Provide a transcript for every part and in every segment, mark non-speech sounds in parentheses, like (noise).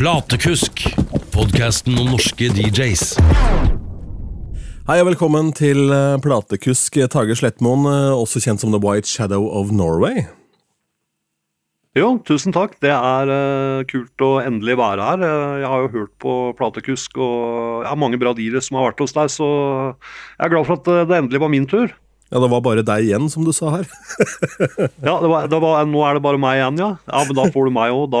Platekusk, podkasten om norske DJs. Hei og velkommen til eh, platekusk Tage Slettmoen, eh, også kjent som The White Shadow of Norway. Jo, tusen takk. Det er uh, kult å endelig være her. Uh, jeg har jo hørt på Platekusk, og jeg har mange bra dealere som har vært hos deg, så jeg er glad for at det endelig var min tur. Ja, det var bare deg igjen, som du sa her. (laughs) ja, det var, det var, nå er det bare meg igjen, ja. Ja, Men da får du meg òg. Da,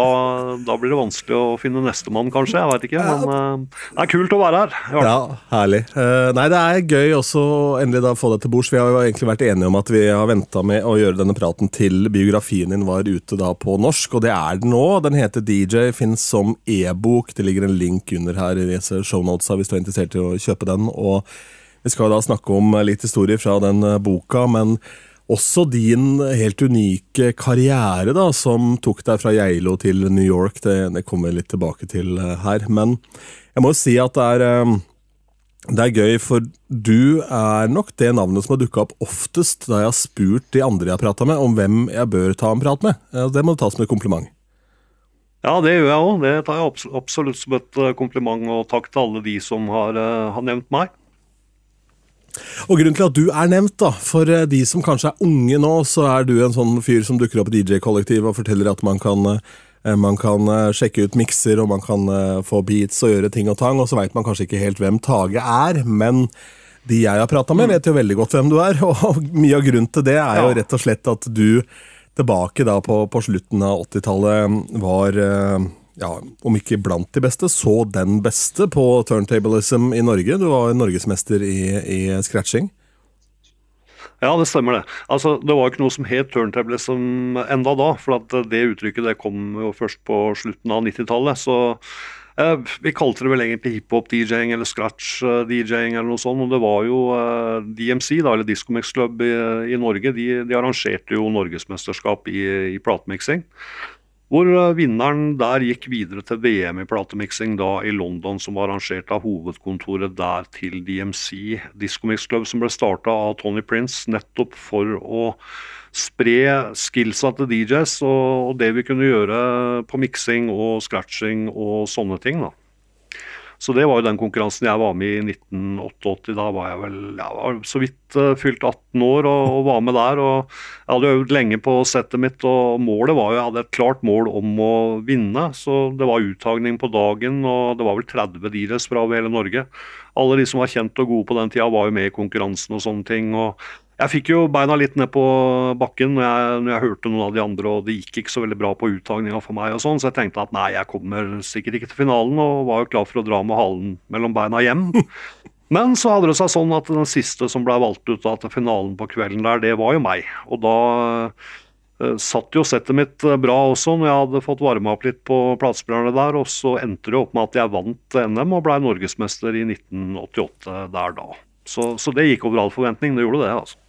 da, blir det vanskelig å finne nestemann, kanskje. Jeg veit ikke. Men uh, det er kult å være her. Ja, herlig. Uh, nei, det er gøy også å endelig da få deg til bords. Vi har jo egentlig vært enige om at vi har venta med å gjøre denne praten til biografien din var ute da på norsk, og det er den nå. Den heter DJ, finnes som e-bok. Det ligger en link under her i disse shownotesa hvis du er interessert i å kjøpe den. og vi skal da snakke om litt historie fra den eh, boka, men også din helt unike karriere, da, som tok deg fra Geilo til New York. Det, det kommer vi litt tilbake til eh, her. Men jeg må jo si at det er, eh, det er gøy, for du er nok det navnet som har dukka opp oftest da jeg har spurt de andre jeg har prata med, om hvem jeg bør ta en prat med. Det må du ta som et kompliment. Ja, det gjør jeg òg. Det tar jeg absolutt som et kompliment, og takk til alle de som har, har nevnt meg. Og Grunnen til at du er nevnt, da, for eh, de som kanskje er unge nå, så er du en sånn fyr som dukker opp i DJ-kollektivet og forteller at man kan, eh, man kan eh, sjekke ut mikser og man kan få beats og gjøre ting og tang, og så veit man kanskje ikke helt hvem Tage er, men de jeg har prata med, vet jo veldig godt hvem du er. (laughs) Og mye av grunnen til det er jo rett og slett at du tilbake da på, på slutten av 80-tallet var ja, om ikke blant de beste, så den beste på turntablism i Norge. Du var norgesmester i, i scratching. Ja, det stemmer det. Altså, Det var ikke noe som het turntablism enda da, for det uttrykket det kom jo først på slutten av 90-tallet. Så eh, vi kalte det vel egentlig hiphop-DJ-ing eller scratch-DJ-ing eller noe sånt. Og det var jo eh, DMC, da, eller Discomix Club i, i Norge, de, de, arrangerte jo norgesmesterskap i, i platemiksing. Hvor eh, vinneren der gikk videre til VM i platemiksing da i London, som var arrangert av hovedkontoret der til DMC, Disco Mix Club, som ble starta av Tony Prince nettopp for å spre skillsa til DJs og det vi kunne gjøre på miksing og scratching og sånne ting. da. Så det var jo den konkurransen jeg var med i 1988. Da var jeg vel jeg var så vidt uh, fylt 18 år og, og, var med der. og Jeg hadde øvd lenge på settet mitt, og målet var jo, jeg hadde et klart mål om å vinne. Så det var uttagning på dagen, og det var vel 30 dealers fra hele Norge. Alle de som var kjent og gode på den tida, var jo med i konkurransen og sånne ting. og jeg fikk jo beina litt ned på bakken når jeg, når jeg, hørte noen av de andre, og det gikk ikke så veldig bra på uttagninga for meg, og sånn, så jeg tenkte at nei, jeg kommer sikkert ikke til finalen, og var jo klar for å dra med halen mellom beina hjem. (laughs) Men så hadde det seg sånn at den siste som ble valgt ut da, til finalen på kvelden der, det var jo meg. Og da uh, satt jo settet mitt eh, bra også, når jeg hadde fått varma opp litt på platespillerne der, og så endte det opp med at jeg vant NM og ble norgesmester i 1988 der da. Så, så det gikk over all forventning, det gjorde det, altså.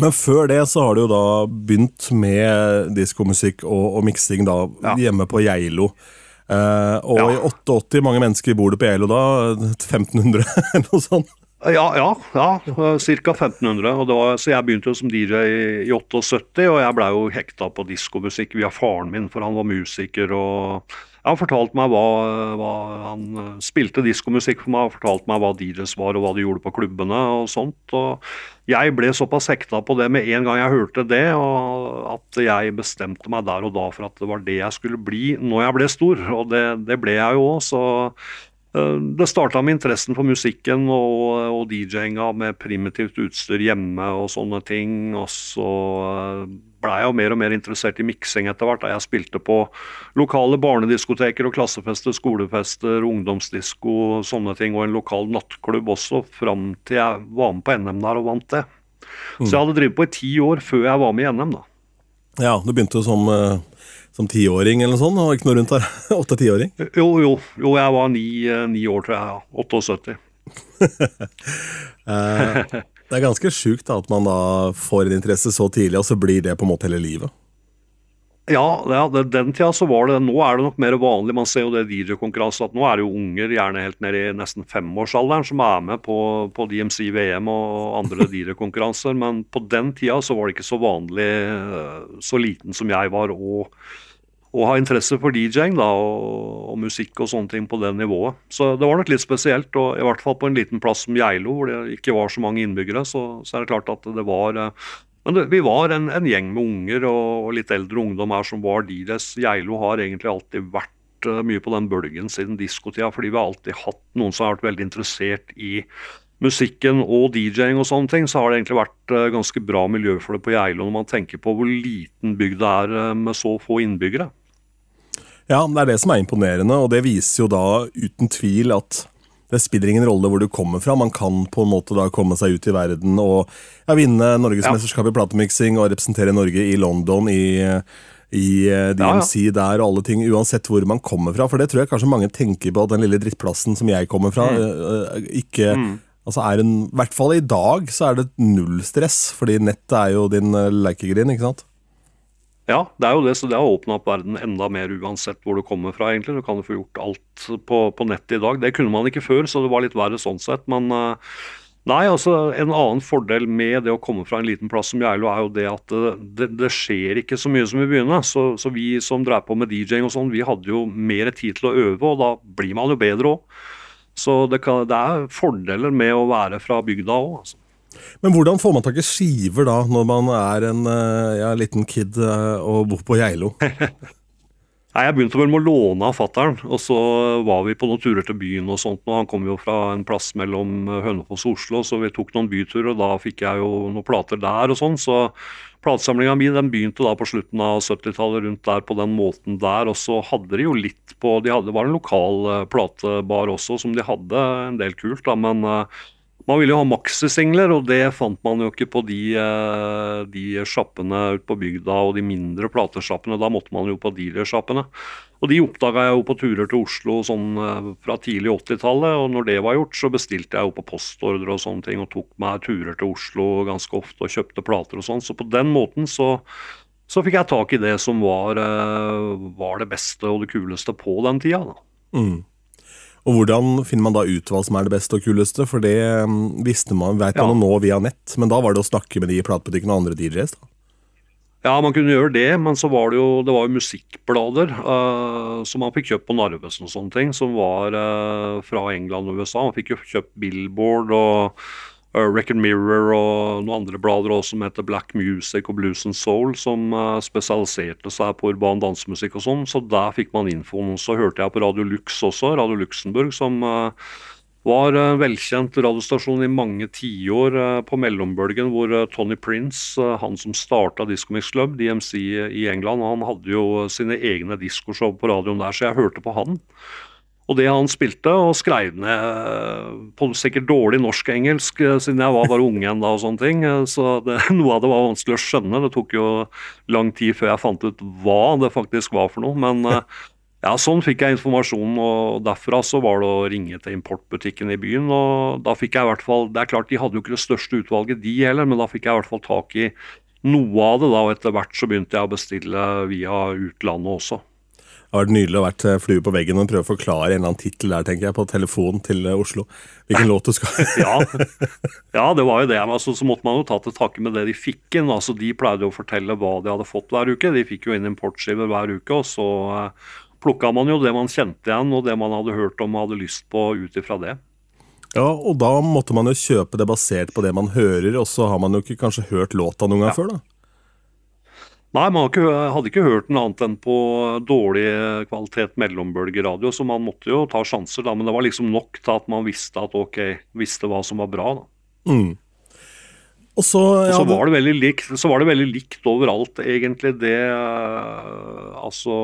Men før det så har du jo da begynt med diskomusikk og, og miksing da ja. hjemme på Geilo. Eh, og ja. i 88 mange mennesker bor det på Geilo da? 1500 (laughs) eller noe sånt? Ja, ja, ja ca. 1500. Og var, så jeg begynte jo som DJ i, i 78, og jeg blei jo hekta på diskomusikk via faren min, for han var musiker. og han fortalte meg hva, hva Han eh, spilte diskomusikk for meg og fortalte meg hva DJs var og hva de gjorde på klubbene og sånt. og Jeg ble såpass hekta på det med en gang jeg hørte det, og at jeg bestemte meg der og da for at det var det jeg skulle bli når jeg ble stor. Og det, det ble jeg jo òg, så eh, det starta med interessen for musikken og, og DJ-inga med primitivt utstyr hjemme og sånne ting. Og så eh, blei jeg jo mer og mer interessert i miksing etter hvert. Jeg spilte på lokale barnediskoteker og klassefester, skolefester, ungdomsdisko og sånne ting, og en lokal nattklubb også, fram til jeg var med på NM der og vant det. Så jeg hadde drevet på i ti år før jeg var med i NM, da. Ja, du begynte som uh som tiåring eller noe sånt? Og ikke noe rundt der? (laughs) Åtte-tiåring? Jo, jo, jo. jeg var ni, eh, ni år, tror jeg. Ja. 78. (laughs) (laughs) Det er ganske sjukt at man da får en interesse så tidlig, og så blir det på en måte hele livet. Ja, ja den tida så var det Nå er det nok mer vanlig. Man ser jo det DJ-konkurranse at nå er det jo unger, gjerne helt ned i nesten femårsalderen, som er med på, på DMC VM og andre (laughs) DJ-konkurranser. Men på den tida så var det ikke så vanlig, eh, så liten som jeg var, og å ha interesse for DJ-ing da, og, og, musikk og sånne ting på det nivået. Så det var nok litt spesielt. og I hvert fall på en liten plass som Geilo, hvor det ikke var så mange innbyggere, så, så er det klart at det var eh, men det, vi var en, en, gjeng med unger og, og, litt eldre ungdom her som var deres. Geilo har egentlig alltid vært uh, mye på den bølgen siden diskotida, fordi vi har alltid hatt noen som har vært veldig interessert i musikken og DJ-ing og sånne ting, så har det egentlig vært uh, ganske bra miljø for det på Geilo når man tenker på hvor liten bygd det er med så få innbyggere. Ja, det er det som er imponerende, og det viser jo da uten tvil at det spiller ingen rolle hvor du kommer fra. Man kan på en måte da komme seg ut i verden og ja, vinne norgesmesterskapet ja. i platemiksing og representere Norge i London, i, i DMC ja, ja. der og alle ting, uansett hvor man kommer fra. For det tror jeg kanskje mange tenker på, at den lille drittplassen som jeg kommer fra, mm. ikke mm. Altså er en, I hvert fall i dag så er det null stress, fordi nettet er jo din lekegrind, ikke sant? Ja, det er jo det, så det har åpna opp verden enda mer uansett hvor du kommer fra. egentlig. Du kan jo få gjort alt på, på nettet i dag. Det kunne man ikke før, så det var litt verre sånn sett. Men uh, nei, altså en annen fordel med det å komme fra en liten plass som Geilo, er jo det at det, det, det, skjer ikke så mye som i byene. Så, så vi som drev på med DJ-ing og sånn, vi hadde jo mer tid til å øve, og da blir man jo bedre òg. Så det, kan, det, er fordeler med å være fra bygda òg, altså. Men hvordan får man tak i skiver da, når man er en eh, ja, liten kid eh, og bor på Geilo? (laughs) Nei, Jeg begynte vel med å låne av fattern, og så var vi på noen turer til byen. og sånt, og Han kom jo fra en plass mellom Hønefoss og Oslo, så vi tok noen byturer. og Da fikk jeg jo noen plater der og sånn. Så platesamlinga mi den begynte da på slutten av 70-tallet rundt der på den måten der. Og så hadde de jo litt på de hadde, Det var en lokal platebar også som de hadde en del kult, da, men man ville jo ha maxisingler, og det fant man jo ikke på de, eh, de sjappene ute på bygda og de mindre platesjappene. Da måtte man jo på dealersjappene. Og de oppdaga jeg jo på turer til Oslo sånn eh, fra tidlig 80-tallet. Og når det var gjort, så bestilte jeg jo på postordre og sånne ting og tok meg turer til Oslo ganske ofte og kjøpte plater og sånn. Så på den måten så, så fikk jeg tak i det som var, eh, var, det beste og det kuleste på den tida. da. Mm. Og Hvordan finner man da ut hva som er det beste og kuleste? For det mm, visste man, vet man ja. nå via nett, men da var det å snakke med de i platebutikkene og andre DJs? da? Ja, man kunne gjøre det, men så var det jo, det var jo musikkblader uh, som man fikk kjøpt på Narvesen og sånne ting, som var uh, fra England og USA. Man fikk jo kjøpt Billboard og Record Mirror og noen andre blader også som heter Black Music og Blues and Soul, som uh, spesialiserte seg på urban dansemusikk og sånn. Så der fikk man infoen. Så hørte jeg på Radio Lux også, Radio Luxembourg, som uh, var en velkjent radiostasjon i mange tiår på mellombølgen, hvor Tony Prince, han som starta Disco Mix Club, DMC i England, han hadde jo sine egne diskoshow på radioen der, så jeg hørte på han. Og det han spilte, og skrev ned eh, på sikkert dårlig norsk-engelsk, eh, siden jeg var bare unge igjen da og sånne ting. Eh, så det, (laughs) noe av det var vanskelig å skjønne. Det tok jo lang tid før jeg fant ut hva det faktisk var for noe. Men ja, sånn fikk jeg informasjon, og derfra så var det å ringe til importbutikken i byen. Og da fikk jeg i hvert fall Det er klart de hadde jo ikke det største utvalget, de heller, men da fikk jeg i hvert fall tak i noe av det, da, og etter hvert så begynte jeg å bestille via utlandet også. Det har vært nydelig å være flue på veggen og prøve å forklare en eller annen tittel der, tenker jeg, på telefon til eh, Oslo. Hvilken låt du skal (laughs) ja. ja, det var jo det. Altså, så måtte man jo ta til takke med det de fikk inn. Altså, de pleide å fortelle hva de hadde fått hver uke. De fikk jo inn importskiver hver uke, og så uh, plukka man jo det man kjente igjen, og det man hadde hørt om og hadde lyst på ut ifra det. Ja, og da måtte man jo kjøpe det basert på det man hører, og så har man jo ikke kanskje hørt låta noen gang ja. før, da? Nei, man hadde ikke hørt noe annet enn på dårlig kvalitet mellombølgeradio, så man måtte jo ta sjanser, da. Men det var liksom nok til at man visste at ok, visste hva som var bra, da. Mm. Og så, ja, så, var det veldig likt, så var det veldig likt overalt, egentlig. Det uh, Altså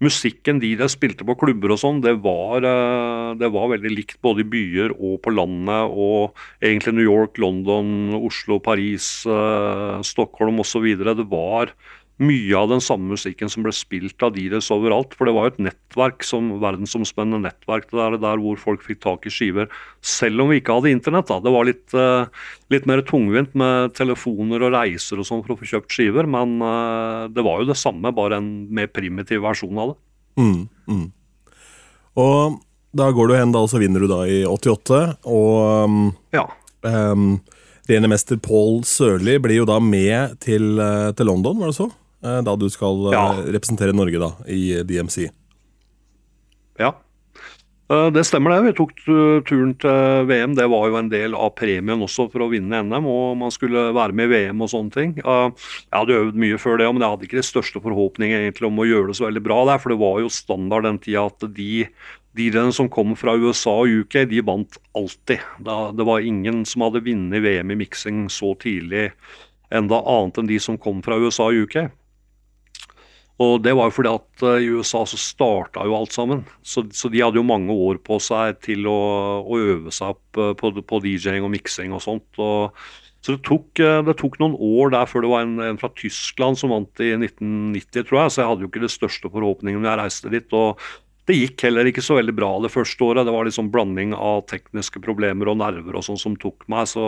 Musikken de der spilte på klubber og sånn, det, uh, det, var veldig likt både i byer og på landet. Og egentlig New York, London, Oslo, Paris, uh, Stockholm osv. Det var mye av den samme musikken som ble spilt av Dires overalt. For det var jo et nettverk, som verdensomspennende nettverk der, der hvor folk fikk tak i skiver. Selv om vi ikke hadde internett. da. Det var litt, uh, litt mer tungvint med telefoner og reiser og sånn for å få kjøpt skiver. Men uh, det var jo det samme, bare en mer primitiv versjon av det. Mm, mm. Og da går du hen, da, og så vinner du da i 88. Og um, ja. Um, Rene mester Paul Sørli blir jo da med til, uh, til London, var det så? Eh, da du skal eh, Ja. representere Norge da, i DMC. Ja. Eh, Det stemmer det. Vi tok turen til VM. Det var jo en del av premien også for å vinne NM, og man skulle være med i VM og sånne ting. Jeg hadde øvd mye før det, men jeg hadde ikke de største forhåpninger egentlig om å gjøre det så veldig bra der, for det var jo standard den tida at de DJ-ene som kom fra USA og UK, de vant alltid. Det var ingen som hadde vunnet VM i miksing så tidlig enda annet enn de som kom fra USA og UK. Og det var jo fordi at eh, i USA så starta jo alt sammen. Så, så de hadde jo mange år på seg til å, å øve seg opp eh, på, på DJ-ing og miksing og sånt. Og, så det tok, eh, det tok noen år der før det var en, en fra Tyskland som vant i 1990, tror jeg. Så jeg hadde jo ikke de største forhåpningene når jeg reiste dit. og det gikk heller ikke så veldig bra det første året. Det var liksom blanding av tekniske problemer og nerver og sånn som tok meg. Så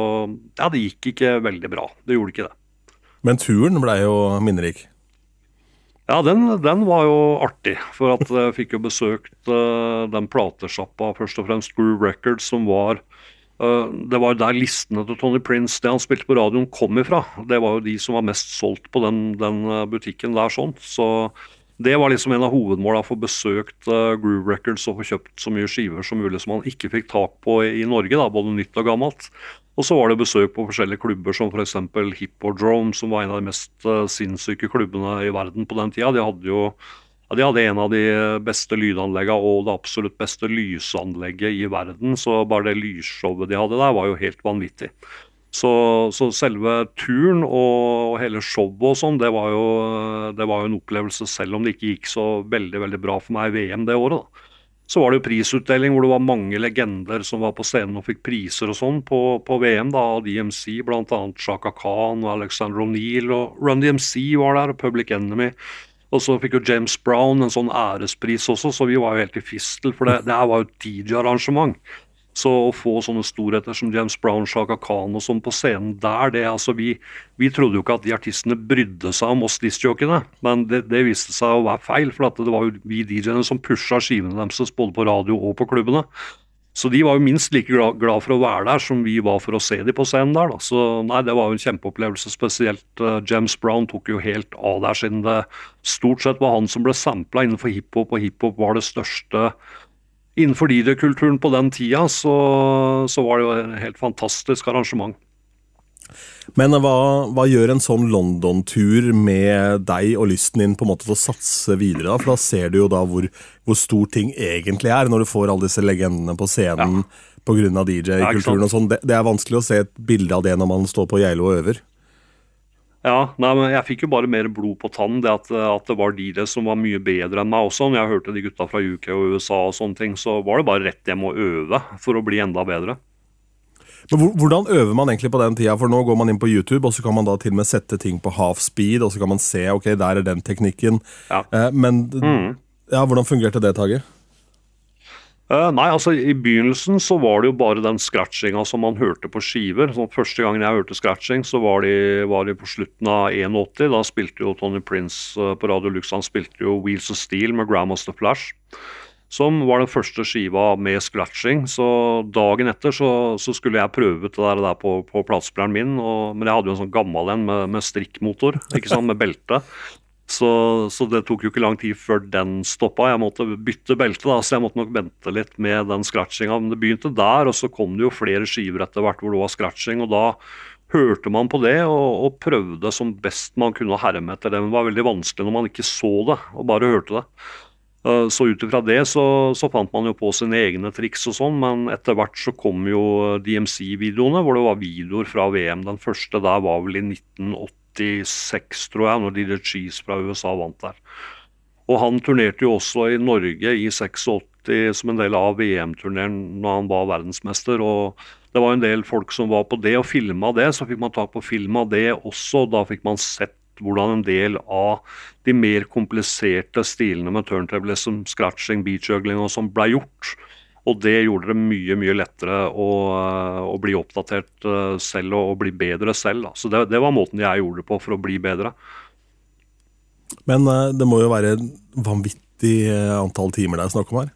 ja, det gikk ikke veldig bra. Det gjorde ikke det. Men turen blei jo minnerik. Ja, den, den var jo artig. For at jeg fikk jo besøkt uh, den platesjappa, først og fremst Groove Records, som var uh, Det var der listene til Tony Prince, det han spilte på radioen, kom ifra. Det var jo de som var mest solgt på den, den eh, butikken der, sånn. Så det var liksom en av hovedmåla for besøkt uh, Groove Records og få kjøpt så mye skiver som mulig som man ikke fikk tak på i, i Norge, da, både nytt og gammelt. Og så var det besøk på forskjellige klubber som f.eks. Hippodrome, som var en av de mest uh, sinnssyke klubbene i verden på den tida. De hadde jo ja, de hadde en av de beste lydanleggene og det absolutt beste lysanlegget i verden. Så bare det lysshowet de hadde der, var jo helt vanvittig. Så, så selve turen og hele showet og sånn, det, det var jo en opplevelse, selv om det ikke gikk så veldig veldig bra for meg i VM det året. da. Så var det jo prisutdeling hvor det var mange legender som var på scenen og fikk priser og sånn på, på VM, da, av DMC, bl.a. Shaka Khan og Alexander O'Neill. Og Run DMC var der, og Public Enemy. Og så fikk jo James Brown en sånn ærespris også, så vi var jo helt i fistel, for det, det her var jo et DJ-arrangement. Så å få sånne storheter som James Brown, Shaka Khan og sånn på scenen der, det altså vi, vi trodde jo ikke at de artistene brydde seg om oss disjokene men det, det viste seg å være feil, for det var jo vi DJ-ene som pusha skivene deres både på radio og på klubbene. Så de var jo minst like glad, glad for å være der som vi var for å se de på scenen der. da. Så nei, det var jo en kjempeopplevelse. Spesielt uh, James Brown tok jo helt av der, siden det stort sett var han som ble sampla innenfor hiphop, og hiphop var det største Innenfor DJ-kulturen på den tida, så, så var det jo et helt fantastisk arrangement. Men hva, hva gjør en sånn London-tur med deg og lysten din på en måte til å satse videre? da? For da ser du jo da hvor, hvor stor ting egentlig er, når du får alle disse legendene på scenen pga. Ja, DJ-kulturen. og sånn. Det, det er vanskelig å se et bilde av det når man står på Geilo og øver. Ja, nei, men Jeg fikk jo bare mer blod på tann, det at, at det var de der som var mye bedre enn meg også. Når jeg hørte de gutta fra UK og USA og sånne ting, så var det bare rett hjem og øve for å bli enda bedre. Men Hvordan øver man egentlig på den tida? For nå går man inn på YouTube, og så kan man da til og med sette ting på half speed, og så kan man se ok, der er den teknikken. Ja. Eh, men Mm. ja, hvordan fungerte det, Tage? Eh, nei, altså I begynnelsen så var det jo bare den scratchinga som man hørte på skiver. Så første gangen jeg hørte scratching, så var de, var de på slutten av 81. Da spilte jo Tony Prince eh, på Radio Lux han spilte jo Wheels of Steel med Grandmaster Flash. Som var den første skiva med scratching. Så dagen etter så, så skulle jeg prøve det der, der på, på platespilleren min. Og, men jeg hadde jo en sånn gammel en med, med strikkmotor, ikke sant, med belte. Så, så det tok jo ikke lang tid før den stoppa. Jeg måtte bytte belte, da, så jeg måtte nok vente litt med den scratchinga. Men det begynte der, og så kom det jo flere skiver etter hvert hvor det var scratching. og da hørte man på det og, og prøvde som best man kunne å herme etter det. Men det var veldig vanskelig når man ikke så det, og bare hørte det. Eh, Så ut ifra det så, så fant man jo på sine egne triks og sånn, men etter hvert så kom jo DMC-videoene, hvor det var videoer fra VM. Den første der var vel i 1986, tror jeg, når Little Cheese fra USA vant der. Og han turnerte jo også i Norge i 86 som en del av VM-turneren når han var verdensmester. og Det var en del folk som var på det og filma det, så fikk man tak på film av det også. Da fikk man sett hvordan en del av de mer kompliserte stilene med turntable som scratching, beachjuggling og sånn ble gjort. Og det gjorde det mye mye lettere å, å bli oppdatert eh, selv og, og bli bedre selv. Da. Så det, det var måten jeg gjorde det på for å bli bedre. Men eh, det må jo være vanvittig eh, antall timer det er snakk om her.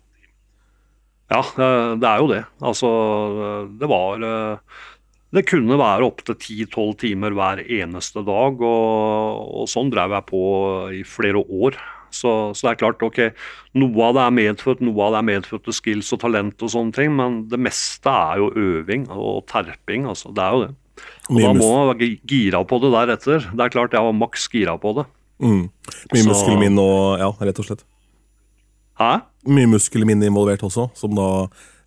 Ja, eh, det er jo det. Altså, eh, det var eh, det kunne være opptil 10-12 timer hver eneste dag, og, og sånn drev jeg på i flere år. Så, så, det er klart, ok, noe av det er medfødt, noe av det er medfødte skills og talent og sånne ting, men det meste er jo øving og terping, altså. Det er jo det. Og da må man være gira på det deretter. Det er klart, jeg var maks gira på det. Mm. Mye muskelminne og Ja, rett og slett. Hæ? Mye muskelminne involvert også, som da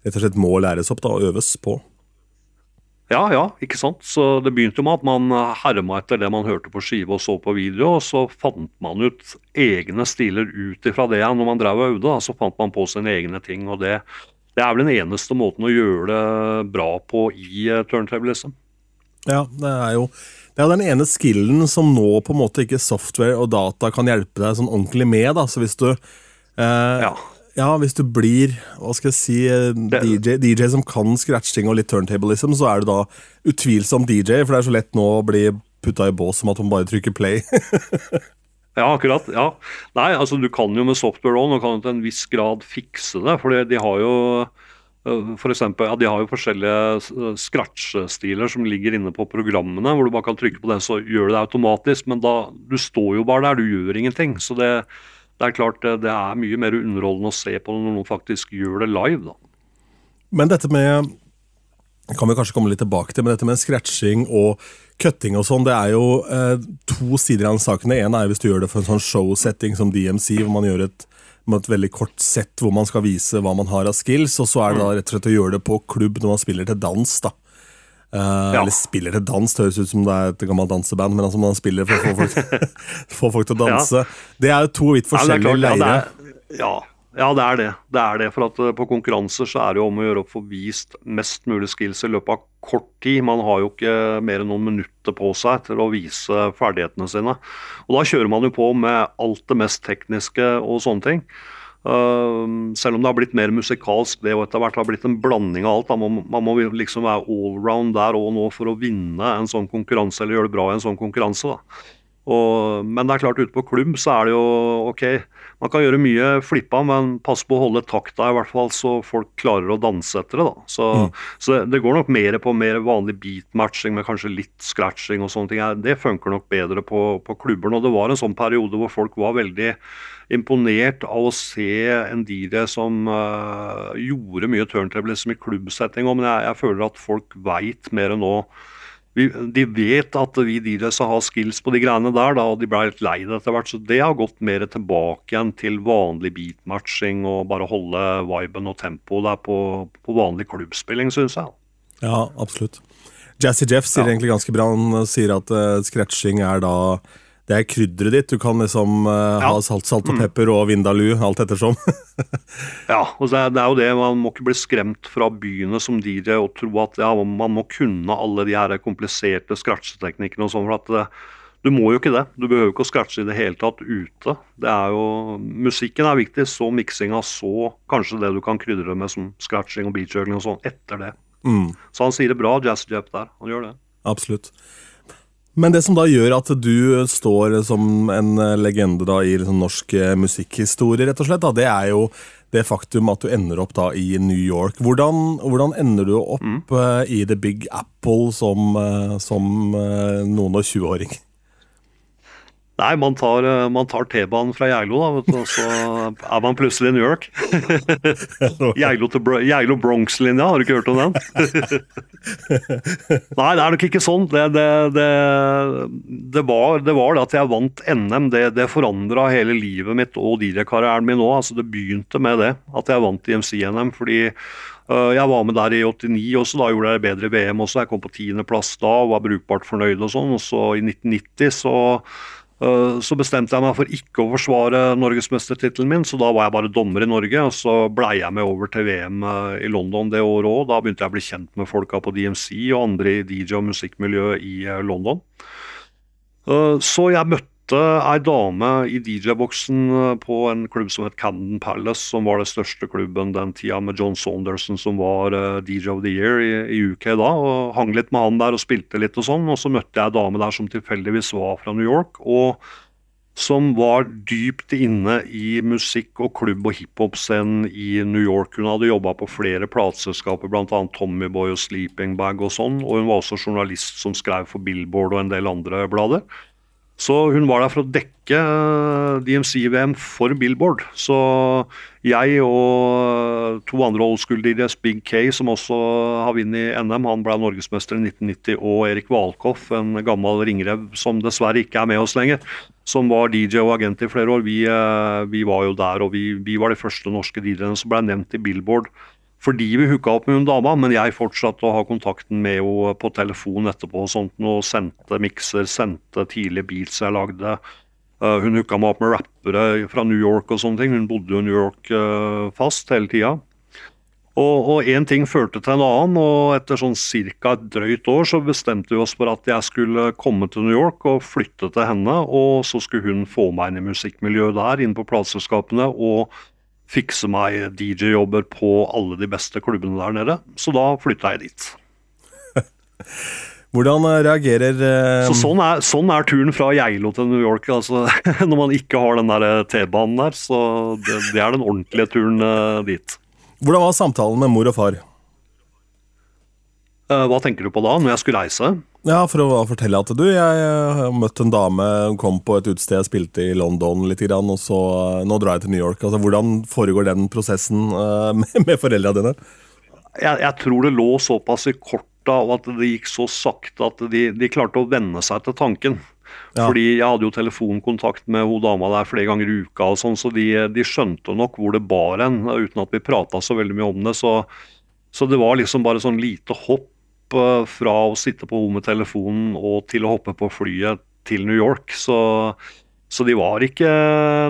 rett og slett må læres opp da, og øves på. Ja, ja, ikke sant. Så det begynte med at man herma etter det man hørte på skive og så på video, og så fant man ut egne stiler ut ifra det når man drev og øvde. Så fant man på sine egne ting, og det, det er vel den eneste måten å gjøre det bra på i TurnTable, turntablism. Ja, det er jo det er den ene skillen som nå på en måte ikke software og data kan hjelpe deg sånn ordentlig med. da, så hvis du eh, ja. Ja, hvis du blir hva skal jeg si, eh, DJ, DJ, som kan scratching og litt turntablism, så er du da utvilsomt DJ, for det er så lett nå å bli putta i bås som at man bare trykker play. (laughs) ja, akkurat. ja. Nei, altså du kan jo med software òg, og kan til en viss grad fikse det. For de har jo eh, for eksempel, ja, De har jo forskjellige scratch-stiler som ligger inne på programmene, hvor du bare kan trykke på det, så gjør du det automatisk. Men da, du står jo bare der, du gjør ingenting. Så det, det er klart eh, det er mye mer underholdende å se på når noen faktisk gjør det live. da. Men dette med kan vi kanskje komme litt tilbake til, men dette med scratching og cutting og sånn, det er jo eh, to sider av den saken. Det ene er hvis du gjør det for en sånn showsetting som DMC, hvor man gjør et, et veldig kort sett hvor man skal vise hva man har av skills, og så er det da rett og slett å gjøre det på klubb når man spiller til dans. da. Uh, ja. Eller spiller til dans, det høres ut som det er et gammelt danseband, men altså man spiller for å få folk, (laughs) (laughs) få folk til å danse. Ja. Det er jo to vidt forskjellige ja, leirer. Ja, ja, det er det. Det er det, for at uh, På konkurranser så er det jo om å gjøre å få vist mest mulig skills i løpet av kort tid. Man har jo ikke mer enn noen minutter på seg til å vise ferdighetene sine. Og Da kjører man jo på med alt det mest tekniske og sånne ting. Uh, selv om det har blitt mer musikalsk, det og etter hvert har blitt en blanding av alt. Man må, man må liksom være allround der og nå for å vinne en sånn konkurranse, eller gjøre det bra i en sånn konkurranse. Og, men det er klart, ute på klubb så er det jo OK. Man kan gjøre mye flippa, men pass på å holde takta, i hvert fall, så folk klarer å danse etter det. da. Så, mm. så det, det, går nok mer på mer vanlig beat-matching med kanskje litt scratching og sånne ting. Det funker nok bedre på, på klubber. Og det var en sånn periode hvor folk var veldig imponert av å se en DJ som uh, gjorde mye turntablism i klubbsetting. Men jeg, jeg, føler at folk veit mer nå. Vi, de vet at vi DJs har skills på de greiene der, da, og de ble litt lei det etter hvert. Så det har gått mer tilbake igjen til vanlig beatmatching og bare holde viben og tempoet der på, på vanlig klubbspilling, syns jeg. Ja, absolutt. Jazzy Jeff sier ja. egentlig ganske bra. Han sier at uh, scratching er da det er krydderet ditt. Du kan liksom uh, ja. ha salt, salt og mm. pepper og vindaloo, alt ettersom. (laughs) ja, og det er, det er, jo det. Man må ikke bli skremt fra byene som DJ og tro at ja, man må kunne alle de her kompliserte scratcheteknikkene og sånn. for at det, du må jo ikke det. Du behøver ikke å scratche i det hele tatt ute. Det er jo, Musikken er viktig, så miksinga, så kanskje det du kan krydre med som scratching og beatjuggling og sånn etter det. Mm. Så han sier det bra, Jazz Jep der. Han gjør det. Absolutt. Men det som da gjør at du står som en legende da i liksom norsk eh, musikkhistorie, rett og slett, da, det er jo det faktum at du ender opp da i New York. Hvordan, hvordan ender du opp mm. uh, i The Big Apple som, uh, som uh, noen og 20-åring? Nei, man tar, eh, tar T-banen fra Geilo, da, vet du, og så er man plutselig i New York. (laughs) Geilo-Bronx-linja, har du ikke hørt om den? (laughs) Nei, det er nok ikke sånn. Det, det, det, det var, var det at jeg vant NM. Det, det forandra hele livet mitt og DJ-karrieren min òg. Altså, det begynte med det, at jeg vant IMC-NM. fordi uh, jeg var med der i 89 også, da gjorde jeg det bedre i VM også. Jeg kom på tiendeplass da og var brukbart fornøyd og sånn. Og så i 1990 så Eh, så bestemte jeg meg for ikke å forsvare norgesmestertittelen min, så da var jeg bare dommer i Norge. Og så blei jeg med over til VM eh, i London det året òg. Da begynte jeg å bli kjent med folka på DMC og andre i DJ- og musikkmiljøet i eh, London. Så jeg møtte møtte ei dame i DJ-boksen eh, på en klubb som het Camden Palace, som var det største klubben den tida, med John Saunderson som var uh, DJ of the Year i, i, UK da. og Hang litt med han der og spilte litt og sånn. Og så møtte jeg ei dame der som tilfeldigvis var fra New York. og som var dypt inne i musikk- og klubb- og hiphop-scenen i New York. Hun hadde jobba på flere plateselskaper, bl.a. Tommyboy og Sleeping Bag og sånn. Og hun var også journalist som skrev for Billboard og en del andre blader. Så hun var der for å dekke eh, DMC-VM for Billboard. Så jeg og to andre old school DJs, Big K, som også har vunnet NM, han ble norgesmester i 1990, og Erik Valkoff, en gammel ringrev som dessverre ikke er med oss lenger, som var DJ og agent i flere år, vi, eh, vi var jo der, og vi, vi var de første norske DJ-ene som ble nevnt i Billboard fordi vi hooka opp med hun dama, men jeg fortsatte å ha kontakten med henne på telefon etterpå og sånt, og sendte mikser, sendte tidlige beats jeg lagde. Uh, hun hooka meg opp med rappere fra New York og sånne ting. Hun bodde jo New York uh, fast hele tida. Og én ting førte til en annen, og etter sånn ca. et drøyt år så bestemte vi oss for at jeg skulle komme til New York og flytte til henne, og så skulle hun få meg inn i musikkmiljøet der, inn på plateselskapene. og fikse meg DJ-jobber på alle de beste klubbene der nede. Så da flytta jeg dit. (laughs) Hvordan eh, reagerer eh... Så sånn er, sånn er, turen fra Geilo til New York. Altså, (laughs) når man ikke har den der eh, T-banen der. Så det, det, er den ordentlige turen eh, dit. Hvordan var samtalen med mor og far? Eh, hva tenker du på da, når jeg skulle reise? Ja, For å fortelle at du, jeg har møtt en dame, hun kom på et utested jeg spilte i London litt, og så nå drar jeg til New York. Altså, Hvordan foregår den prosessen uh, (laughs) med, med foreldra dine? Jeg, jeg, tror det lå såpass i korta og at det gikk så sakte at de, de klarte å venne seg til tanken. Ja. Fordi jeg hadde jo telefonkontakt med hun dama der flere ganger i uka, og sånn, så de, de, skjønte nok hvor det bar hen, uten at vi prata så veldig mye om det. Så, så det var liksom bare sånn lite hopp fra å sitte på med telefonen og til å hoppe på flyet til New York. Så, så de var ikke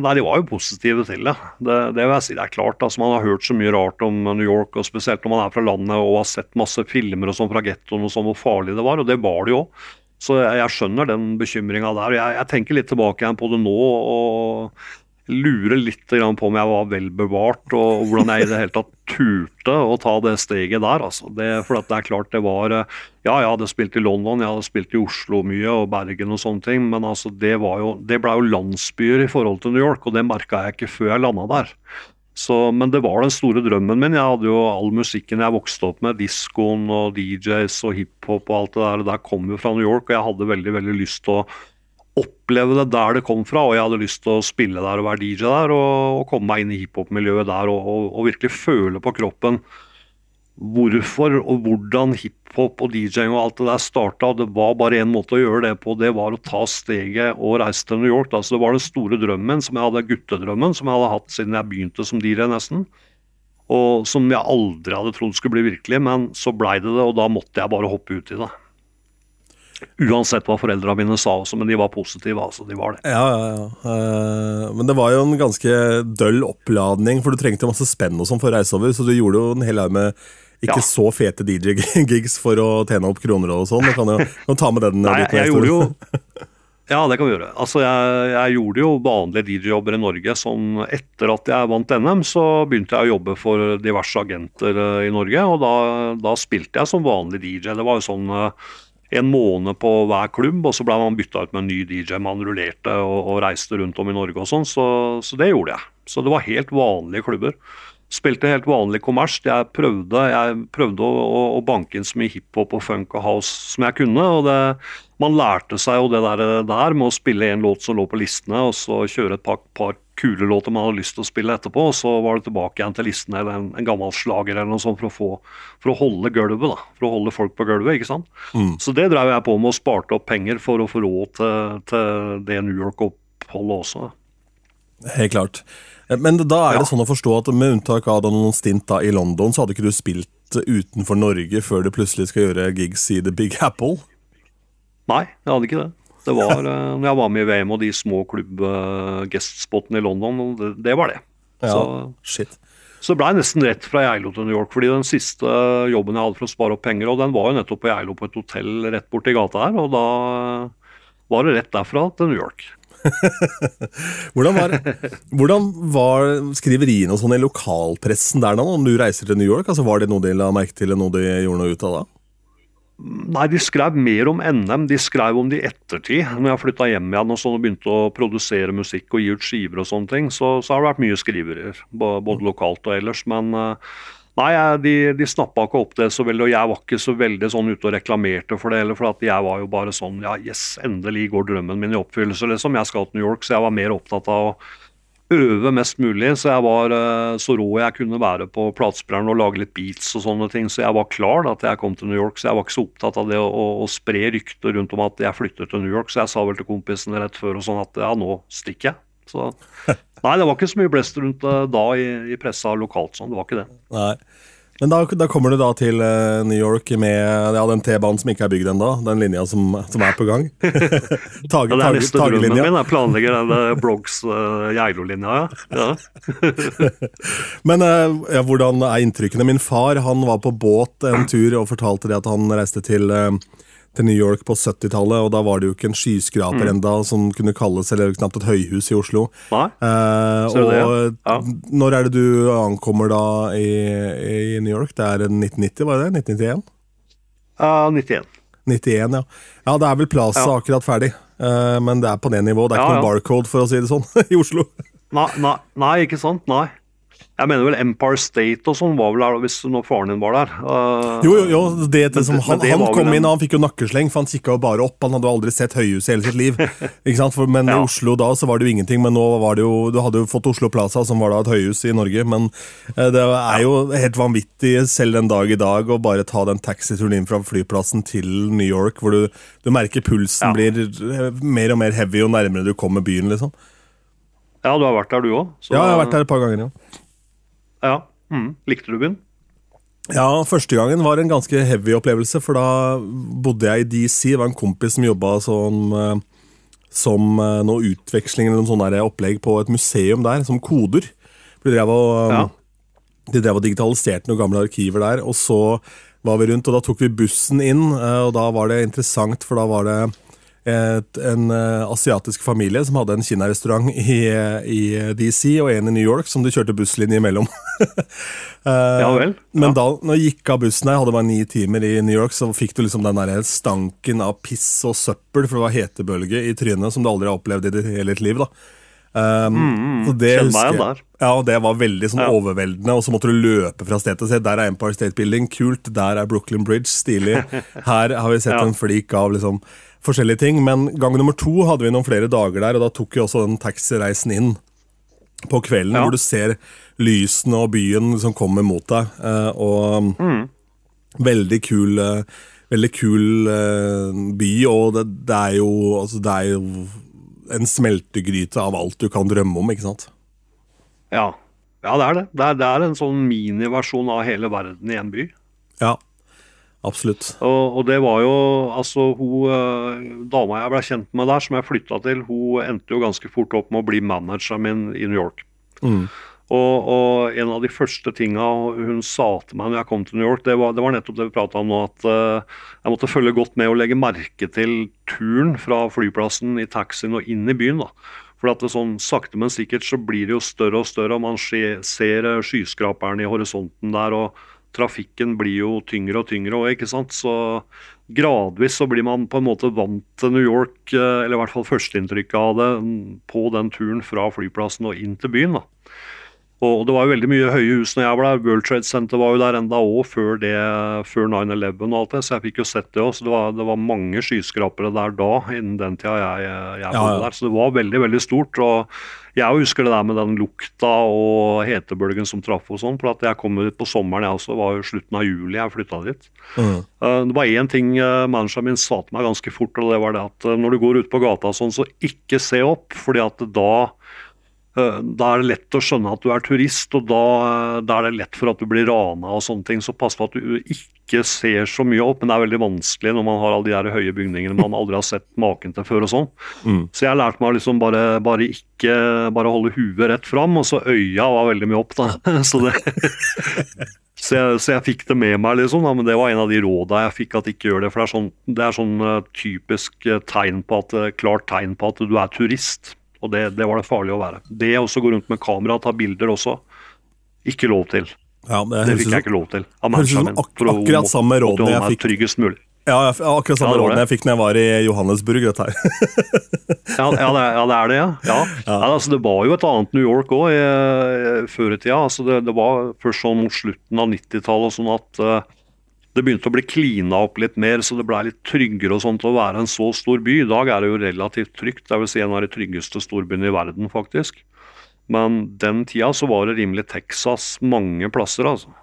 Nei, de var jo positive til det. Det, det vil jeg si. Det er klart, altså Man har hørt så mye rart om New York, og spesielt når man er fra landet og har sett masse filmer og sånn fra gettoen og sånn, hvor farlig det var. Og det var det jo òg. Så jeg, jeg, skjønner den bekymringa der. Jeg, jeg tenker litt tilbake igjen på det nå. og lurer litt på om jeg var vel bevart, og hvordan jeg i det hele tatt turte å ta det steget der. Altså. Det, for det er klart det var eh, Ja, jeg hadde spilt i London, jeg hadde spilt i Oslo mye, og Bergen og sånne ting, men altså, det, jo, det ble jo landsbyer i forhold til New York, og det merka jeg ikke før jeg landa der. Så, men det var den store drømmen min. Jeg hadde jo all musikken jeg vokste opp med, diskoen og DJs og hiphop og alt det der, det der kom jo fra New York, og jeg hadde veldig, veldig lyst til å oppleve det der det kom fra, og jeg hadde lyst til å spille der og være DJ der og, og komme meg inn i hiphop-miljøet der og, og, og, virkelig føle på kroppen hvorfor og hvordan hiphop og DJ-ing og alt det der starta. Det var bare én måte å gjøre det på, det var å ta steget og reise til New York. Altså, det var den store drømmen som jeg hadde, guttedrømmen, som jeg hadde hatt siden jeg begynte som DJ, nesten. Og som jeg aldri hadde trodd skulle bli virkelig, men så blei det det, og da måtte jeg bare hoppe ut i det. Uansett hva foreldra mine sa også, men de var positive. altså, de var det. Ja, ja, ja. Uh, men det var jo en ganske døll oppladning, for du trengte masse spenn og sånn for å reise over, så du gjorde jo en hel haug med ikke ja. så fete DJ-gigs (laughs) for å tjene opp kroner og sånn. Du kan jo kan ta med den. Nei, jeg, jeg gjorde jo (laughs) Ja, det kan vi gjøre. Altså, jeg, jeg gjorde jo vanlige DJ-jobber i Norge. Sånn, etter at jeg vant NM, så begynte jeg å jobbe for diverse agenter uh, i Norge. Og da, da, spilte jeg som vanlig DJ. Det var jo sånn uh, en måned på hver klubb, og så ble man bytta ut med en ny DJ. Man rullerte og, og reiste rundt om i Norge og sånn, så, så, det gjorde jeg. Så det var helt vanlige klubber. Spilte helt vanlig kommers. Jeg prøvde, jeg prøvde å, å, å, banke inn så mye hiphop og funk og house som jeg kunne. og det, Man lærte seg jo det der, der, med å spille en låt som lå på listene, og så kjøre et par, par kule låter man hadde lyst til å spille etterpå, og så var det tilbake igjen til listen eller en, en gammel slager eller noe sånt for å, få, for å holde gulvet, da. For å holde folk på gulvet, ikke sant. Mm. Så det drev jeg på med, og sparte opp penger for å få råd til, til det New York-oppholdet også. Helt klart. Men da er det ja. sånn å forstå at med unntak av noen stint da i London, så hadde ikke du spilt utenfor Norge før du plutselig skal gjøre gigs i The Big Apple? Nei, jeg hadde ikke det. Det var uh, når jeg var med i VM og de små klubb-gestspotene uh, i London, det, det, var det. Ja, så, shit. Så det blei nesten rett fra Geilo til New York. fordi den siste jobben jeg hadde for å spare opp penger, og den var jo nettopp på Geilo på et hotell rett borti gata her, og da var det rett derfra til New York. (laughs) hvordan, var, hvordan var skriveriene og sånn i lokalpressen der da, om du reiser til New York? Altså, var det noe de la merke til, eller noe de gjorde noe ut av da? Nei, de skrev mer om NM. De skrev om det i ettertid. Når jeg flytta hjem igjen og, og begynte å produsere musikk og gi ut skiver og sånne ting, så, så har det vært mye skriverier. Både lokalt og ellers. Men uh, nei, de, de snappa ikke opp det så veldig. Og jeg var ikke så veldig sånn ute og reklamerte for det heller. For at jeg var jo bare sånn Ja, yes, endelig går drømmen min i oppfyllelse, liksom. Jeg skal til New York, så jeg var mer opptatt av å øve mest mulig. Så jeg var eh, så rå jeg kunne være på platespilleren og lage litt beats og sånne ting. Så jeg var klar da til jeg kom til New York, så jeg var ikke så opptatt av det å, å, å spre rykter rundt om at jeg flytter til New York. Så jeg sa vel til kompisene rett før og sånn at ja, nå stikker jeg. Så (laughs) Nei, det var ikke så mye blest rundt eh, da i, i pressa lokalt sånn. Det var ikke det. Nei. Men da, da, kommer du da til uh, New York med ja, den T-banen som ikke er bygd ennå. Den linja som, som, er på gang. (laughs) Tage, ja, det er drømmen min. Jeg planlegger den uh, Blogs uh, Geilo-linja. Ja. (laughs) Men uh, ja, hvordan er inntrykkene? Min far han var på båt en tur og fortalte det at han reiste til uh, til New York på 70-tallet, og da var det jo ikke en skyskraper mm. enda som kunne kalles eller knapt et høyhus i Oslo. Nei, eh, og ja. Når er det du ankommer da i, i, New York? Det er 1990, var det det? 1991? Uh, 91. 91, ja. Ja, det er vel Plaza ja. akkurat ferdig, uh, men det er på det nivået. Det er ja, ikke noen barcode, for å si det sånn, (laughs) i Oslo. Nei, nei, nei, ikke sant. Nei. Jeg mener vel Empire State og sånn var vel der hvis når faren din var der. Uh, jo, jo, jo, det, det som, han, det han kom inn han fikk jo nakkesleng, for han kikka jo bare opp. Han hadde jo aldri sett høyhuset i hele sitt liv. (laughs) ikke sant? For, men ja. i Oslo da så var det jo ingenting. Men nå var det jo Du hadde jo fått Oslo Plaza, som var da et høyhus i Norge. Men uh, det er jo helt vanvittig selv den dag i dag å bare ta den taxituren inn fra flyplassen til New York, hvor du, du merker pulsen ja. blir eh, mer og mer heavy jo nærmere du kommer byen, liksom. Ja, du har vært der, du òg? Ja, jeg har vært der et par ganger, ja. Ja. Mm. Likte du byen? Ja, første gangen var en ganske heavy opplevelse, for da bodde jeg i DC. Det var en kompis som jobba som, eh, som eh, noe utveksling eller noen sånne opplegg på et museum der, som koder. De drev og, eh, ja. de drev og digitaliserte noen gamle arkiver der, og så var vi rundt, og da tok vi bussen inn, og da var det interessant, for da var det et, en uh, asiatisk familie som hadde en kinarestaurant i, i DC og en i New York som de kjørte busslinje imellom. uh, (laughs) ja vel. Ja. Men da når jeg gikk av bussen her, hadde bare ni timer i New York, så fikk du liksom den der stanken av piss og søppel, for det var hetebølge i trynet som du aldri har opplevd i ditt hele ditt liv. da. Um, mm, det husker jeg. Ja, det var veldig sånn ja. overveldende. Og så måtte du løpe fra sted til sted. Der er Empire State Building, kult. Der er Brooklyn Bridge, stilig. (laughs) Her har vi sett ja. en flik av liksom forskjellige ting. Men gang nummer to hadde vi noen flere dager der, og da tok vi også den taxireisen inn på kvelden, ja. hvor du ser lysene og byen som kommer mot deg. Eh, og mm. veldig kul eh, Veldig kul eh, by, og det, det, er jo, altså, det er jo en smeltegryte av alt du kan drømme om, ikke sant? Ja, ja det er det. Det er, det er en sånn miniversjon av hele verden i en by. Ja, Absolutt. Og, og, det var jo altså hun eh, Dama jeg ble kjent med der, som jeg flytta til, hun endte jo ganske fort opp med å bli manageren min i New York. Mm. Og, og, en av de første tinga hun sa til meg når jeg kom til New York, det var, det var nettopp det vi prata om nå, at uh, jeg måtte følge godt med og legge merke til turen fra flyplassen i taxien og inn i byen. da. For at det sånn sakte, men sikkert så blir det jo større og større, og man ser, ser skyskraperne i horisonten der. og trafikken blir jo tyngre og tyngre òg, ikke sant. Så gradvis så blir man på en måte vant til New York, eh, eller i hvert fall førsteinntrykket av det, på den turen fra flyplassen og inn til byen. da. Og det var jo veldig mye høye hus når jeg var der. World Trade Center var jo der enda òg før, før 9-11 og alt det, så jeg fikk jo sett det òg. Så det var, det var, mange skyskrapere der da, innen den tida jeg, jeg bodde ja, ja. der. Så det var veldig, veldig stort. Og jeg husker det der med den lukta og hetebølgen som traff og sånn. For at jeg kom dit på sommeren, jeg også. Det var jo slutten av juli jeg flytta dit. Mm. Uh, det var én ting uh, manageren min sa til meg ganske fort, og det var det at uh, når du går ut på gata sånn, så ikke se opp, fordi at da Eh, da er det lett å skjønne at du er turist, og da, da, er det lett for at du blir rana og sånne ting. Så pass på at du ikke ser så mye opp, men det er veldig vanskelig når man har alle de her høye bygningene man aldri har sett maken til før og sånn. Mm. Så jeg lærte meg liksom bare, bare ikke bare holde huet rett fram, og så øya var veldig mye opp, da. (laughs) Så det Så jeg, så jeg, fikk det med meg, liksom, da, men det var en av de råda jeg fikk at ikke gjør det. For det er sånn, det er sånn uh, typisk tegn på at, klart tegn på at du er turist. Og det, det, var det farlig å være. Det å gå rundt med kamera og ta bilder også, ikke lov til. Ja, det, det fikk jeg ikke lov til. Av høres ut som ak akkurat samme rådene jeg fikk. Tryggest mulig. Ja, jeg, akkurat samme Ja, det var råden det. jeg fikk når jeg var i Johannesburg. dette her. Ja, ja, det, ja, det er det, ja. ja. ja altså, det var jo et annet New York òg før i tida. Altså, det, det var først sånn mot slutten av 90-tallet sånn at eh, det begynte å bli klina opp litt mer, så det ble litt tryggere og sånt å være en så stor by. I dag er det jo relativt trygt. Det vil si en av de tryggeste storbyene i verden, faktisk. Men den tida så var det rimelig Texas mange plasser, altså.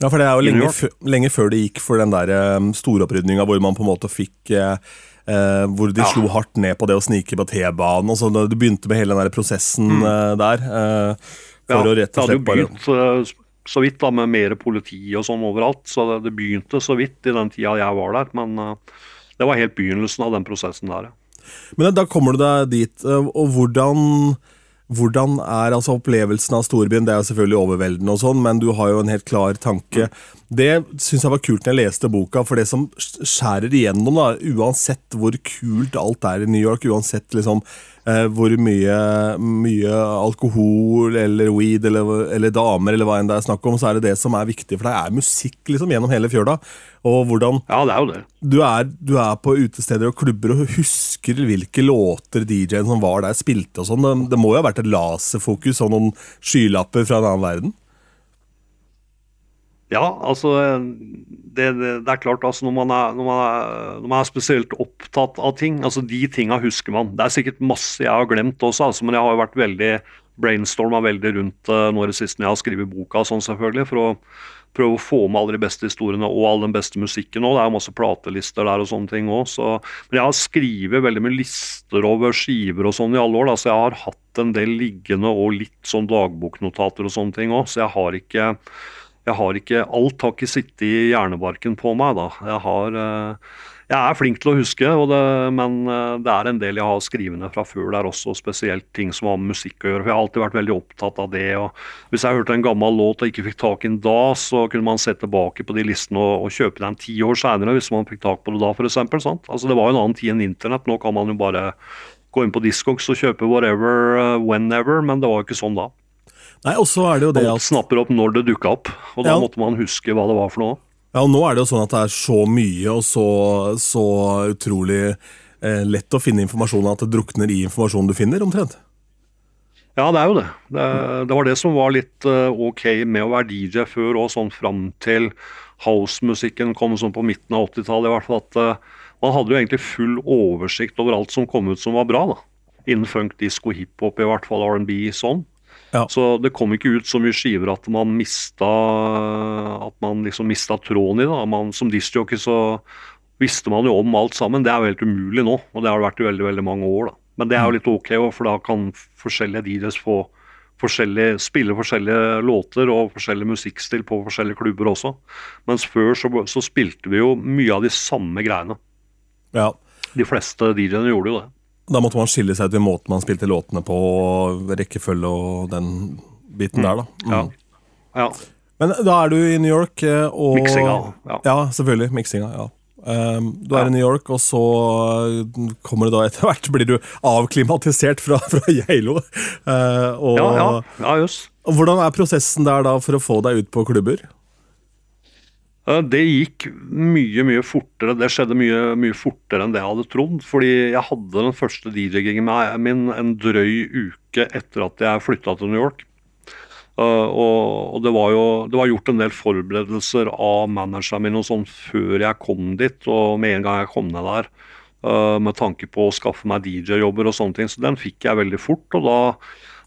Ja, for det er jo lenge, lenge før det gikk for den der um, storopprydninga hvor man på en måte fikk eh, uh, Hvor de Ja. slo hardt ned på det å snike på T-banen. og så Det begynte med hele den der prosessen eh, der. eh, for å rett og slett bare begynt eh, så vidt da med mer politi og sånn overalt. Så det, det begynte så vidt i den tida jeg var der. Men uh, det var helt begynnelsen av den prosessen der. Men da kommer du deg dit, eh, og hvordan hvordan er altså opplevelsen av storbyen? Det er jo selvfølgelig overveldende, og sånn, men du har jo en helt klar tanke. Det syns jeg var kult når jeg leste boka, for det som skjærer igjennom, da, uansett hvor kult alt er i New York, uansett liksom eh, hvor mye, mye alkohol eller weed eller, eller damer eller hva enn det er snakk om, så er det det som er viktig, for det er musikk liksom gjennom hele fjøla. Og hvordan Ja, det er jo det. du er, du er på utesteder og klubber og husker hvilke låter DJ-en som var der, spilte og sånn. Det, det må jo ha vært et laserfokus og noen skylapper fra en annen verden? Ja, altså det, det, det er klart altså når man, er, når, man er, når man er spesielt opptatt av ting, altså de tinga husker man. Det er sikkert masse jeg har glemt også, altså, men jeg har jo vært veldig brainstorma veldig rundt uh, nå det siste når jeg har skrevet boka sånn selvfølgelig, for å prøve å få med alle de beste historiene og all den beste musikken òg. Det er jo masse platelister der og sånne ting òg. Men jeg har skrevet veldig mye lister over skiver og sånn i alle år, da, så jeg har hatt en del liggende og litt sånn dagboknotater og sånne ting òg, så jeg har ikke jeg har ikke, Alt har ikke sittet i hjernebarken på meg. da. Jeg, har, eh, jeg er flink til å huske, det, men eh, det er en del jeg har skrivende fra før der også, spesielt ting som har med musikk å gjøre. for Jeg har alltid vært veldig opptatt av det. og Hvis jeg hørte en gammel låt og ikke fikk tak i den da, så kunne man se tilbake på de listene og, og kjøpe den ti år seinere hvis man fikk tak på det da, f.eks. Altså, det var jo en annen tid enn internett. Nå kan man jo bare gå inn på Discogs og kjøpe whatever, eh, whenever, men det var jo ikke sånn da. Nei, og så er det jo det at snapper opp når det dukka opp, og da Ja. måtte man huske hva det var for noe. ja, og Nå er det jo sånn at det er så mye og så, så utrolig eh, lett å finne informasjon at det drukner i informasjonen du finner, omtrent. Ja, det er jo det. Det, det var det som var litt uh, ok med å være DJ før og sånn fram til housemusikken kom sånn på midten av 80-tallet. i hvert fall at uh, Man hadde jo egentlig full oversikt over alt som kom ut som var bra. da. Innen funk, disko, hiphop, i hvert fall R&B sånn. Ja. Så det kom ikke ut så mye skiver at man mista At man liksom mista tråden i det. Man, som disjockey så visste man jo om alt sammen. Det er jo helt umulig nå, og det har det vært i veldig veldig mange år. da. Men det er jo litt ok, for da kan forskjellige DJs få forskjellige, spille forskjellige låter og forskjellig musikkstil på forskjellige klubber også. Mens før så, så spilte vi jo mye av de samme greiene. Ja, De fleste DJ-ene gjorde jo det. Da måtte man skille seg ut i måten man spilte låtene på, rekkefølge og den biten der, da. Mm. Ja. ja. Men da er du i New York, eh, og Miksinga, ja. Ja, selvfølgelig. Miksinga. ja. Um, du er Ja. i New York, og så uh, kommer du da etter hvert blir du avklimatisert fra, fra Geilo. Uh, og, Ja, ja, ja, just. hvordan er prosessen der da for å få deg ut på klubber? Det gikk mye mye fortere. Det skjedde mye, mye fortere enn det jeg hadde trodd. Fordi jeg hadde den første DJ-gingen min en drøy uke etter at jeg flytta til New York. Eh, og det var jo det var gjort en del forberedelser av manageren min og sånn før jeg kom dit. Og med en gang jeg kom ned der, eh, med tanke på å skaffe meg DJ-jobber og sånne ting. Så den fikk jeg veldig fort. og da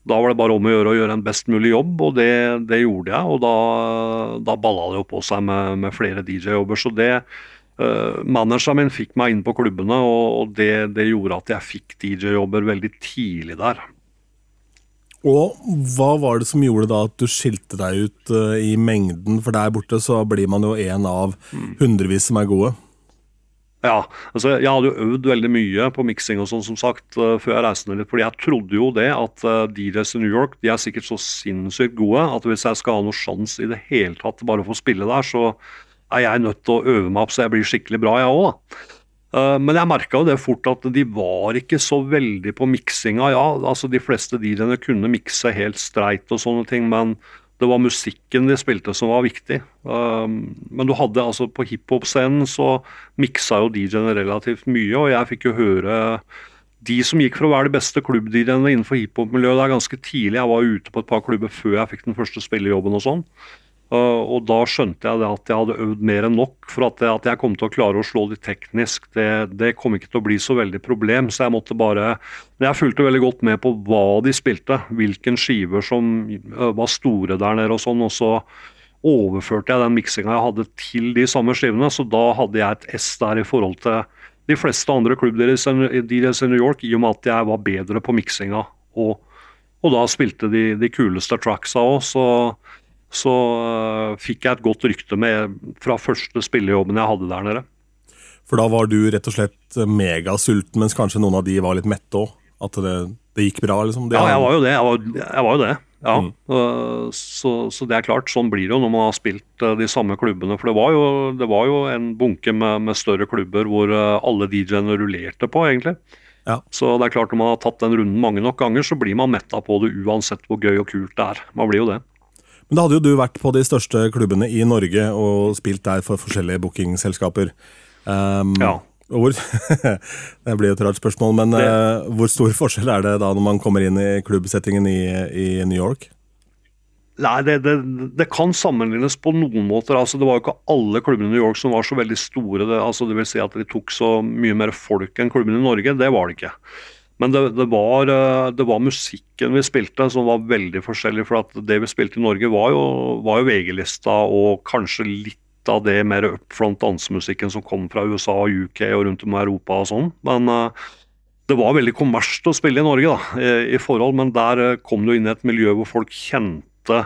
da var det bare om å gjøre å gjøre en best mulig jobb, og det, det gjorde jeg. Og da, da balla det jo på seg med, med flere DJ-jobber. Så det uh, Manageren min fikk meg inn på klubbene, og, og det, det gjorde at jeg fikk DJ-jobber veldig tidlig der. Og hva var det som gjorde da at du skilte deg ut uh, i mengden? For der borte så blir man jo en av hundrevis som er gode. Ja, altså Jeg hadde jo øvd veldig mye på miksing og sånn som sagt uh, før jeg reiste ned litt. fordi jeg trodde jo det at uh, DJs i New York de er sikkert så sinnssykt gode at hvis jeg skal ha noe sjanse i det hele tatt bare å få spille der, så er jeg nødt til å øve meg opp så jeg blir skikkelig bra, jeg òg. Uh, men jeg merka jo det fort at de var ikke så veldig på miksinga. Ja, altså de fleste DJ-ene kunne mikse helt streit og sånne ting, men Det var musikken de spilte som var viktig. Um, men du hadde altså på hiphop-scenen så miksa jo DJ-ene relativt mye, og jeg fikk jo høre de som gikk for å være de beste klubb-DJ-ene innenfor hiphop-miljøet der ganske tidlig. Jeg var ute på et par klubber før jeg fikk den første spillejobben og sånn. Uh, og da skjønte jeg at jeg hadde øvd mer enn nok for at, jeg, at jeg kom til å klare å slå de teknisk. Det, det, kom ikke til å bli så veldig problem, så jeg måtte bare jeg fulgte veldig godt med på hva de spilte, hvilken skiver som uh, var store der nede og sånn. Og så overførte jeg den miksinga jeg hadde til de samme skivene, så da hadde jeg et S der i forhold til de fleste andre klubbdealers i New York, i og med at jeg var bedre på miksinga. Og, og da spilte de, de kuleste tracksa òg, så så uh, fikk jeg et godt rykte med fra første spillejobben jeg hadde der nede. For da var du rett og slett megasulten, mens kanskje noen av de var litt mette òg? At det, det, gikk bra, liksom? Det ja, jeg var jo det. Jeg var, jeg var jo det. Ja. Mm. Uh, så, så, det er klart, sånn blir det jo når man har spilt uh, de samme klubbene. For det var jo, det var jo en bunke med, med større klubber hvor alle DJ-ene rullerte på, egentlig. Ja. Så det er klart, når man har tatt den runden mange nok ganger, så blir man metta på det uansett hvor gøy og kult det er. Man blir jo det. Men da hadde jo du vært på de største klubbene i Norge og spilt der for forskjellige bookingselskaper. Um, ja. Hvor, (laughs) det blir et rart spørsmål, men uh, hvor stor forskjell er det da når man kommer inn i klubbsettingen i, i New York? Nei, det, det, det, kan sammenlignes på noen måter. Altså, det var jo ikke alle klubbene i New York som var så veldig store. Det, altså, det vil si at de tok så mye mer folk enn klubbene i Norge. Det var det ikke. Men det, det, var, eh, det, var, musikken vi spilte som var veldig forskjellig. For det vi spilte i Norge, var jo, jo VG-lista og kanskje litt av det mer upfront dansemusikken som kom fra USA og UK og rundt om i Europa og sånn. Men uh, det var veldig kommersielt å spille i Norge, da, i, i forhold, men der uh, kom du inn i et miljø hvor folk kjente Eh,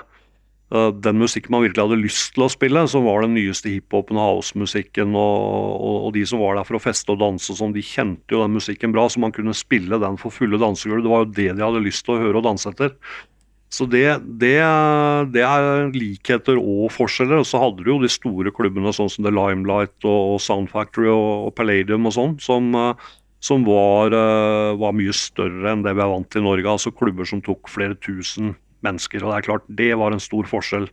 den musikken man virkelig hadde lyst til å spille, som var den nyeste hiphopen og housemusikken, og, og, og, de som var der for å feste og danse sånn, de kjente jo den musikken bra, så man kunne spille den for fulle dansegulv. Det var jo det de hadde lyst til å høre og danse etter. Så det, det, det er likheter og forskjeller. Og så hadde du jo de store klubbene sånn som The Limelight og Sound Factory og, og Palladium og sånn, som, eh, som var, eh, var, mye større enn det vi er vant til i Norge. Altså klubber som tok flere tusen mennesker. Og det er klart, det var en stor forskjell.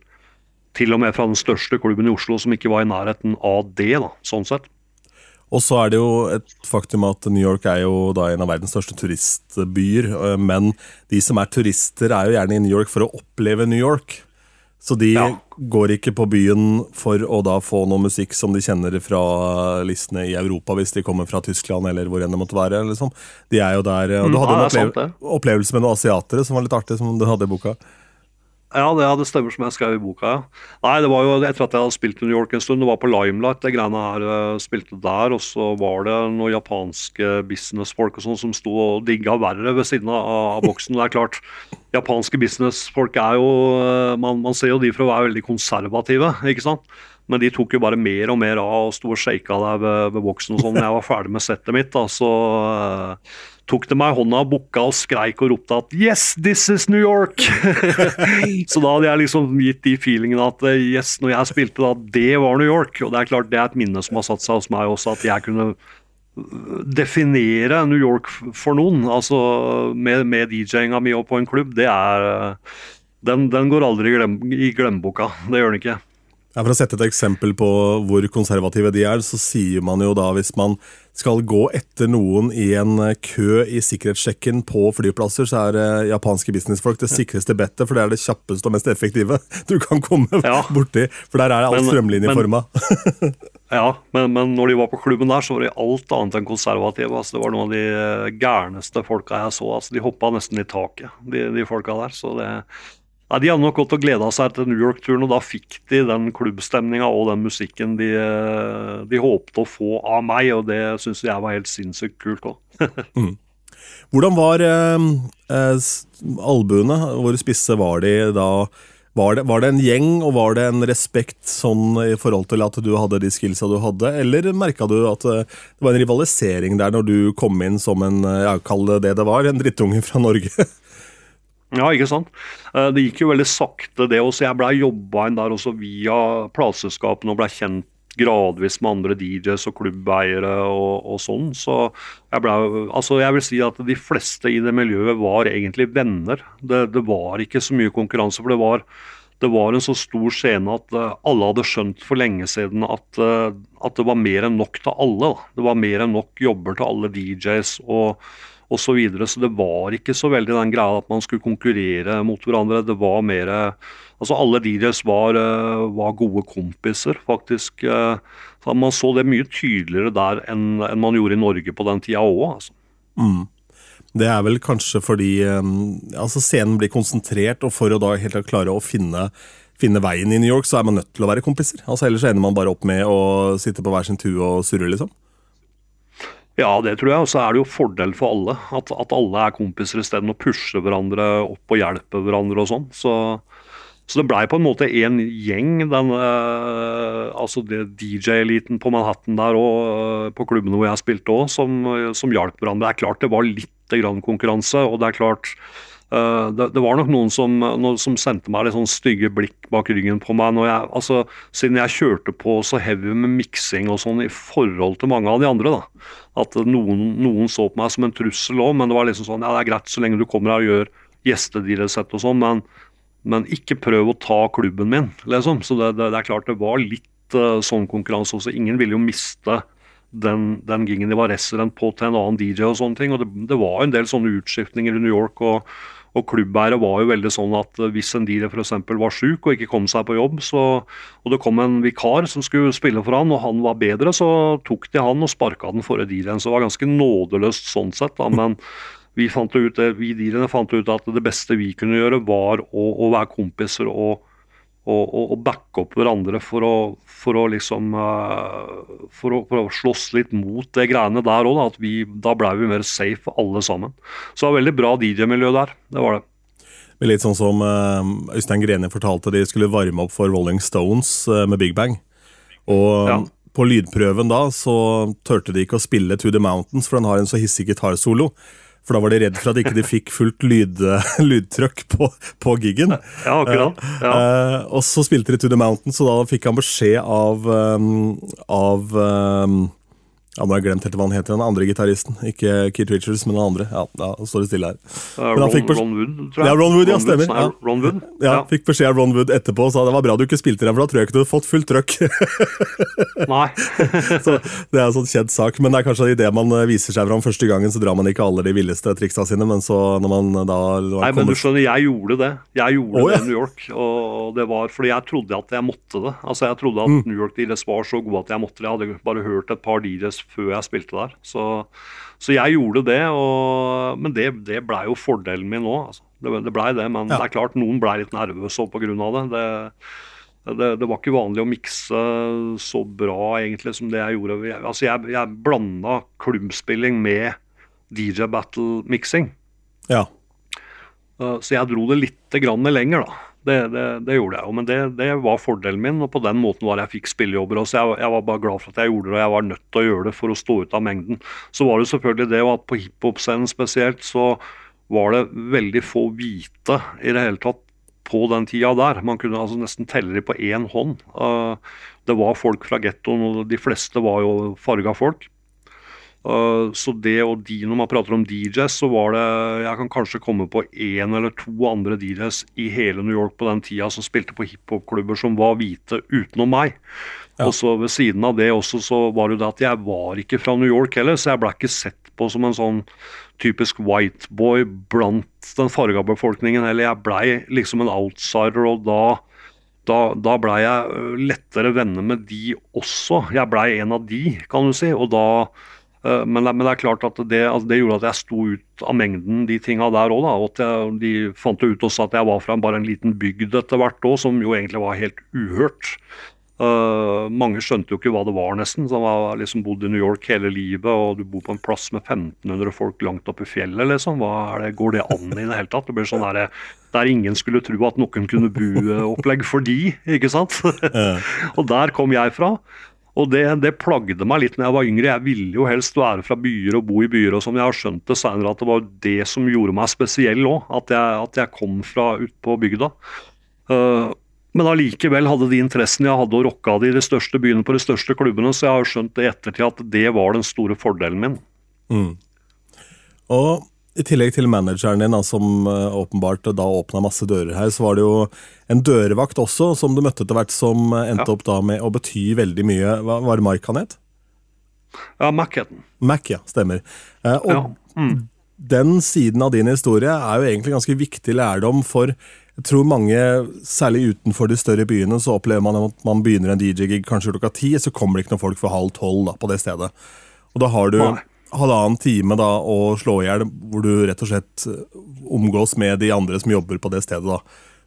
Til og med fra den største klubben i Oslo, som ikke var i nærheten av det, da, sånn sett. Og så er det jo et faktum at New York er jo da en av verdens største turistbyer. Men de som er turister, er jo gjerne i New York for å oppleve New York. Så de ja. går ikke på byen for å da få noe musikk som de kjenner fra listene i Europa, hvis de kommer fra Tyskland eller hvor enn det måtte være. Liksom. De er jo der, og Du mm, hadde ja, en opplev opplevelse med noen asiatere som var litt artig, som du hadde i boka. Ja, det, det stemmer som jeg skrev i boka. Ja. Nei, det var jo etter at jeg hadde spilt i New York en stund. Det var på Limelight, det greiene her uh, spilte der. Og så var det noen japanske businessfolk og sånn som sto og digga verre ved siden av, av boksen. Det er klart, japanske businessfolk er jo uh, man, man, ser jo de for å være veldig konservative, ikke sant. Men de tok jo bare mer og mer av og sto og shaka der ved, ved boksen og sånn. Jeg var ferdig med settet mitt, da, så uh, tok de meg i hånda, bukka og skreik og ropte at 'Yes, this is New York'! (laughs) så da hadde jeg liksom gitt de feelingene at yes, når jeg spilte da, det var New York. Og det er klart det er et minne som har satt seg hos meg også, at jeg kunne øh, definere New York for noen. Altså med, med DJ-inga mi og på en klubb, det er øh, Den, den går aldri i, glem, i glemmeboka. Det gjør den ikke. Ja, for å sette et eksempel på hvor konservative de er, så sier man jo da hvis man skal gå etter noen i en kø i sikkerhetssjekken på flyplasser, så er eh, japanske businessfolk det sikreste bettet, for det er det kjappeste og mest effektive (laughs) du kan komme ja. borti. For der er alt strømlinjeforma. (laughs) ja, men, men, når de var på klubben der, så var de alt annet enn konservative. Altså, det var noen av de eh, gærneste folka jeg så. Altså, de hoppa nesten i taket, de, de folka der. så det ja, De hadde nok gått og gleda seg til New York-turen, og da fikk de den klubbstemninga og den musikken de, de håpte å få av meg, og det syns jeg var helt sinnssykt kult òg. (laughs) mm. Hvordan var eh, eh, albuene? Hvor spisse var de da? Var det, var det, en gjeng, og var det en respekt sånn i forhold til at du hadde de skillsa du hadde, eller merka du at eh, det var en rivalisering der når du kom inn som en, jeg ja, kall det det det var, en drittunge fra Norge? (laughs) Ja, ikke sant. Eh, det gikk jo veldig sakte, det også. Jeg blei jobba inn der også via plateselskapene og blei kjent gradvis med andre DJs og klubbeiere og, og sånn. Så jeg blei altså jeg vil si at de fleste i det miljøet var egentlig venner. Det, det, var ikke så mye konkurranse, for det var, det var en så stor scene at uh, alle hadde skjønt for lenge siden at, uh, at det var mer enn nok til alle. Det var mer enn nok jobber til alle DJs og osv. Så, videre. så det var ikke så veldig den greia at man skulle konkurrere mot hverandre. Det var mer Altså alle deres var, uh, var gode kompiser, faktisk. så Man så det mye tydeligere der enn, enn man gjorde i Norge på den tida òg. Altså. Mm. Det er vel kanskje fordi altså scenen blir konsentrert, og for å da helt klare å finne, finne, veien i New York, så er man nødt til å være kompiser. Altså Ellers ender man bare opp med å sitte på hver sin tue og surre, liksom. Ja, det tror jeg. Og så er det jo fordel for alle. At, at alle er kompiser isteden og pusher hverandre opp og hjelper hverandre og sånn. Så, så, det blei på en måte en gjeng, den uh, altså DJ-eliten på Manhattan der og uh, på klubbene hvor jeg spilte òg, som, som hjalp hverandre. Det er klart det var litt grann konkurranse. Og det er klart det, det, var nok noen som, noen som, sendte meg litt sånn stygge blikk bak ryggen på meg. jeg, altså, Siden jeg kjørte på så heavy med miksing og sånn i forhold til mange av de andre. da, At noen, noen så på meg som en trussel òg, men det var liksom sånn ja det er greit så lenge du kommer her og gjør gjestediresett og sånn, men, men, ikke prøv å ta klubben min, liksom. Så det, det, det er klart det var litt uh, sånn konkurranse også. Ingen ville jo miste den, den gingen de var resident på til en annen DJ og sånne ting. og Det, det var en del sånne utskiftninger i New York. og og klubbeiere var jo veldig sånn at hvis en dealer f.eks. var syk og ikke kom seg på jobb, så, og det kom en vikar som skulle spille for han, og han var bedre, så tok de han og sparka den forrige DJ-en. Så det var ganske nådeløst sånn sett. da, men (laughs) vi fant ut, vi DJ-ene fant ut at det beste vi kunne gjøre, var å, å være kompiser og og, og, og backe opp hverandre for å, for å liksom uh, for, å, for å, slåss litt mot det greiene der òg. Da, da ble vi mer safe alle sammen. Så det var veldig bra DJ-miljø der. Det var det. Men Litt sånn som uh, Øystein Greni fortalte de skulle varme opp for Rolling Stones uh, med Big Bang. Og ja. på lydprøven da så turte de ikke å spille To The Mountains, for den har en så hissig gitarsolo. For da var de redd for at ikke de fikk fullt lyd, (laughs) lydtrykk på, på gigen. Ja, akkurat. Ja. Uh, og så spilte de To The Mountain, så da fikk han beskjed av, um, av um, ja, Nå har jeg glemt helt hva han heter, den andre gitaristen. Ikke Keith Richards, men den andre. Ja, da står det stille her. Ron, Ron, Wood, tror jeg. Ja, Ron Wood, ja, stemmer. Ja. Ron Wood. Ja, Fikk beskjed av Ron Wood etterpå og sa det var bra du ikke spilte den, for da tror jeg ikke du hadde fått fullt trøkk. (laughs) Nei. (laughs) så Det er en sånn kjent sak, men det er kanskje idet man eh, viser seg fram første gangen, så drar man ikke alle de villeste triksa sine, men så når man da Nei, men du skjønner, jeg gjorde det. Jeg gjorde oh, det i New York, og det var fordi jeg trodde at jeg måtte det. Altså, Jeg trodde at mm. New York Dealers var så gode at jeg måtte det. Jeg hadde bare hørt et par DJs før jeg spilte der. Så, så jeg gjorde det, og, men det, det blei jo fordelen min nå. Altså. Det, det blei det, men ja. det er klart noen blei litt nervøse pga. det. det det, det, var ikke vanlig å mikse så bra egentlig som det jeg gjorde. Altså jeg, jeg blanda klubbspilling med DJ battle-miksing. Ja. Uh, så jeg dro det litt lenger, da. Det, det, det, gjorde jeg jo, men det, det, var fordelen min. og På den måten var jeg fikk spillejobber. også. Jeg, jeg, var bare glad for at jeg gjorde det, og jeg var nødt til å gjøre det for å stå ut av mengden. Så var det selvfølgelig det at på hiphop-scenen spesielt, så var det veldig få hvite i det hele tatt på den tida der. Man kunne altså nesten telle dem på én hånd. Uh, det var folk fra gettoen, og de fleste var jo farga folk. Uh, så det og de, når man prater om DJs, så var det Jeg kan kanskje komme på én eller to andre DJs i hele New York på den tida som spilte på hiphop-klubber som var hvite utenom meg. Ja. Og så ved siden av det også så var det det at jeg var ikke fra New York heller, så jeg ble ikke sett på som en sånn typisk white boy blant den farga befolkningen heller. Jeg blei liksom en outsider, og da da, da blei jeg lettere venner med de også. Jeg blei en av de, kan du si. Og da Eh, men, men, det er klart at det, altså det, gjorde at jeg sto ut av mengden, de tinga der òg. Og at de fant ut også at jeg var fra bare en liten bygd etter hvert òg, som jo egentlig var helt uhørt. Uh, mange skjønte jo ikke hva det var, nesten. Som har liksom bodd i New York hele livet, og du bor på en plass med 1500 folk langt oppe i fjellet, liksom. Det, går det an i det hele tatt? Det blir sånn der, der ingen skulle tro at noen kunne bo-opplegg for de, ikke sant? (laughs) og der kom jeg fra. Og det, det, plagde meg litt når jeg var yngre. Jeg ville jo helst være fra byer og bo i byer. og som Jeg har skjønt det senere at det var det som gjorde meg spesiell òg. At, at, jeg kom fra ut på bygda. Uh, men allikevel hadde de interessene jeg hadde og rocka de i de største byene på de største klubbene, så jeg har skjønt det i ettertid at det var den store fordelen min. Mm. Og i tillegg til manageren din, som uh, åpenbart da åpna masse dører her, så var det jo en dørvakt også, som du møtte etter hvert, som uh, endte ja. opp da med å bety veldig mye. Hva var det Mark han het? Ja, Mac het den. Mac, ja. Stemmer. Uh, og ja. mm. den siden av din historie er jo egentlig ganske viktig lærdom for jeg tror mange, særlig utenfor de større byene, så opplever man at man begynner en DJ-gig kanskje klokka ti, så kommer det ikke noen folk for halv tolv på det stedet. Og da har du Nei halvannen time da å slå i hjel, hvor du rett og slett eh, omgås med de andre som jobber på det stedet. da.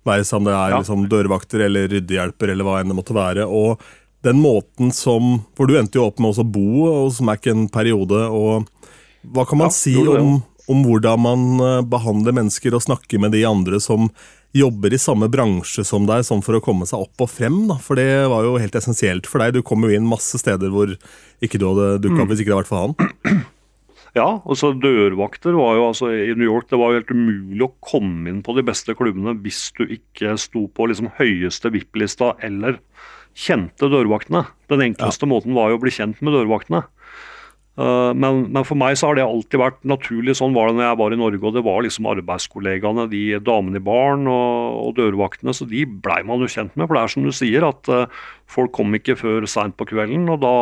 Være som det er ja. liksom, dørvakter eller ryddehjelper eller hva enn det måtte være. Og den måten som For du endte jo opp med å bo hos Mac en periode. og Hva kan man ja, si om, om, hvordan man eh, behandler mennesker og snakker med de andre som jobber i samme bransje som deg, sånn for å komme seg opp og frem? da, For det var jo helt essensielt for deg. Du kom jo inn masse steder hvor ikke du hadde dukka opp mm. hvis ikke det hadde vært for han. Ja, altså dørvakter var jo altså i New York det var jo helt umulig å komme inn på de beste klubbene hvis du ikke sto på liksom høyeste VIP-lista eller kjente dørvaktene. Den enkleste ja. måten var jo å bli kjent med dørvaktene. Uh, men, men, for meg så har det alltid vært naturlig. Sånn var det når jeg var i Norge. og Det var liksom arbeidskollegaene, de damene i baren og, og dørvaktene. Så de blei man jo kjent med. For det er som du sier, at uh, folk kom ikke før seint på kvelden. Og da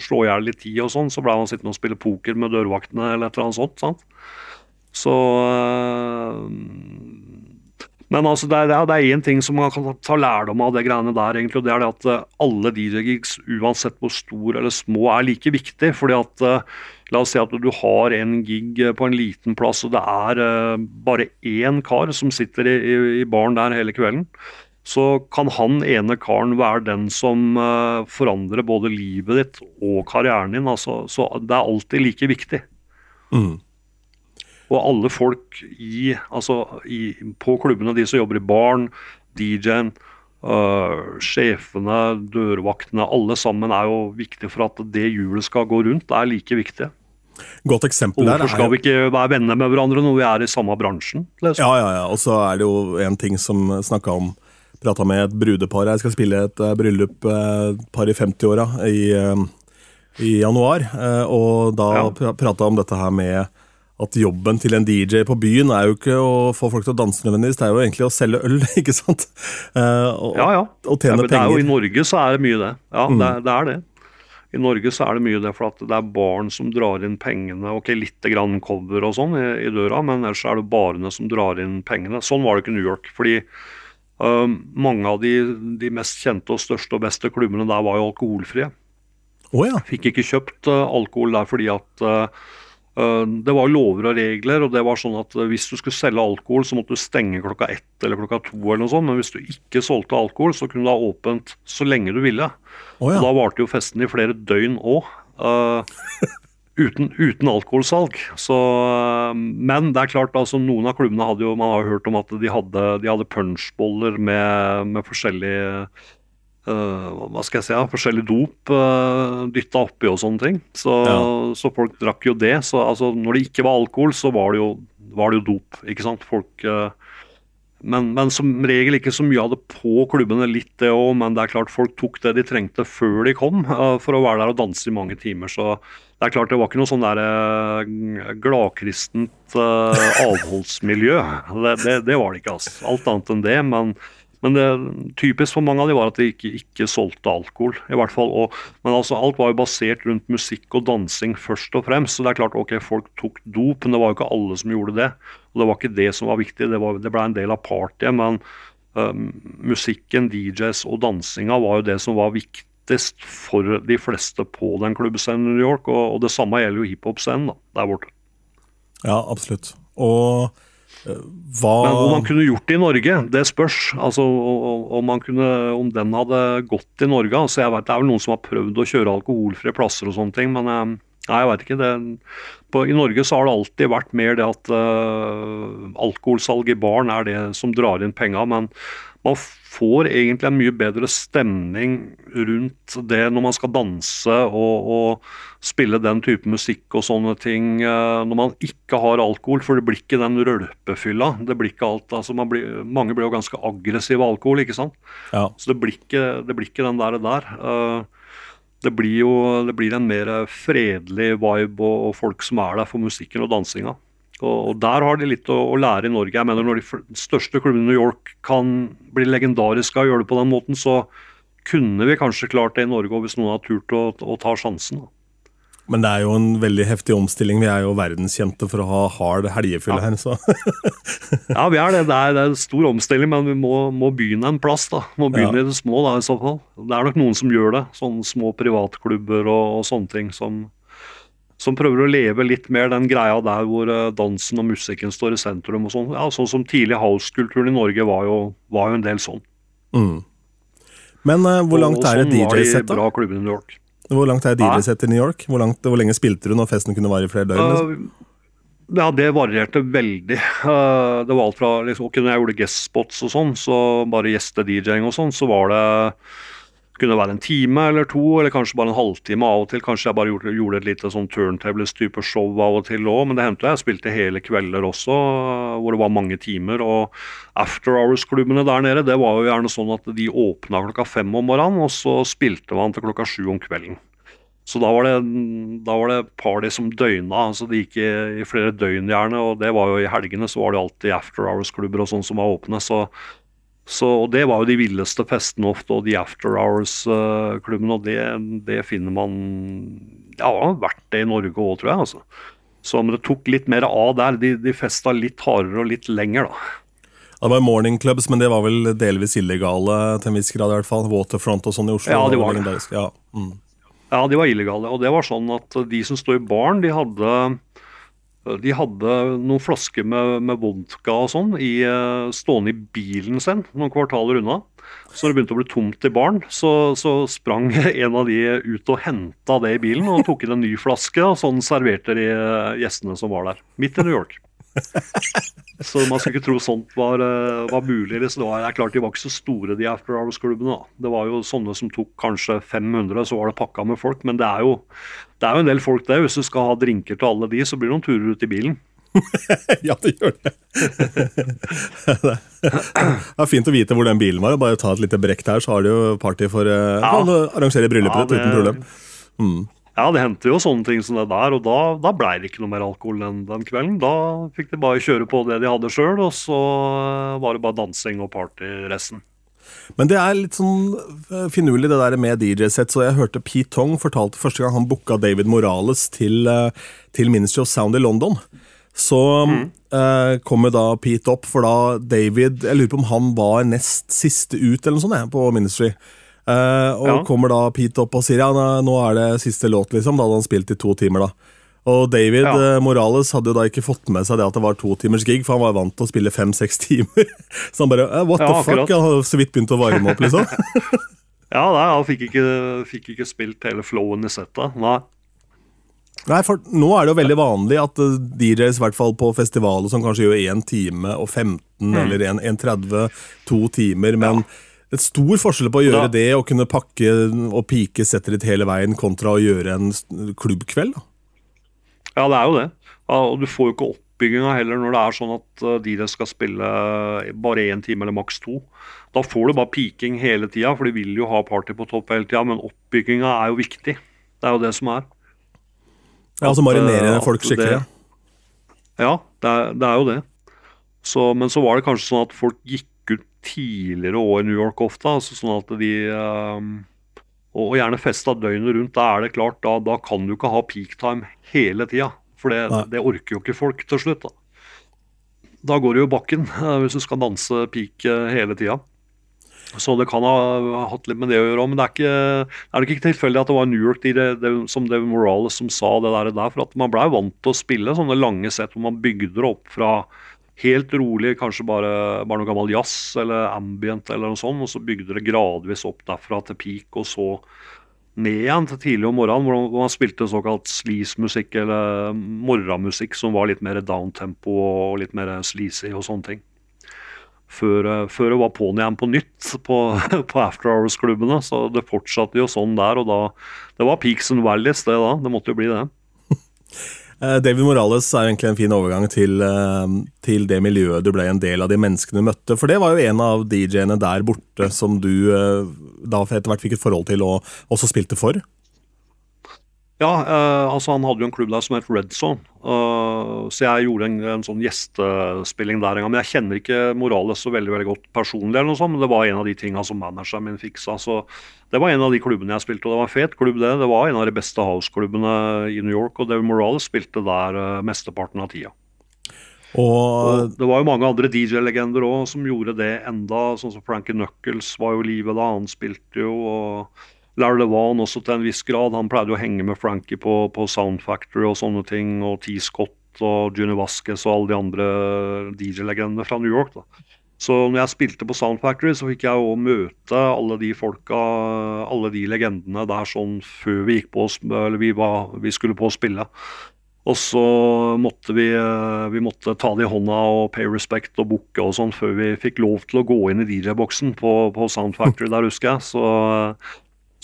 uh, jeg i litt tid og sånn, så blei man sittende og spille poker med dørvaktene eller et eller annet sånt. sant? Så men altså, det er én ting som man kan ta lærdom av det greiene der, egentlig, og det er det at uh, alle DJ-gigs, uansett hvor stor eller små, er like viktig. fordi at uh, La oss si at du har en gig på en liten plass, og det er bare én kar som sitter i, i baren der hele kvelden. Så kan han ene karen være den som forandrer både livet ditt og karrieren din. Altså, så det er alltid like viktig. Mm. Og alle folk i, altså i, på klubbene, de som jobber i baren, DJ-en, øh, sjefene, dørvaktene, alle sammen er jo viktige for at det hjulet skal gå rundt. Det er like viktig. Godt eksempel Hvorfor skal vi ikke være venner med hverandre når vi er i samme bransjen? Liksom? Ja, ja, ja. Og så er det jo en ting som snakka om Prata med et brudepar. Jeg skal spille et uh, bryllup, uh, par i 50-åra, i, uh, i, januar. og da ja. prata om dette her med at jobben til en DJ på byen er jo ikke å få folk til å danse nødvendigvis, det er jo egentlig å selge øl, (laughs) ikke sant? Uh, og, ja, ja. Og tjene ja, penger. Jo, I Norge så er det mye det. Ja, mm. det, det, er det. I Norge så er det mye det, for at det er barn som drar inn pengene. Ok, litt grann cover og sånn i, i, døra, men ellers er det barene som drar inn pengene. Sånn var det ikke i New York. fordi uh, mange av de, de, mest kjente og største og beste klubbene der var jo alkoholfrie. Oh, ja. Fikk ikke kjøpt uh, alkohol der fordi at Eh, det var lover og regler, og det var sånn at eh, hvis du skulle selge alkohol, så måtte du stenge klokka ett eller klokka to, eller noe sånt, men hvis du ikke solgte alkohol, så kunne du ha åpent så lenge du ville. Oh, ja. Og da varte jo festen i flere døgn òg. Uh, eh, (laughs) uten, uten, alkoholsalg. Så, uh, men det er klart, altså, noen av klubbene hadde jo Man har jo hørt om at de hadde, de hadde punchboller med, med forskjellige Uh, hva skal jeg si, ja, forskjellig dop uh, dytta oppi og sånne ting. Så, ja. så, folk drakk jo det. Så altså, når det ikke var alkohol, så var det jo, var det jo dop. ikke sant? Folk, uh, men, men, som regel ikke så mye av det på klubbene, litt det òg. Men det er klart folk tok det de trengte før de kom, uh, for å være der og danse i mange timer. Så det er klart det var ikke noe sånn der gladkristent avholdsmiljø. Det, det, det, var det ikke. altså. Alt annet enn det. men men det typisk for mange av de var at de ikke, ikke solgte alkohol. i hvert fall. Og, men altså, alt var jo basert rundt musikk og dansing først og fremst. Så det er klart, ok, folk tok dop, men det var jo ikke alle som gjorde det. Og det var ikke det som var viktig, det, det ble en del av partyet. Men um, musikken, DJs og dansinga var jo det som var viktigst for de fleste på den klubbscenen i New York. Og, og det samme gjelder jo hiphop-scenen der borte. Ja, absolutt. Og hva Men hvor man kunne gjort det i Norge, det spørs. Altså, om, kunne, om, den hadde gått i Norge. Altså, jeg vet, det er vel noen som har prøvd å kjøre alkoholfrie plasser og sånne ting, men eh, nei, jeg vet ikke. Det, på, I Norge så har det alltid vært mer det at uh, alkoholsalg i baren er det som drar inn penga. Men man får egentlig en mye bedre stemning rundt det når man skal danse og, og, spille den type musikk og sånne ting eh, når man ikke har alkohol, for det blir ikke den rølpefylla. Det blir ikke alt, altså blir, Mange blir jo ganske aggressive av alkohol, ikke sant. Ja. Så det blir, ikke, det blir ikke den der. der. Eh, det blir jo det blir en mer fredelig vibe og, og folk som er der for musikken og dansinga. Og der har de litt å, å lære i Norge. Jeg mener Når de største klubbene i New York kan bli legendariske og gjøre det på den måten, så kunne vi kanskje klart det i Norge hvis noen har turt å, å ta sjansen. Men det er jo en veldig heftig omstilling. Vi er jo verdenskjente for å ha hard helgefylle ja. her, så (laughs) Ja, vi er det. Det er, det er, en stor omstilling, men vi må, må begynne en plass. da. Må begynne ja. i det små, da, i så fall. Det er nok noen som gjør det. Sånne små privatklubber og, og sånne ting som som prøver å leve litt mer den greia der hvor eh, dansen og musikken står i sentrum. og Sånn ja, sånn som tidlig house-kulturen i Norge var jo, var jo, en del sånn. Mm. Men uh, hvor langt og, er et DJ-sett, da? Bra klubben i New York. Hvor langt er DJ-sett i New York? Hvor, langt, hvor, lenge spilte du når festen kunne vare i flere døgn? Liksom? Uh, ja, det varierte veldig. Uh, (laughs) det var alt fra liksom, Når jeg gjorde guest spots og sånn, så bare gjeste-DJ-ing og sånn, så var det kunne være en time eller to, eller kanskje bare en halvtime av og til. Kanskje jeg bare gjorde, gjorde et lite sånn turntables-type show av og til òg, men det hendte jeg spilte hele kvelder også, hvor det var mange timer. Og after hours-klubbene der nede, det var jo gjerne sånn at de åpna klokka fem om morgenen, og så spilte man til klokka sju om kvelden. Så da var, det, da var det party som døgna. altså Det gikk i, i flere døgn gjerne, og det var jo i helgene så var det alltid after hours-klubber og sånn som var åpne. så så, og Det var jo de villeste festene ofte, og de after hours-klubbene. og det, det, finner man Ja, det har vært det i Norge òg, tror jeg. altså. Så men det tok litt mer av der. De, de festa litt hardere og litt lenger, da. Ja, det var morning clubs, men det var vel delvis illegale til en viss grad? i hvert fall. Waterfront og sånn i Oslo. Ja, de var det. Ja. Mm. ja, de var illegale. Og det var sånn at de som sto i baren, de hadde de hadde noen flasker med, med vodka og sånn i, stående i bilen sin noen kvartaler unna. Så når det begynte å bli tomt i baren, så, så, sprang (laughs) en av de ut og henta det i bilen og tok inn en ny flaske, og sånn serverte de uh, gjestene som var der. Midt i New York. (laughs) Så man skulle ikke tro sånt var, uh, var mulig. Det, var, det er klart De var ikke så store, de After Hours-klubbene. Det var jo sånne som tok kanskje 500, så var det pakka med folk. Men det er jo, det er jo en del folk, der. Hvis du skal ha drinker til alle de, så blir det noen turer ut i bilen. (laughs) ja, det gjør det. det er fint å vite hvor den bilen var. Bare ta et lite brekk der, så har du jo party for å ja. Kan arrangere bryllupet ditt ja, uten problem. Mm. Ja, det hendte jo sånne ting som det der, og da, da blei det ikke noe mer alkohol den, den, kvelden. Da fikk de bare kjøre på det de hadde sjøl, og så eh, var det bare dansing og party resten. Men det er litt sånn eh, finurlig det der med DJ-sett. Så jeg hørte Pete Tong fortalte første gang han booka David Morales til, eh, til Ministry of Sound i London. Så mm. eh, kommer da Pete opp, for da David Jeg lurer på om han var nest siste ut eller noe sånt på Ministry. Eh, og ja. kommer da Pete opp og sier ja, nå er det siste låt, liksom. Da hadde han spilt i to timer, da. Og David ja. uh, Morales hadde jo da ikke fått med seg det at det var to timers gig, for han var vant til å spille fem-seks (laughs) timer. Så han bare uh, what ja, the fuck? Han hadde så vidt begynt å varme opp, liksom. (laughs) (laughs) ja, nei, han fikk ikke, fikk ikke spilt hele flowen i settet. Nei. Nei, for Nå er det jo veldig vanlig at DJs, i hvert fall på festivaler, som kanskje gjør 1 time og 15 mm. eller 1.30, to timer, men ja det er stor forskjell på å gjøre da. det og kunne pakke og pike settet ditt hele veien, kontra å gjøre en klubbkveld. da. Ja, det er jo det. Og du får jo ikke oppbygginga heller når det er sånn at de de skal spille bare én time eller maks to. Da får du bare piking hele tida, for de vil jo ha party på topp hele tida. Men oppbygginga er jo viktig. Det er jo det som er. Ja, altså marinere folk skikkelig? Det, ja, det er, det er, jo det. Så, men så var det kanskje sånn at folk gikk ut tidligere år i New York ofte. altså sånn at de um, Og gjerne festa døgnet rundt. Da er det klart, da, da kan du ikke ha peak time hele tida. For det, det, orker jo ikke folk til slutt. Da, da går det jo bakken (laughs) hvis du skal danse peak uh, hele tida. Så det kan ha hatt litt med det å gjøre. Men det er, ikke, er det ikke tilfeldig at det var New York de, de, som David Morales som sa det der, der. For at man blei vant til å spille sånne lange sett hvor man bygde det opp fra helt rolig, kanskje bare, bare noe gammel jazz eller ambient eller noe sånt, og så bygde det gradvis opp derfra til peak, og så ned igjen til tidlig om morgenen, hvor man spilte såkalt sleaze-musikk eller morgenmusikk som var litt mer downtempo og litt mer sleazy og sånne ting. Før, før det var på'n igjen på nytt på, (laughs) på After Hours-klubbene. Så det fortsatte jo sånn der, og da Det var peaks and valleys, det da. Det måtte jo bli det. (laughs) Eh, David Morales er egentlig en fin overgang til, eh, til, det miljøet du ble en del av, de menneskene du møtte. For det var jo en av DJ-ene der borte som du eh, da etter hvert fikk et forhold til og også spilte for. Ja, eh, altså han hadde jo en klubb der som het Red Zone. Uh, så jeg gjorde en, en, sånn gjestespilling der en gang. Men jeg kjenner ikke Morales så veldig veldig godt personlig, eller noe sånt, men det var en av de tinga som manageren min fiksa. Så det var en av de klubbene jeg spilte, og det var en fet klubb, det. Det var en av de beste house-klubbene i New York, og David Morales spilte der uh, mesteparten av tida. Og, og, Det var jo mange andre DJ-legender òg som gjorde det enda, sånn som Frankie Knuckles var jo i live da, han spilte jo. og Larry Levan også til en viss grad. Han pleide å henge med Frankie på, på Sound Factory og sånne ting. Og T. Scott og Juni Vasquez og alle de andre DJ-legendene fra New York. da. Så når jeg spilte på Sound Factory, så fikk jeg jo møte alle de folka, alle de legendene der sånn før vi gikk på, eller vi, var, vi skulle på å spille. Og så måtte vi, vi måtte ta det i hånda og pay respect og booke og sånn før vi fikk lov til å gå inn i DJ-boksen på, på Sound Factory der, husker jeg. Så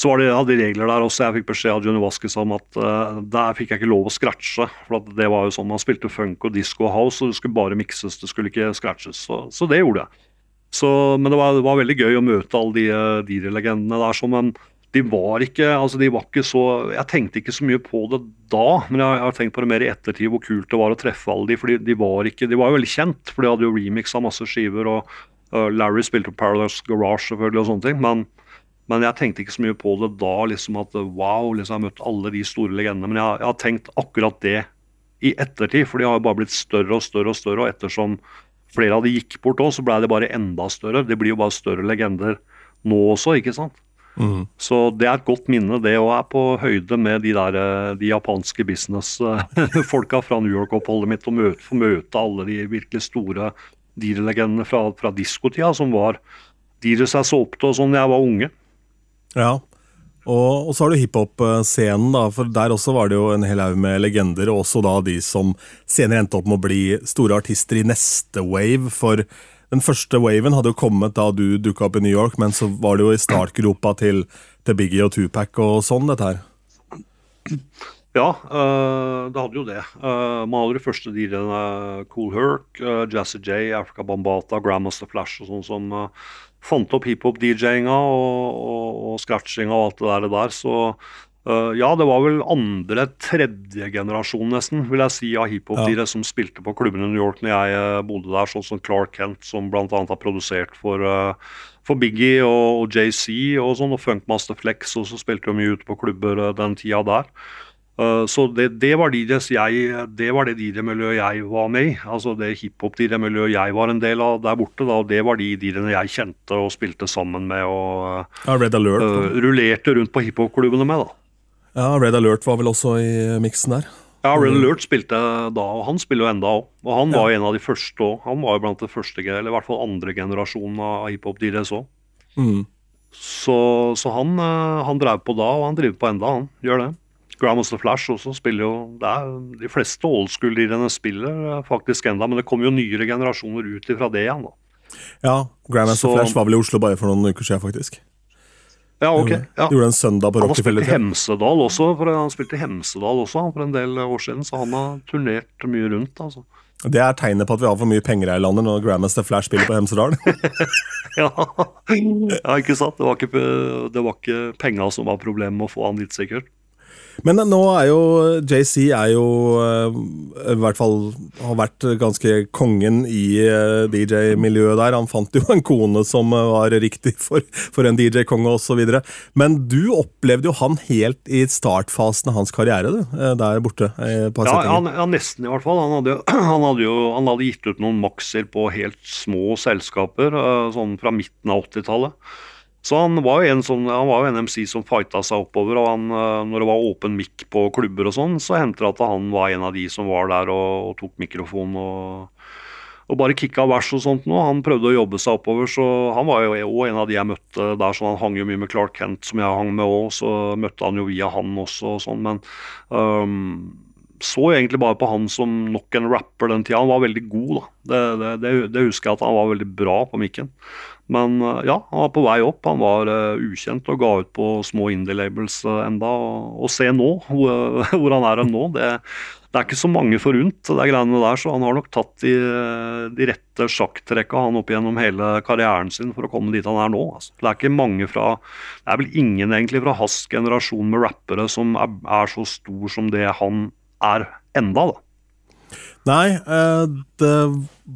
så var det, hadde de regler der også. Jeg fikk beskjed av Johnny Vasquez om at uh, der fikk jeg ikke lov å scratche. For det var jo sånn man spilte funk og disco house, og det skulle bare mikses, det skulle ikke scratches. Så, så det gjorde jeg. Så, men det var, det var, veldig gøy å møte alle de, eh, de legendene der. Så, men de var ikke altså de var ikke så Jeg tenkte ikke så mye på det da, men jeg, har tenkt på det mer i ettertid hvor kult det var å treffe alle de, For de var ikke, de var jo veldig kjent, for de hadde jo remixa masse skiver. og uh, Larry spilte på Paradise Garage selvfølgelig og sånne ting. men men jeg tenkte ikke så mye på det da, liksom at wow, liksom jeg har møtt alle de store legendene. Men jeg, jeg, har tenkt akkurat det i ettertid, for de har jo bare blitt større og større og større. Og ettersom flere av de gikk bort òg, så ble det bare enda større. Det blir jo bare større legender nå også, ikke sant. Mm. Så det er et godt minne, det òg er på høyde med de der de japanske businessfolka (laughs) fra New York-oppholdet mitt. Å møte, få møte alle de virkelig store DJ-legendene fra, fra diskotida som var dyret jeg så opp til sånn da jeg var unge. Ja, og, og, så har du hiphop-scenen, da, for der også var det jo en hel haug med legender, og også da de som senere endte opp med å bli store artister i neste wave. For den første waven hadde jo kommet da du dukka opp i New York, men så var det jo i startgropa til, til Biggie og Tupac og sånn, dette her. Ja, uh, det hadde jo det. Uh, man hadde de første dealene Cool Herc, Jazzy J, Africa Bambata, Grandmaster Flash og sånn som fant opp hiphop-DJ-inga og, og, og scratchinga og alt det der. der så uh, ja, det var vel andre, tredje generasjon nesten, vil jeg si, av hiphop-DJ ja. som spilte på klubben i New York når jeg uh, bodde der, sånn som Clark Kent, som bl.a. har produsert for, uh, for Biggie og, og JC og sånn, og Funkmaster Flex, og så spilte de mye ute på klubber den tida der. Eh, så det, det, var DJs jeg, det var det DJ-miljøet jeg var med i. Altså det hiphop-DJ-miljøet jeg var en del av der borte. Da, og det var de DJ-ene jeg kjente og spilte sammen med og ja, Red Alert, uh, rullerte rundt på hiphop-klubbene med. da. Ja, Red Alert var vel også i miksen der? Ja, Red Alert spilte da, og han spiller jo enda òg. Og han var en av de første òg. Han var jo blant det første, eller i hvert fall andre generasjonen av hiphop-DJs òg. Mm. Så, så, han, eh, han drev på da, og han driver på enda, han. Gjør det. Grandmaster Flash også spiller jo det er, De fleste oldschool-lirene spiller faktisk enda, men det kommer jo nyere generasjoner ut ifra det igjen. da. Ja, Grandmaster Flash var vel i Oslo bare for noen uker siden, faktisk. Ja, ok. Ja. Gjorde en søndag på Rockefeller. Han spilte Hemsedal også, for han spilte Hemsedal også for en del år siden, så han har turnert mye rundt. altså. Det er tegnet på at vi har for mye penger her i landet når Grandmaster Flash spiller på Hemsedal. (laughs) ja. ja, ikke sant. Det var ikke, det var ikke penga som var problemet med å få han dit, sikkert. Men nå er jo JC er jo eh, i hvert fall har vært ganske kongen i eh, DJ-miljøet der. Han fant jo en kone som var riktig for, for en DJ-konge osv. Men du opplevde jo han helt i startfasen av hans karriere du, eh, der borte. ja, han, ja, nesten i hvert fall. Han hadde, (clears throat) han hadde jo han hadde gitt ut noen makser på helt små selskaper sånn fra midten av 80-tallet. Så han var jo en, sånn, han var jo en MC som fighta seg oppover. og han, eh, Når det var åpen mikk på klubber og sånn, så hendte det at han var en av de som var der og, og tok mikrofonen og, og bare kicka vers og sånt noe. Han prøvde å jobbe seg oppover, så han var jo òg en av de jeg møtte der. så Han hang jo mye med Clark Kent, som jeg hang med òg, så møtte han jo via han også og sånn. Men um, så egentlig bare på han som nok en rapper den tida. Han var veldig god, da. Det, det, det, husker jeg at han var veldig bra på mikken. Men eh, ja, han var på vei opp. Han var uh, ukjent og ga ut på små indie-labels uh, enda. Og, se nå, (laughs) hvor, hvor han er nå, det, det er ikke så mange forunt, de greiene der, så han har nok tatt de, de rette sjakktrekka han opp gjennom hele karrieren sin for å komme dit han er nå. Altså. Det er ikke mange fra Det er vel ingen egentlig fra hans generasjon med rappere som er, er så stor som det han er enda, da. Nei, eh, det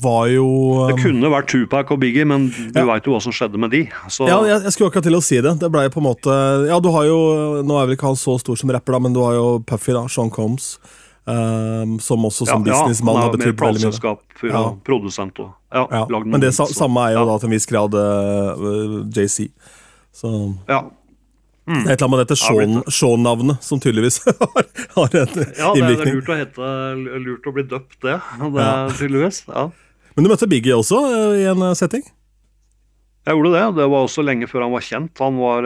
var jo Det kunne vært Tupac og Biggie, men du ja. veit jo hva som skjedde med de. Så. Ja, jeg, jeg skulle akkurat til å si det. Det ble på en måte Ja, du har jo Nå er vel ikke han så stor som rapper, da, men du har jo Puffy, da. Sean Combs. Um, som også som ja, businessmann har betydd veldig mye. Ja, produsent og ja, ja. Men det så, samme er jo da til en viss grad uh, eh, JC. Så ja. Mm. Det er et eller annet med dette Shaun-navnet, som tydeligvis (laughs) har, har en ja, innvirkning. Ja, det er lurt å, hete, lurt å bli døpt, det. det ja. tydeligvis, ja. Men du møtte Biggie også uh, i en uh, setting? Jeg gjorde det. Det var også lenge før han var kjent. Han var,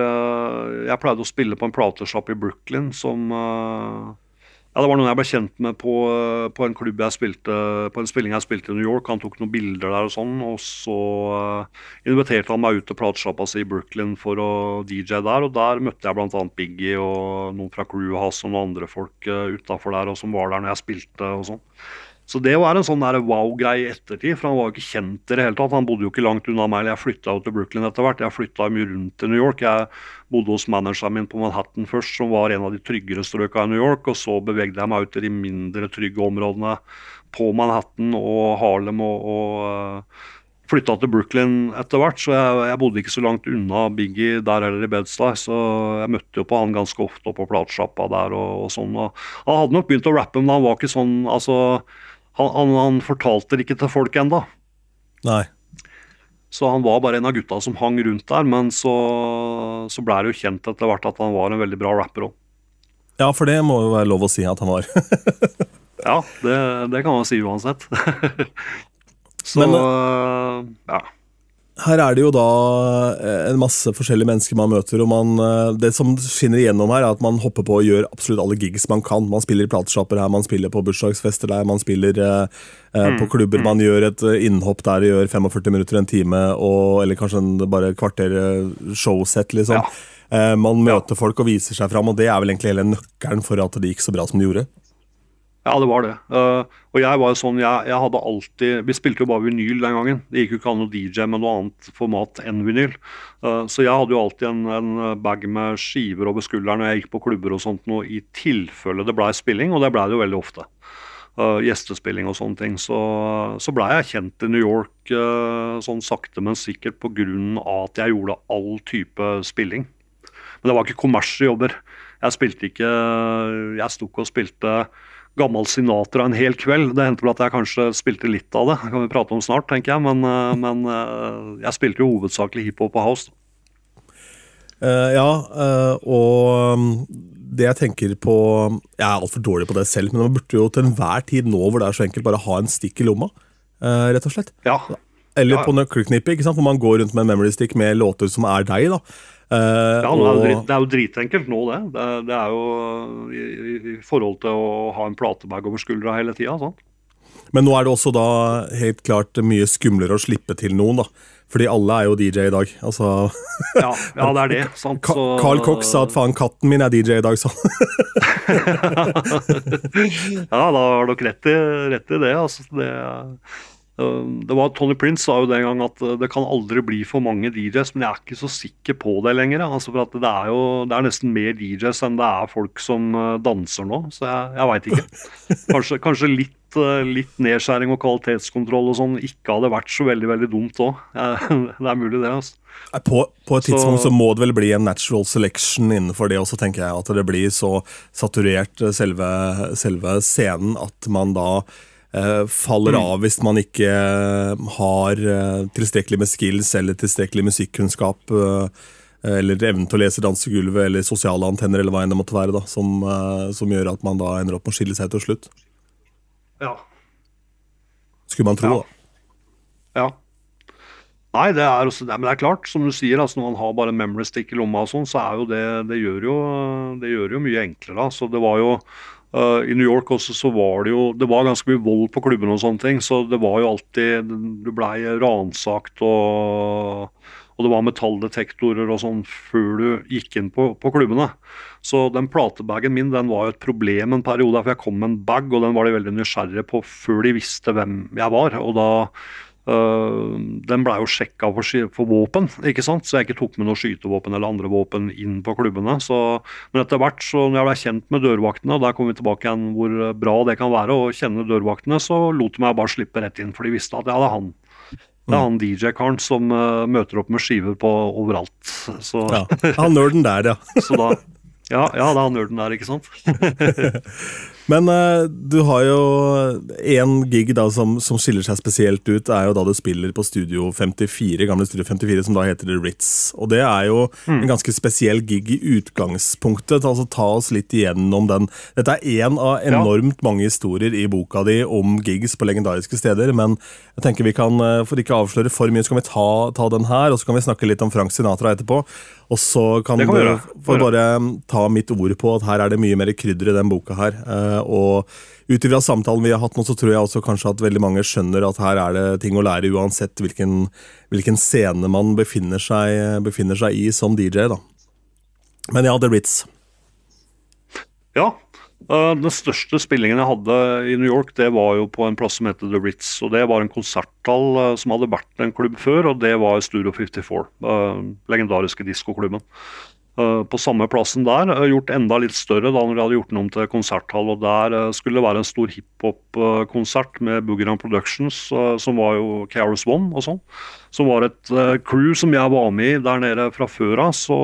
jeg pleide å spille på en platesjapp i Brooklyn som ja, Det var noen jeg ble kjent med på, på, en klubb jeg spilte, på en spilling jeg spilte i New York. Han tok noen bilder der og sånn. Og så uh, inviterte han meg ut til platesjappa si i Brooklyn for å DJ der. Og der møtte jeg bl.a. Biggie og noen fra crewet hans og noen andre folk uh, utafor der og som var der når jeg spilte og sånn. Så det var en sånn wow-greie i ettertid, for han var jo ikke kjent i det hele tatt. Han bodde jo ikke langt unna meg. Jeg flytta jo til Brooklyn etter hvert. Jeg flytta mye rundt til New York. Jeg bodde hos manageren min på Manhattan først, som var en av de tryggere strøka i New York. Og så bevegde jeg meg ut til de mindre trygge områdene på Manhattan og Harlem og, og uh, flytta til Brooklyn etter hvert, så jeg, jeg, bodde ikke så langt unna Biggie der heller i Bedstad. Så jeg møtte jo på han ganske ofte på platesjappa der og, og sånn. Og han hadde nok begynt å rappe, men han var ikke sånn altså han, han, han fortalte det ikke til folk ennå. Nei. Så han var bare en av gutta som hang rundt der, men så, så ble det jo kjent etter hvert at han var en veldig bra rapper òg. Ja, for det må jo være lov å si at han var. (laughs) ja, det, det, kan man si uansett. (laughs) så men, ja her er det jo da eh, en masse forskjellige mennesker man møter. og man, eh, Det som skinner igjennom her, er at man hopper på og gjør absolutt alle gigs man kan. Man spiller i plateshopper her, man spiller på bursdagsfester der, man spiller eh, mm. på klubber. Man gjør et innhopp der og gjør 45 minutter, en time, og, eller kanskje en, bare kvarter showsett, liksom. Ja. Eh, man møter folk og viser seg fram, og det er vel egentlig hele nøkkelen for at det gikk så bra som det gjorde. Ja, det var det. Uh, og jeg var jo sånn, jeg, jeg, hadde alltid Vi spilte jo bare vinyl den gangen. Det gikk jo ikke an å DJ med noe annet format enn vinyl. Uh, så jeg hadde jo alltid en, en bag med skiver over skulderen når jeg gikk på klubber og sånt noe, i tilfelle det blei spilling, og det blei det jo veldig ofte. Uh, gjestespilling og sånne ting. Så, så blei jeg kjent i New York sånn sakte, men sikkert pga. at jeg gjorde all type spilling. Men det var ikke kommersjobber. Jeg spilte ikke Jeg sto ikke og spilte gammel Sinatra en hel kveld. Det hendte vel at jeg kanskje spilte litt av det, det kan vi prate om snart, tenker jeg. Men, eh, men eh, jeg spilte jo hovedsakelig hiphop og house. Uh, ja, uh, og um, det jeg tenker på Jeg er altfor dårlig på det selv, men man burde jo til enhver tid nå hvor det er så enkelt, bare ha en stikk i lomma. Uh, rett og slett. Ja. Eller ja. på nøkkelknippet, hvor man går rundt med en memory stick med låter som er deg. da. Uh, ja, det er, drit, det er, jo dritenkelt nå, det. Det, det er jo i, i, forhold til å ha en platebag over skuldra hele tida. Sånn. Men nå er det også da helt klart mye skumlere å slippe til noen, da. Fordi alle er jo DJ i dag. Altså ja, ja, (laughs) det er det. Sant, så... Carl Cox sa at faen, katten min er DJ i dag, sa (laughs) ja, da har dere rett, rett i, det. Altså, det det var Tony Prince sa jo den gang at eh, det kan aldri bli for mange DJs, men jeg er ikke så sikker på det lenger. Altså for det er jo det er nesten mer DJs enn det er folk som eh, danser nå, så jeg, jeg veit ikke. (laughs) Kanskje, kanskje litt, eh, litt, nedskjæring og kvalitetskontroll og sånn ikke hadde vært så veldig veldig dumt òg. (laughs) Det er mulig, det. altså. På, på, et tidspunkt så, så, må det vel bli en natural selection innenfor det også, tenker jeg. At det blir så saturert, selve, selve scenen, at man da Eh, faller mm. av hvis man ikke eh, har eh, tilstrekkelig med skills eller tilstrekkelig musikkunnskap. Eller evnen til å lese dansegulvet eller sosiale antenner eller hva enn det måtte være. Da, som, som, gjør at man da ender opp med å skille seg til slutt. Ja. Skulle man tro, ja. da. Ja. Nei, det er, også, men det er klart, som du sier, altså når man har bare memory stick i lomma, og sånn, så er jo det, det, gjør jo, det gjør jo mye enklere. Da. Så det var jo Uh, I New York også så var det jo Det var ganske mye vold på klubbene og sånne ting, så det var jo alltid Du blei ransakt og, og det var metalldetektorer og sånn før du gikk inn på, på klubbene. Så den platebagen min den var jo et problem en periode, for jeg kom med en bag, og den var de veldig nysgjerrige på før de visste hvem jeg var. og da Uh, den blei jo sjekka for, for, våpen, ikke sant? så jeg ikke tok med noe skytevåpen eller andre våpen inn på klubbene. Så, men etter hvert, så når jeg ble kjent med dørvaktene, og der kommer vi tilbake igjen hvor bra det kan være å kjenne dørvaktene, så lot de meg bare slippe rett inn, for de visste at ja, det er han. Det er han DJ-karen som uh, møter opp med skiver på overalt. Så, ja, han nerden der, ja. (laughs) så da, ja, ja, det er han nerden der, ikke sant. (laughs) Men uh, du har jo én gig da som, som, skiller seg spesielt ut, er jo da du spiller på Studio 54, gamle Studio 54, som da heter The Ritz. Og det er jo mm. en ganske spesiell gig i utgangspunktet. altså Ta oss litt igjennom den. Dette er én av enormt mange historier i boka di om gigs på legendariske steder, men jeg tenker vi kan, eh, for ikke å avsløre for mye, så kan vi ta, ta den her, og så kan vi snakke litt om Frank Sinatra etterpå. Og så kan, kan du bare ta mitt ord på at her er det mye mer krydder i den boka her. Uh, og ut ifra samtalen vi har hatt nå, så tror jeg også kanskje at veldig mange skjønner at her er det ting å lære uansett hvilken, hvilken scene man befinner seg, befinner seg, i som DJ. da. Men ja, The Ritz. Ja, Uh, den største spillingen jeg hadde i New York, det var jo på en plass som heter The Ritz. og Det var en konserthall uh, som hadde vært en klubb før, og det var Studio 54. Uh, legendariske diskoklubben. Uh, på samme plassen der, gjort enda litt større da når de hadde gjort den om til konserthall. og Der skulle det være en stor hiphop-konsert med Boogie Productions, som var jo KRS One og sånn. Som var et crew som jeg var med i der nede fra før av. Så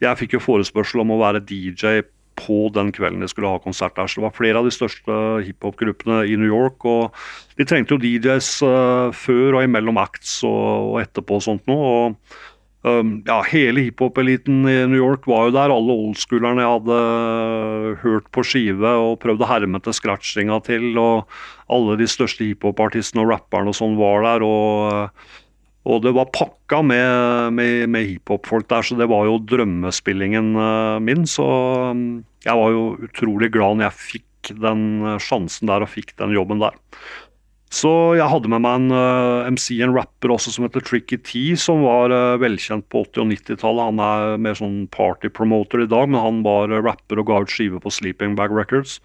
jeg fikk jo forespørsel om å være DJ på den kvelden de skulle ha konsert der. Så det var flere av de største hiphop-gruppene i New York. og De trengte jo DJs eh, før og imellom acts og etterpå og sånt noe. og um, ja, Hele hiphop-eliten i New York var jo der. Alle oldschoolerne jeg hadde uh, hørt på skive og prøvd å herme til scratchinga til. og Alle de største hiphop-artistene og rapperne og sånn var der. og uh, og det var pakka med, med, med hiphop-folk der, så det var jo drømmespillingen uh, min. Så jeg var jo utrolig glad når jeg fikk den sjansen der og fikk den jobben der. Så jeg hadde med meg en uh, MC, en rapper også, som heter Tricky T, som var velkjent på 80- og 90-tallet. Han er mer sånn party-promoter i dag, men han var rapper og ga ut skive på Sleeping Bag Records.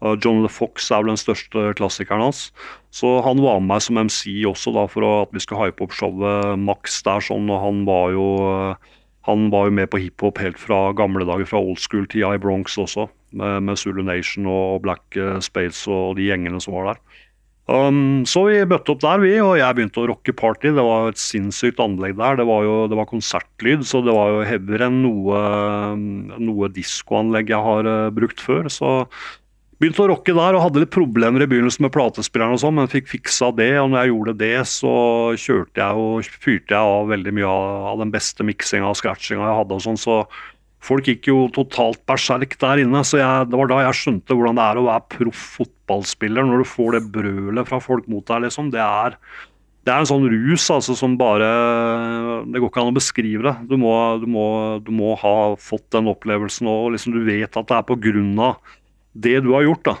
John the Fox er vel den største klassikeren hans. Så han var med meg som MC også da, for at vi skulle hype opp showet Max der. sånn, og Han var jo, han var jo med på hiphop helt fra gamle dager, fra old school-tida i Bronx også. Med, med Zulu Nation og Black Space og de gjengene som var der. Um, så vi bøtte opp der, vi, og jeg begynte å rocke party. Det var et sinnssykt anlegg der. Det var jo det var konsertlyd, så det var jo heavier enn noe, noe diskoanlegg jeg har uh, brukt før. Så Begynte å rocke der og hadde litt problemer i begynnelsen med platespilleren, og sånn, men fikk fiksa det. Og når jeg gjorde det, så kjørte jeg og fyrte jeg av veldig mye av, den beste miksinga og scratchinga jeg hadde. og sånn, så Folk gikk jo totalt berserk der inne. så jeg, Det var da jeg skjønte hvordan det er å være proff fotballspiller når du får det brølet fra folk mot deg. liksom, Det er, det er en sånn rus altså, som bare Det går ikke an å beskrive det. Du må, du må, du må ha fått den opplevelsen, og liksom, du vet at det er på grunn av det du har gjort, da.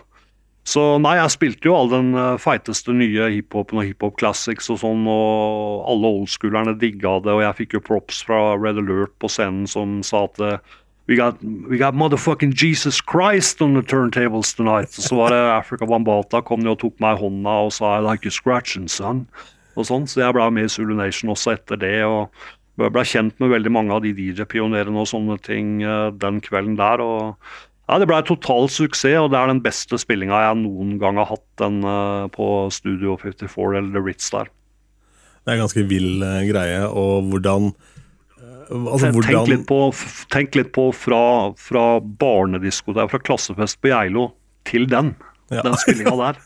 Så nei, jeg spilte jo all den uh, feiteste nye hiphopen og hiphop classics og sånn, og alle oldschoolerne digga det, og jeg fikk jo props fra Red Alert på scenen som sa at uh, we, got, we got motherfucking Jesus Christ on the turntables tonight. Så var det Africa Wambata kom og tok meg i hånda og sa I like you scratching, son. Og sånn, Så jeg ble med i Zulu Nation også etter det. og ble kjent med veldig mange av de DJ-pionerene og sånne ting uh, den kvelden der. og ja, Det ble total suksess, og det er den beste spillinga jeg noen gang har hatt den uh, på Studio 54 eller The Ritz der. Det er en ganske vill uh, greie, og hvordan uh, altså, tenk, hvordan... Litt på, tenk litt på fra, fra barnediskotek, fra klassefest på Geilo, til den. Ja. Den spillinga der.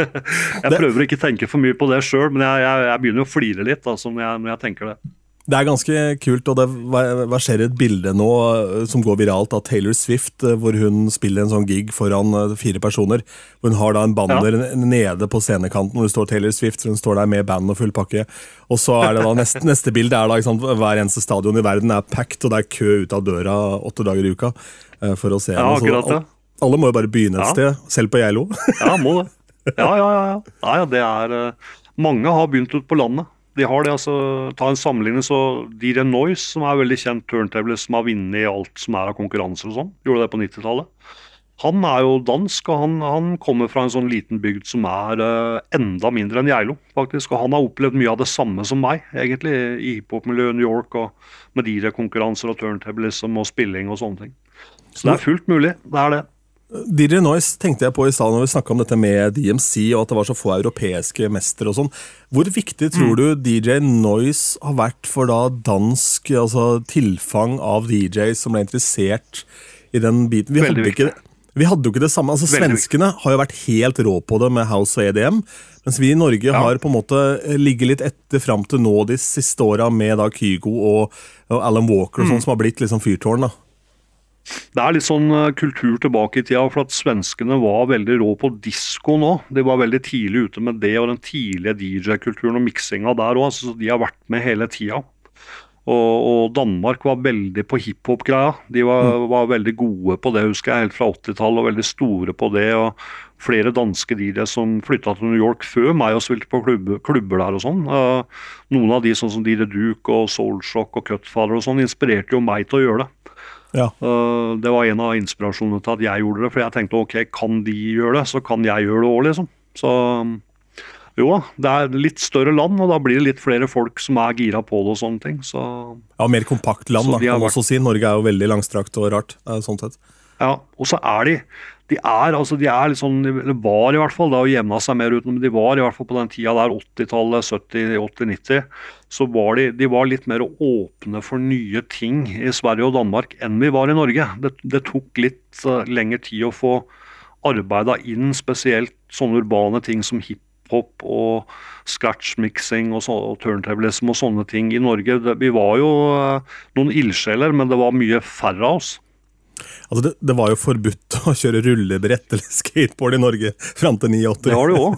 (laughs) jeg prøver å ikke tenke for mye på det sjøl, men jeg, jeg, jeg, begynner å flire litt altså, når, jeg, når jeg tenker det. Det er ganske kult, og det verserer et bilde nå eh, som går viralt av Taylor Swift, eh, hvor hun spiller en sånn gig foran eh, fire personer. Hun har da en banner ja. nede på scenekanten hvor det står Taylor Swift, så hun står der med band og full pakke. Og så er det da neste, (laughs) neste bilde er da sant, hver eneste stadion i verden er packed, og det er kø ut av døra åtte dager i uka for å se ja, henne. Ja. Alle må jo bare begynne et ja. sted, selv på Geilo. ja, må det. Ja, ja, ja. ja. ja det er Mange har begynt ut på landet. De har det, altså, Ta en sammenligning, så DJ Noise, som er veldig kjent turntable, som har vunnet alt som er av konkurranser og sånn, gjorde det på 90-tallet. Han er jo dansk, og han, han, kommer fra en sånn liten bygd som er uh, enda mindre enn Geilo, faktisk. Og han har opplevd mye av det samme som meg, egentlig, i hiphop-miljøet New York, og med DJ-konkurranser og turntablism og spilling og sånne ting. Så det er fullt mulig. Det er det. DJ Noise tenkte jeg på i stad når vi snakka om dette med DMC og at det var så få europeiske mestere og sånn. Hvor viktig tror mm. du DJ Noise har vært for da dansk altså tilfang av DJ som ble interessert i den biten? Vi hadde, ikke, vi hadde jo ikke det samme. altså Svenskene har jo vært helt rå på det med House og EDM. Mens vi i Norge ja. har på en måte ligget litt etter fram til nå de siste åra med da Kygo og, og Alan Walker, og sånn, mm. som har blitt liksom fyrtårn. da. Det er litt sånn eh, kultur tilbake i tida, for at svenskene var veldig rå på disko nå. De var veldig tidlig ute med det og den tidlige DJ-kulturen og miksinga der òg. Så de har vært med hele tida. Og, og, Danmark var veldig på hiphop-greia. De var, mm. var, veldig gode på det, husker jeg, helt fra 80-tallet, og veldig store på det. og Flere danske DJ som flytta til New York før meg og spilte på klubber, klubber der og sånn. Noen av de sånn som DJ Duke og Soulshock og Cutfather og sånn, inspirerte jo meg til å gjøre det. Ja. Uh, det var en av inspirasjonene til at jeg gjorde det. For jeg tenkte ok, kan de gjøre det, så kan jeg gjøre det òg, liksom. Så jo da, det er litt større land, og da blir det litt flere folk som er gira på det og sånne ting. Så, ja, mer kompakt land, da, kan man også si. Norge er jo veldig langstrakt og rart. sånn sett. Ja, og så er de de er, altså, de er litt sånn, eller var i hvert fall, det har jevna seg mer ut, men de var i hvert fall på den tida der, 80-tallet, 70-, 80-, 90, så var de, de var litt mer åpne for nye ting i Sverige og Danmark enn vi var i Norge. Det, det tok litt uh, lengre tid å få arbeida inn spesielt sånne urbane ting som hiphop og scratch-mixing og, så, og turntablism og sånne ting i Norge. Det, vi var jo uh, noen ildsjeler, men det var mye færre av oss. Altså det, det, var jo forbudt (laughs) å kjøre rullebrett eller skateboard i Norge fram til 89. Det var det jo òg.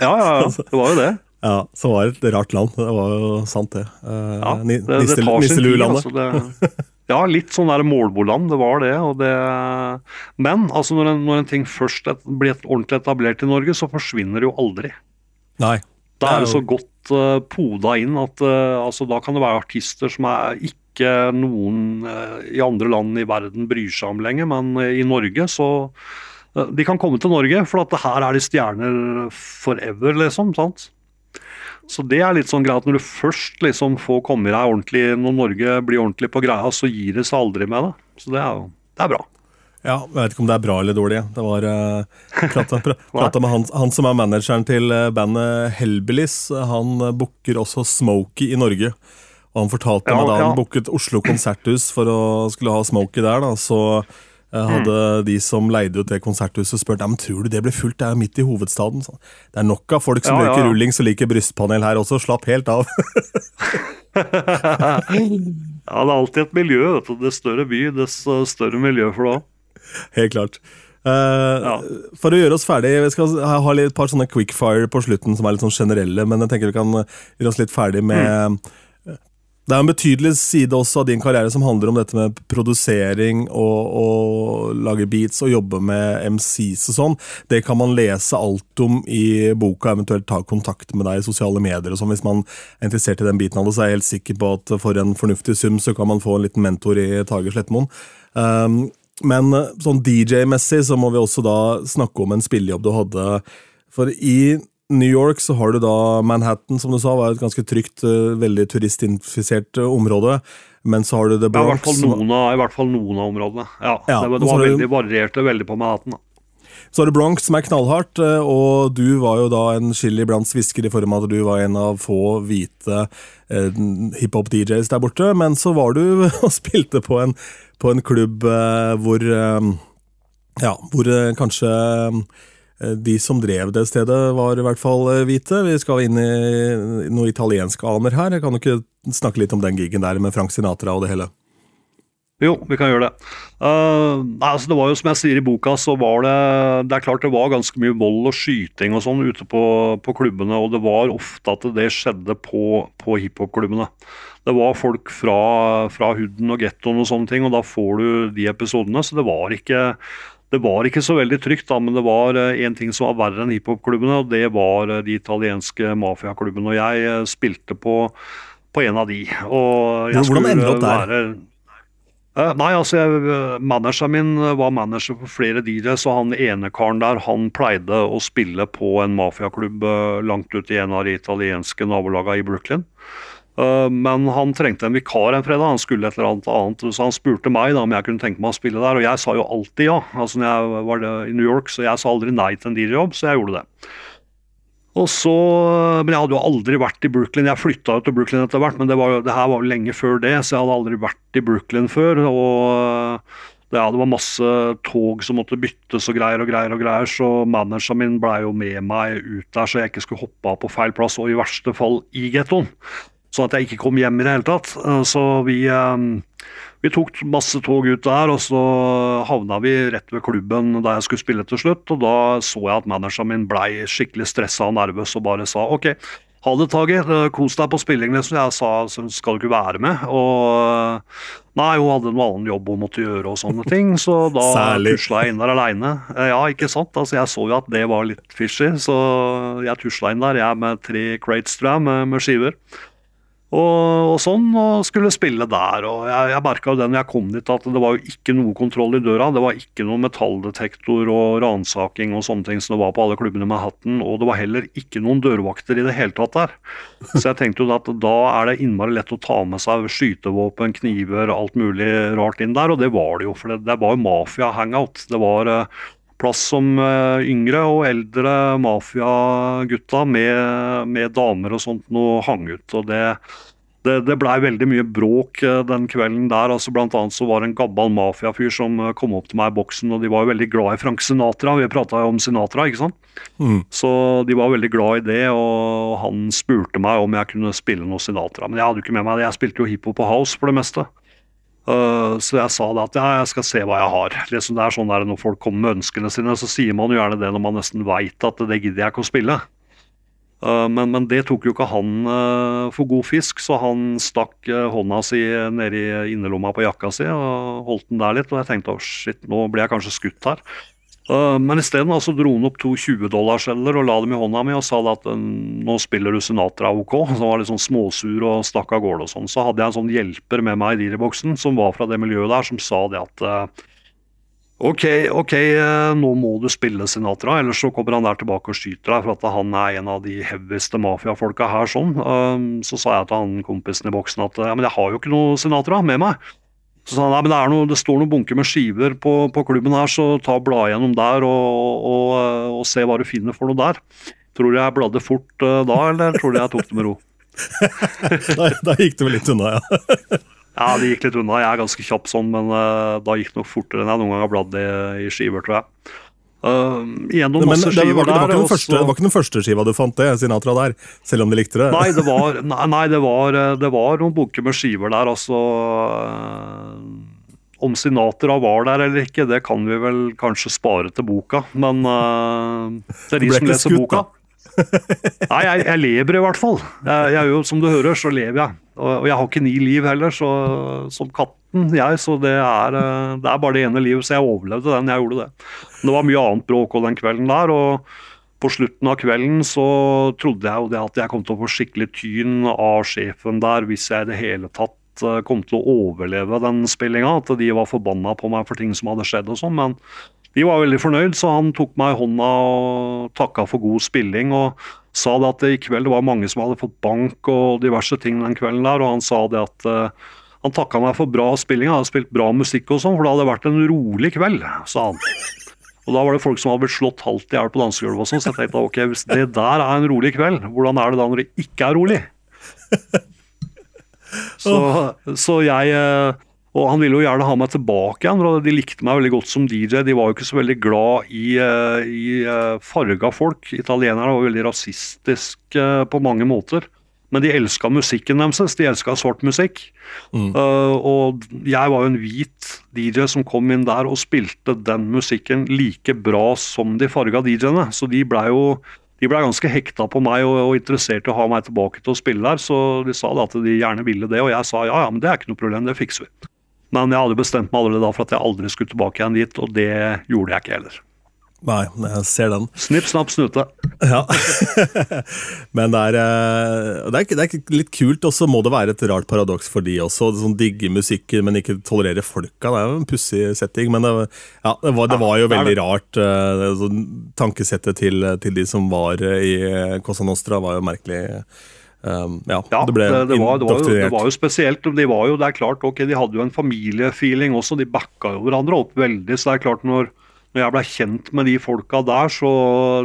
Ja, ja, ja, (laughs) det var jo det. Ja, Så var det et rart land. Det var jo sant, det. Uh, ja, det, det, det tar sin tid. Altså, ja, litt sånn der målboland, det var det, det. Men altså, når en, når en ting først et, blir ordentlig etablert i Norge, så forsvinner det jo aldri. Nei. Da er det så godt uh, poda inn at uh, altså, da kan det være artister som er ikke noen uh, i andre land i verden bryr seg om lenger, men i Norge så De kan komme til Norge, for at her er de stjerner forever, liksom. sant? Så det er litt sånn greit når du først liksom får komme deg ordentlig Når Norge blir ordentlig på greia, så gir det seg aldri med det. Så det er jo det er bra. Ja, Jeg vet ikke om det er bra eller dårlig. Det var uh, prata, (laughs) prata med han, han, som er manageren til bandet Hellbillies. Han booker også Smokie i Norge. Og han fortalte ja, meg da han ja. booket Oslo konserthus for å skulle ha Smokie der. da, så eh, hadde mm. de som leide ut det konserthuset spurt men tror du det ble fullt, det er jo midt i hovedstaden. Så, det er nok av folk som ja, røyker rullings og liker brystpanel her også, slapp helt av. (laughs) (laughs) ja, det er alltid et miljø. det er Dess større by, dess større miljø for det òg. (laughs) Helt klart. Uh, ja. For å gjøre oss ferdig, Vi skal ha et par sånne quickfire på slutten som er litt sånn generelle, men jeg tenker vi kan gjøre oss litt ferdig med mm. Det er en betydelig side også av din karriere som handler om dette med produsering og, og lage beats og jobbe med MCs og sånn. Det kan man lese alt om i boka, eventuelt ta kontakt med deg i sosiale medier og sånn. Hvis man er interessert i den biten av det, så er jeg helt sikker på at for en fornuftig sum så kan man få en liten mentor i Tage Slettmoen. Um, men sånn DJ-messig så må vi også da snakke om en spillejobb du hadde. For i New York så har du da Manhattan, som du sa, var et ganske trygt, eh, veldig turistinfisert eh, område. Men så har du The Bronx. Ja, i, hvert av, I hvert fall noen av områdene. Ja, ja Det, det var veldig varierte veldig på Manhattan. da. Så har du Bronx, som er knallhardt, eh, og du var jo da en chili iblant svisker i form av at du var en av få hvite eh, hiphop-DJs der borte. Men så var du (laughs) og spilte på en, på en klubb eh, hvor eh, Ja, hvor kanskje Eh, de som drev det stedet, var i hvert fall hvite. Vi skal inn i noen italiensk aner her. Jeg kan jo ikke snakke litt om den gigen der med Frank Sinatra og det hele? Jo, vi kan gjøre det. Uh, altså det var jo Som jeg sier i boka, så var det det er klart det var ganske mye vold og skyting og sånn ute på, på, klubbene. Og det var ofte at det skjedde på, på hiphop-klubbene. Det var folk fra, fra hooden og gettoen og sånne ting, og da får du de episodene. Så det var ikke det var ikke så veldig trygt, da, men det var én ting som var verre enn hiphop-klubbene, og det var de italienske mafiaklubbene. Og jeg spilte på, på en av de. Og jeg Hvordan endte du opp der? Være, nei, altså, jeg, Manageren min var manager for flere DJs, og han ene karen der han pleide å spille på en mafiaklubb langt ute i en av de italienske nabolagene i Brooklyn. Uh, men han trengte en vikar en fredag, han skulle et eller annet så han spurte meg da om jeg kunne tenke meg å spille der, og jeg sa jo alltid ja. Altså, når jeg var i New York, så jeg sa aldri nei til en DJ-jobb, så jeg gjorde det. Og så, Men jeg hadde jo aldri vært i Brooklyn. Jeg flytta til Brooklyn etter hvert, men det, var, det her var jo lenge før det, så jeg hadde aldri vært i Brooklyn før. og ja, det var masse tog som måtte byttes og greier og greier. og greier, Så manageren min blei jo med meg ut der, så jeg ikke skulle hoppe av på feil plass, og i verste fall i gettoen. Sånn at jeg ikke kom hjem i det hele tatt. Så vi vi tok masse tog ut der, og så havna vi rett ved klubben da jeg skulle spille til slutt. Og da så jeg at manageren min blei skikkelig stressa og nervøs og bare sa OK, ha det, Tage. Kos deg på spilling, liksom. Jeg sa så skal du ikke være med. Og nei, hun hadde en annen jobb hun måtte gjøre og sånne ting, så da (laughs) tusla jeg inn der aleine. Ja, ikke sant. Altså, jeg så jo at det var litt fishy, så jeg tusla inn der, jeg med tre crates, tror jeg, med, med skiver og, og, sånn, og skulle spille der. og Jeg, jeg merka jo når jeg kom dit at det var jo ikke noe kontroll i døra. Det var ikke noe metalldetektor og ransaking og sånne ting som det var på alle klubbene med hatten. Og det var heller ikke noen dørvakter i det hele tatt der. Så jeg tenkte jo at da er det innmari lett å ta med seg skytevåpen, kniver, alt mulig rart inn der. Og det var det jo, for det, det var jo mafia-hangout. Det var eh, plass som eh, yngre og eldre mafiagutta med, med, damer og sånt noe hang ut. og det det, det blei veldig mye bråk eh, den kvelden der. altså Blant annet så var det en gammel mafiafyr som eh, kom opp til meg i boksen, og de var jo veldig glad i Frank Sinatra. Vi prata jo om Sinatra, ikke sant. Mm. Så de var veldig glad i det, og han spurte meg om jeg kunne spille noe Sinatra. Men jeg hadde jo ikke med meg det, jeg spilte jo hiphop og house for det meste. Uh, så jeg sa det at ja, jeg skal se hva jeg har. Liksom det er sånn der Når folk kommer med ønskene sine, så sier man jo gjerne det når man nesten veit at det gidder jeg ikke å spille. Uh, men, men, det tok jo ikke han uh, for god fisk, så han stakk hånda si nedi innerlomma på jakka si og holdt den der litt. Og jeg tenkte oh, shit, nå blir jeg kanskje skutt her. Uh, men isteden altså, dro han opp to 20-dollarskjeller og la dem i hånda mi og sa at nå spiller du Sinatra OK. Så (laughs) han var litt sånn småsur og stakk av gårde og sånn. Så hadde jeg en sånn hjelper med meg i dealerboksen som var fra det miljøet der, som sa det at uh, OK, ok, nå må du spille Sinatra, ellers så kommer han der tilbake og skyter deg, for at han er en av de heavyeste mafiafolka her. sånn. Så sa jeg til han kompisen i boksen at ja, men jeg har jo ikke noe Sinatra med meg. Så sa han nei, men det, noe, det står noen bunker med skiver på, på, klubben her, så ta og bla gjennom der og, og, og, se hva du finner for noe der. Tror du jeg bladde fort uh, da, eller tror du jeg tok det med ro? (laughs) da, da, gikk det vel litt unna, ja. (laughs) ja, det gikk litt unna. Jeg er ganske kjapp sånn, men uh, da gikk det nok fortere enn jeg noen gang har bladd i, i skiver, tror jeg. Uh, gjennom masse det, var, det, var, første, det var ikke den første skiva du fant, det, Sinatra der? Selv om de likte det? Nei, det (laughs) var, nei, det var, det var noen bunker med skiver der, altså. Om Sinatra var der eller ikke, det kan vi vel kanskje spare til boka. Men uh, det er de som leser skutt, boka. Nei, jeg, jeg, lever i hvert fall. Jeg, jeg, som du hører, så lever jeg. Og, og jeg har ikke ni liv heller, så, som katten, jeg, så det er, eh, det er, bare det ene livet. Så jeg overlevde den. Jeg gjorde det. Men det var mye annet bråk den kvelden der. og på slutten av kvelden så trodde jeg jo det at jeg kom til å få skikkelig tyn av sjefen der hvis jeg i det hele tatt eh, kom til å overleve den spillinga. At de var forbanna på meg for ting som hadde skjedd og sånn. Men de var veldig fornøyd, så han tok meg i hånda og takka for god spilling. og sa det at i kveld det var mange som hadde fått bank og diverse ting den kvelden der, og han sa det at uh, han takka meg for bra spilling, han hadde spilt bra musikk og sånn, for det hadde vært en rolig kveld, sa han. Og da var det folk som hadde blitt slått halvt i hjel på dansegulvet og sånn, så jeg tenkte ok, hvis det der er en rolig kveld, hvordan er det da når det ikke er rolig? (laughs) Så, så jeg eh, og han ville jo gjerne ha meg tilbake igjen. og De likte meg veldig godt som DJ. De var jo ikke så veldig glad i, eh, i eh, farga folk. Italienerne var veldig rasistiske på mange måter men de elska musikken deres. De elska svart musikk. Mm. Uh, og jeg var jo en hvit DJ som kom inn der og spilte den musikken like bra som de farga DJ-ene. Så de blei jo de ble ganske hekta på meg og, og, interessert i å ha meg tilbake til å spille der. Så de sa da at de gjerne ville det, og jeg sa ja, ja, men det er ikke noe problem, det fikser vi. Men jeg hadde bestemt meg allerede da for at jeg aldri skulle tilbake igjen dit, og det gjorde jeg ikke heller. Nei, jeg ser den. Snipp, snapp, snute. Ja. (laughs) Men det er, eh, det, er, det er, litt kult, og så må det være et rart paradoks for de også. Sånn Digge musikken, men ikke tolerere folka. Det er jo en pussig setting. Men det, ja, det, var, det var, jo veldig rart. Eh, tankesettet til, til, de som var i Cosa Nostra, var jo merkelig. Um, ja, ja, det ble det, det, var, det, var jo, det, var, jo, spesielt. De var jo, det er klart, ok, de hadde jo en familiefeeling også. De backa jo hverandre opp veldig. så det er klart når når jeg ble kjent med de folka der, så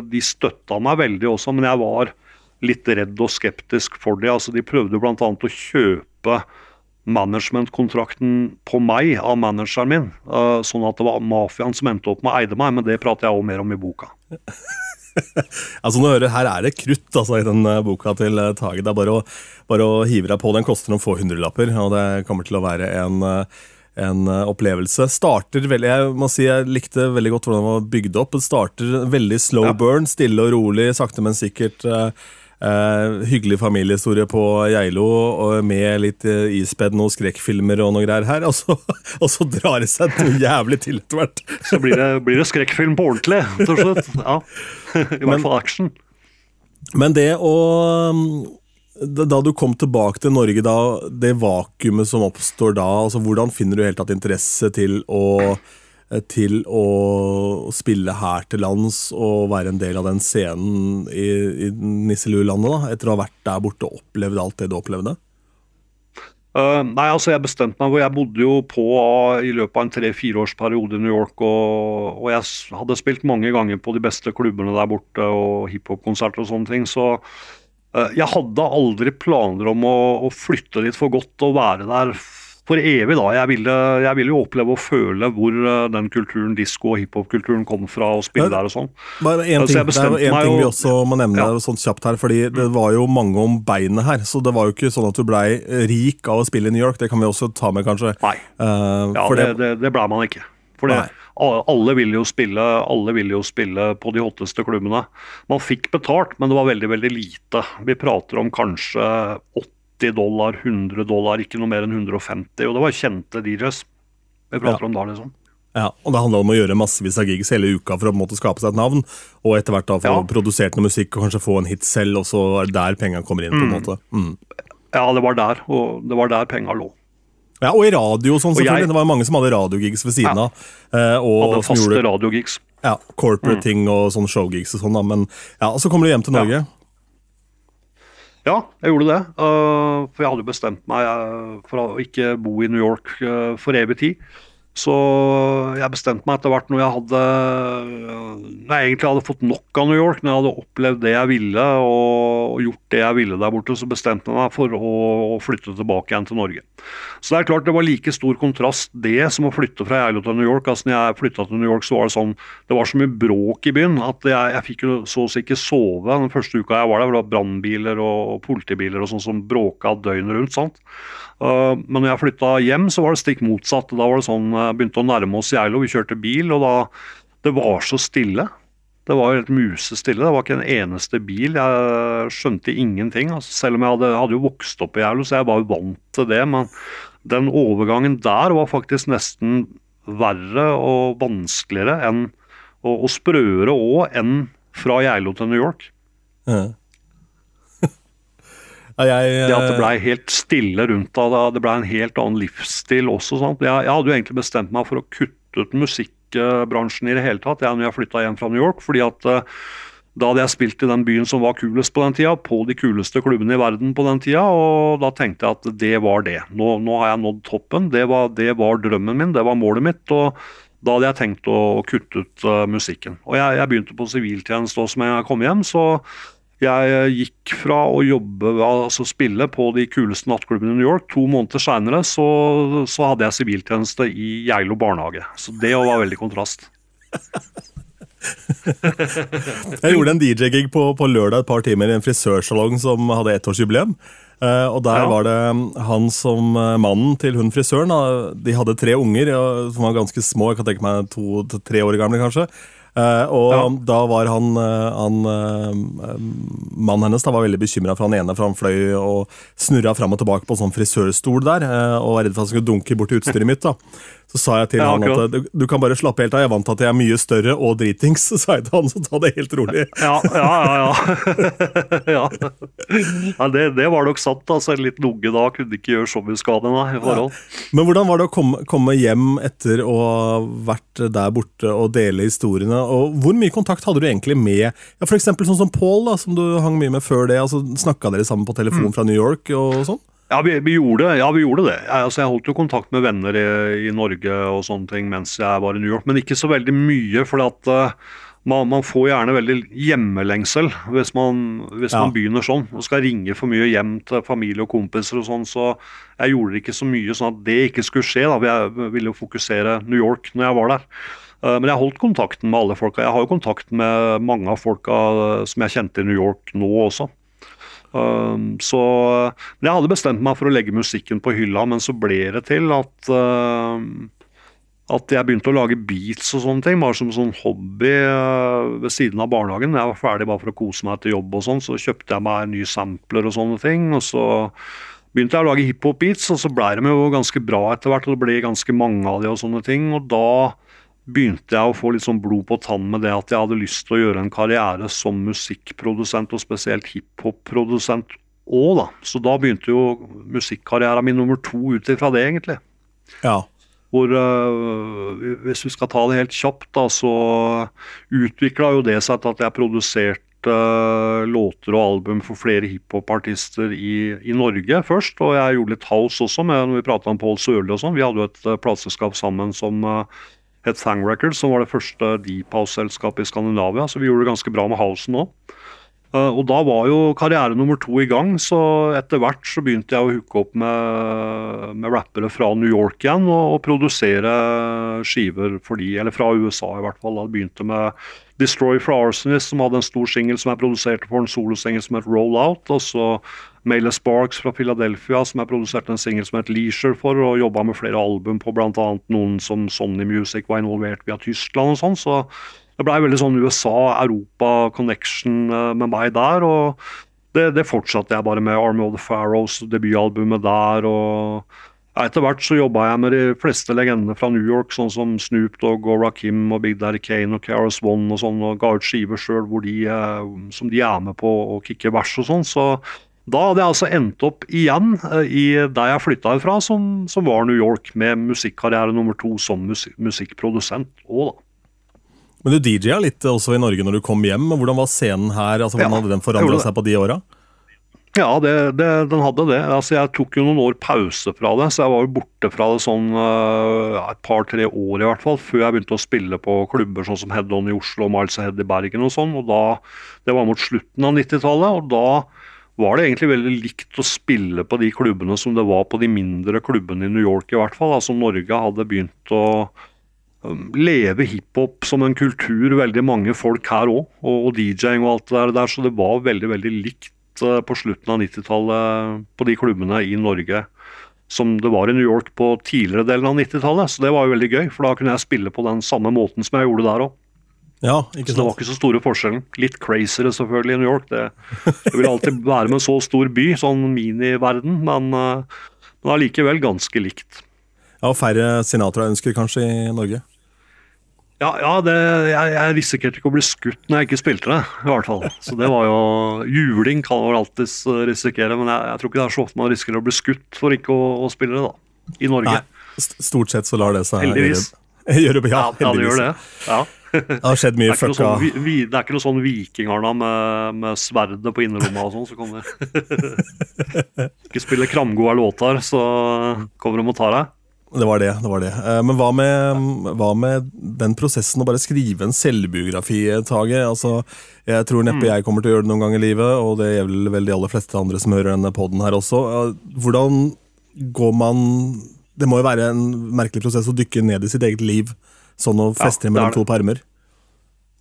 de støtta meg veldig også, men jeg var litt redd og skeptisk for det. Altså, de prøvde bl.a. å kjøpe managementkontrakten på meg av manageren min, uh, sånn at det var mafiaen som endte opp med å eide meg, men det prater jeg også mer om i boka. (laughs) (laughs) altså hører, Her er det krutt altså, i den uh, boka til uh, Tage. Det er bare å, bare å hive deg på. Den koster noen få hundrelapper, og det kommer til å være en uh, en eh, opplevelse. Starter veldig, Jeg må si jeg likte veldig godt hvordan den var bygd opp. Det starter veldig slow burn, stille og rolig, sakte, men sikkert. Uh, uh, hyggelig familiehistorie på Geilo med litt uh, ispedd noen skrekkfilmer og noe greier her. (laughs) Og så, og så drar det seg noe jævlig til etter hvert. Så blir det, blir det skrekkfilm på ordentlig, til slutt. Ja. I hvert fall action. Men det å da du kom tilbake til Norge, da, det vakuumet som oppstår da, altså hvordan finner du helt tatt interesse til å, til å spille her til lands og være en del av den scenen i, i Nisselulandet, etter å ha vært der borte og opplevd alt det du opplevde? Uh, nei, altså Jeg bestemte meg hvor jeg bodde jo på uh, i løpet av en tre-fireårsperiode i New York. Og, og, jeg hadde spilt mange ganger på de beste klubbene der borte og hiphop-konserter og sånne ting. Så uh, jeg hadde aldri planer om å, å, flytte dit for godt og være der for evig. da. Jeg ville, jeg ville jo oppleve og føle hvor eh, den kulturen, disko- og hiphop-kulturen kom fra, og spille der og sånn. Bare en ting, det er en ting vi også må nevne ja. sånn kjapt her, fordi det var jo mange om beinet her. Så det var jo ikke sånn at du blei rik av å spille i New York. Det kan vi også ta med, kanskje. Nei, uh, ja, det, det, det blei man ikke. For det, alle ville jo spille alle ville jo spille på de hotteste klubbene. Man fikk betalt, men det var veldig veldig lite. Vi prater om kanskje 80 dollar, 100 dollar, ikke noe mer enn 150. Og det var kjente DJs vi prater ja. om da, liksom. Ja, og Det handla om å gjøre massevis av gigs hele uka for å på en måte, skape seg et navn. Og etter hvert da få ja. produsert noe musikk og kanskje få en hit selv, og så er det der penga kommer inn. på en mm. måte. Mm. Ja, det var der, og det var der penga lå. Ja, Og i radio, sånn selvfølgelig. Jeg, det var mange som hadde radiogigs ved siden ja, av. Eh, og, hadde faste radiogigs. Ja, corporate mm. ting og sånn showgigs og sånn. da, Men ja, så kommer du hjem til Norge. Ja, ja jeg gjorde det. Uh, for jeg hadde bestemt meg uh, for å ikke bo i New York uh, for evig tid. Så jeg bestemte meg etter hvert når jeg hadde Når jeg egentlig hadde fått nok av New York, når jeg hadde opplevd det jeg ville og gjort det jeg ville der borte, så bestemte jeg meg for å flytte tilbake igjen til Norge. Så det er klart det var like stor kontrast det som å flytte fra Geilo til New York. Altså når jeg flytta til New York, så var det sånn Det var så mye bråk i byen at jeg, jeg fikk jo så å si ikke sove den første uka jeg var der. Det var brannbiler og politibiler og sånn som bråka døgnet rundt. sant? Uh, men når jeg flytta hjem, så var det stikk motsatt. Da var det sånn, uh, begynte å nærme oss Geilo, vi kjørte bil, og da Det var så stille. Det var helt musestille. Det var ikke en eneste bil. Jeg skjønte ingenting. Altså, selv om jeg hadde, hadde vokst opp i Geilo, så jeg var jo vant til det. Men den overgangen der var faktisk nesten verre og vanskeligere enn og, og sprøere òg enn fra Geilo til New York. Ja. Jeg, det at det blei helt stille rundt deg, det blei en helt annen livsstil også. Jeg, jeg, hadde jo egentlig bestemt meg for å kutte ut musikkbransjen i det hele tatt jeg, når jeg flytta hjem fra New York. fordi at uh, da hadde jeg spilt i den byen som var kulest på den tida, på de kuleste klubbene i verden på den tida, og da tenkte jeg at det var det. Nå, nå har jeg nådd toppen. Det var, det var, drømmen min, det var målet mitt. og da hadde jeg tenkt å, å kutte ut uh, musikken. Og jeg, jeg begynte på siviltjeneste også med en gang jeg kom hjem, så jeg eh, gikk fra å jobbe, altså spille på de kuleste nattklubbene i New York. To måneder seinere så, så, hadde jeg siviltjeneste i Geilo barnehage. Så det var veldig kontrast. (laughs) jeg gjorde en DJ-gig på, på, lørdag et par timer i en frisørsalong som hadde ettårsjubileum. Uh, og der ja. var det han som uh, mannen til hun frisøren. De hadde tre unger som var ganske små, jeg kan tenke meg to-tre år gamle kanskje. Eh, og Ja. da var han, eh, han eh, Mannen hennes da var veldig bekymra for han ene, for han fløy og snurra fram og tilbake på en sånn frisørstol der, og var redd for at han skulle dunke bort utstyret mitt. da. Så sa jeg til Ja, han at du, du kan bare slappe helt av, jeg er vant til at jeg er mye større og dritings, (laughs) sa jeg til han, så ta det helt rolig. (laughs) Ja, ja, ja. ja. (laughs) ja. ja det, det var nok sant. altså En liten unge da kunne ikke gjøre så mye skade Da, i forhold. Men hvordan var det å komme, komme hjem etter å ha vært der borte og dele historiene? Og hvor mye kontakt hadde du egentlig med ja, eksempel sånn som Paul, da, som du hang mye med før det? altså Snakka dere sammen på Mm. telefon fra New York og sånn? Ja, vi, vi, gjorde, ja, vi gjorde det. Jeg, altså, jeg holdt jo kontakt med venner i, i Norge og sånne ting mens jeg var i New York, men ikke så veldig mye. For at uh, man, man får gjerne veldig hjemmelengsel hvis man, hvis Ja. man begynner sånn. Og skal ringe for mye hjem til familie og kompiser og sånn. Så jeg gjorde ikke så mye sånn at det ikke skulle skje. da, Jeg ville jo fokusere New York når jeg var der. Eh, Men jeg har holdt kontakten med alle folka. Jeg har jo kontakt med mange av folka som jeg kjente i New York nå også. Um, så Jeg hadde bestemt meg for å legge musikken på hylla, men så ble det til at at jeg begynte å lage beats og sånne ting, bare som sånn hobby ved siden av barnehagen. Jeg var ferdig bare for å kose meg etter jobb og sånn, så kjøpte jeg meg nye sampler og sånne ting. Og så begynte jeg å lage hiphop-beats, og så ble de jo ganske bra etter hvert. Og det ble ganske mange av de og sånne ting. Og da begynte jeg å få litt sånn blod på tann med det at jeg hadde lyst til å gjøre en karriere som musikkprodusent, og spesielt hiphopprodusent òg, da. Så da begynte jo musikkarrieren min nummer to ut ifra det, egentlig. Ja. Hvor, øh, hvis vi skal ta det helt kjapt, da, så utvikla jo det seg til at jeg produserte øh, låter og album for flere hiphopartister i, i Norge først. Og jeg gjorde litt house også, med, når vi prata om Paul Sørli og sånn. Vi hadde jo et øh, plateselskap sammen som het Thang Records, som var det første deep house-selskapet i Skandinavia. Så vi gjorde det ganske bra med housen òg. Uh, og da var jo karriere nummer to i gang, så etter hvert så begynte jeg å hooke opp med, med rappere fra New York igjen og, og produsere skiver for de, eller fra USA i hvert fall. Da begynte med Destroy for Arsonist, som hadde en stor singel som jeg produserte for en solosingel som het Roll Out. Og så Mayla Sparks fra Philadelphia, som jeg produserte en singel som het Leisure for, og jobba med flere album på bl.a. noen som Sony Music var involvert via Tyskland og sånn. så det blei veldig sånn USA-Europa-connection eh, med meg der. og det, det, fortsatte jeg bare med Army of the Pharaohs, debutalbumet der. og Etter hvert så jobba jeg med de fleste legendene fra New York, sånn som Snoop Dogg og Rakim og Big Daddy Kane og KRS One og sånn, og ga ut skiver sjøl som de er med på å kicke vers og sånn. Så da hadde jeg altså endt opp igjen eh, i der jeg flytta ifra, som, som var New York, med musikkarriere nummer to som musik musikkprodusent òg, da. Men du DJ-a litt også i Norge når du kom hjem. Hvordan var scenen her? altså Hvordan Ja, hadde den forandra seg på de åra? Ja, det, det, den hadde det. Altså, jeg tok jo noen år pause fra det, så jeg var jo borte fra det sånn øh, ja, et par-tre år i hvert fall, før jeg begynte å spille på klubber sånn som Head On i Oslo og Miles Ahead i Bergen og sånn. og da, Det var mot slutten av 90-tallet, og da var det egentlig veldig likt å spille på de klubbene som det var på de mindre klubbene i New York, i hvert fall. Altså Norge hadde begynt å um, leve hiphop som en kultur, veldig mange folk her òg, og, og DJ-ing og alt det der, så det var veldig, veldig likt eh, på slutten av 90-tallet på de klubbene i Norge som det var i New York på tidligere delen av 90-tallet. Så det var jo veldig gøy, for da kunne jeg spille på den samme måten som jeg gjorde der òg. Ja, Så det var ikke så store forskjellen. Litt crazyere selvfølgelig i New York. Det, det vil alltid være med en så stor by, sånn miniverden, men, eh, men allikevel ganske likt. Ja, og Færre Sinatra-ønsker kanskje i Norge? Ja, ja det, jeg, jeg risikerte ikke å bli skutt når jeg ikke spilte det, i hvert fall. Så det var jo Juling kan man alltids eh, risikere, men jeg, jeg tror ikke det er så ofte man risikerer å bli skutt for ikke å, å spille det, da. I Norge. Nei, stort sett så lar det seg Heldigvis. gjøre. (laughs) ja, heldigvis. ja, det gjør det. Ja. Det har skjedd mye (laughs) fucka sånn, vi, det er ikke noe sånn vikingarna med, med sverdet på innerlomma og sånn som kommer. (laughs) ikke spiller kramgode låter, så kommer de og tar deg. Det var det. det var det. Eh, Men hva med, hva med den prosessen å bare skrive en selvbiografi, Tage? Altså, jeg tror neppe Mm. jeg kommer til å gjøre det noen gang i livet, og det gjelder vel de aller fleste andre som hører denne poden her også. Eh, Hvordan går man Det må jo være en merkelig prosess å dykke ned i sitt eget liv, sånn å feste er mellom to permer.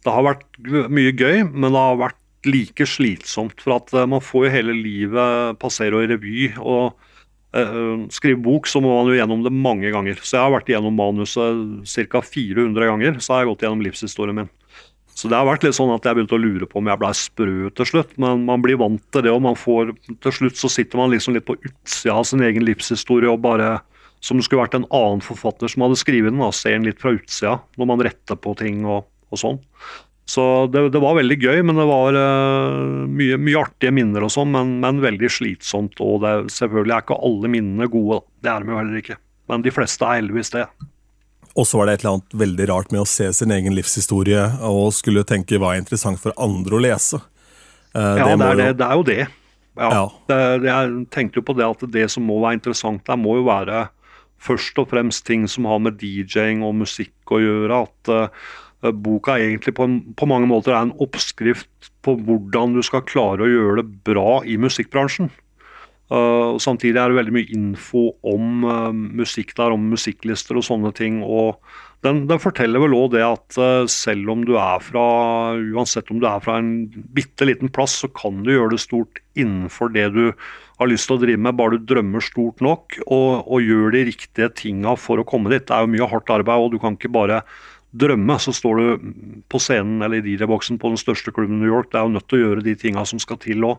Det har vært mye gøy, men det har vært like slitsomt. For at eh, man får jo hele livet passere i revy. Og skrive bok, så må man jo gjennom det mange ganger. Så jeg har vært gjennom manuset ca. 400 ganger. Så har jeg gått gjennom livshistorien min. Så det har vært litt sånn at jeg begynte å lure på om jeg blei sprø til slutt. Men man blir vant til det, og man får Til slutt så sitter man liksom litt på utsida av sin egen livshistorie og bare Som det skulle vært en annen forfatter som hadde skrevet den, da, ser den litt fra utsida når man retter på ting og, og sånn. Så det, det, var veldig gøy, men det var uh, mye, mye, artige minner og sånn, men, men, veldig slitsomt. Og det, selvfølgelig er ikke alle minnene gode, det er de jo heller ikke. Men de fleste er heldigvis det. Og så var det et eller annet veldig rart med å se sin egen livshistorie og skulle tenke hva er interessant for andre å lese. Uh, ja, det, det, er jo... det, er jo det. Ja, ja. jeg tenkte jo på det at det som må være interessant der, må jo være først og fremst ting som har med DJ-ing og musikk å gjøre. At uh, boka egentlig på, en, på, mange måter er en oppskrift på hvordan du skal klare å gjøre det bra i musikkbransjen. Uh, Samtidig er det veldig mye info om uh, musikk der, om musikklister og sånne ting. og Den, den forteller vel òg det at uh, selv om du er fra uansett om du er fra en bitte liten plass, så kan du gjøre det stort innenfor det du har lyst til å drive med, bare du drømmer stort nok og, og gjør de riktige tinga for å komme dit. Det er jo mye hardt arbeid, og du kan ikke bare drømme, så står du på scenen eller i DJ-boksen på den største klubben i New York. Det er jo nødt til å gjøre de tinga som skal til òg.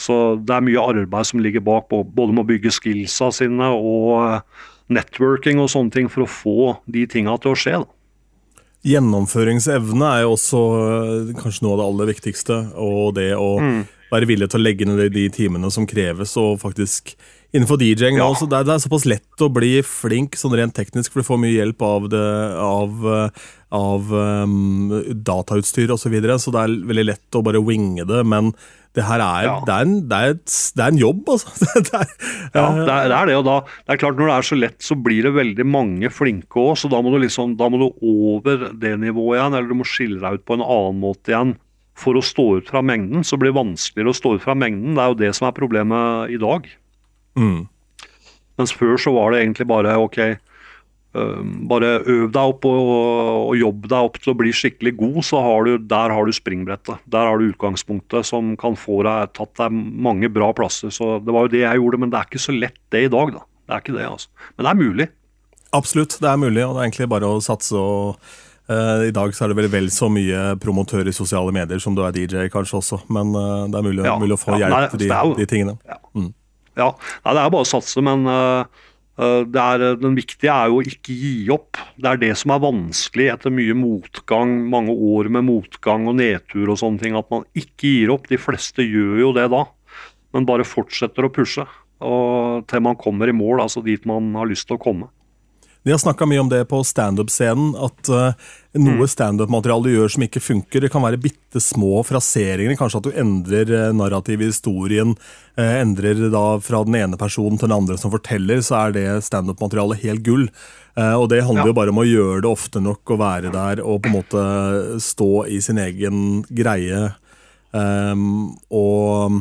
Så det er mye arbeid som ligger bak, både med å bygge skillsa sine og eh, networking og sånne ting for å få de tinga til å skje. Da. Gjennomføringsevne er jo også eh, kanskje noe av det aller viktigste. Og det å mm. være villig til å legge ned de timene som kreves, og faktisk innenfor DJ-ing ja. det, er, det, er såpass lett å bli flink sånn rent teknisk, for du får mye hjelp av, det, av, av um, datautstyr osv. Så, videre, så det er veldig lett å bare winge det. Men det her er, ja. det er, en, det er, et, det er en, jobb, altså. (laughs) er, ja, det er, det og da, det er klart Når det er så lett, så blir det veldig mange flinke òg. Så da må, du liksom, da må du over det nivået igjen, eller du må skille deg ut på en annen måte igjen for å stå ut fra mengden. Så blir det vanskeligere å stå ut fra mengden. Det er jo det som er problemet i dag. Mm. Mens før så var det egentlig bare OK, bare øv deg opp og, og, jobb deg opp til å bli skikkelig god, så har du, der har du springbrettet. Der har du utgangspunktet som kan få deg tatt deg mange bra plasser. Så Det var jo det jeg gjorde, men det er ikke så lett det i dag. da. Det er ikke det, altså. Men det er mulig. Absolutt, det er mulig, og det er egentlig bare å satse. og uh, I dag så er det vel vel så mye promotør i sosiale medier som du er DJ, kanskje også. Men uh, det er mulig, ja, mulig, å få ja, hjelp til de, de, tingene. Ja, mm. Ja. Nei, det er bare å satse, men uh, Eh, er, eh, den viktige er jo å ikke gi opp. Det er det som er vanskelig etter mye motgang, mange år med motgang og nedtur og sånne ting. At man ikke gir opp. De fleste gjør jo det da, men bare fortsetter å pushe. Og til man kommer i mål, altså dit man har lyst til å komme. Vi har snakka mye om det på standup-scenen, at uh, noe mm. standup-materiale du gjør som ikke funker. Det kan være bitte små fraseringer, kanskje at du endrer uh, narrativet i historien. Uh, endrer da fra den ene personen til den andre som forteller, så er det standup-materialet helt gull. og det handler ja. jo bare om å gjøre det ofte nok, å være der og på en måte stå i sin egen greie. Um, og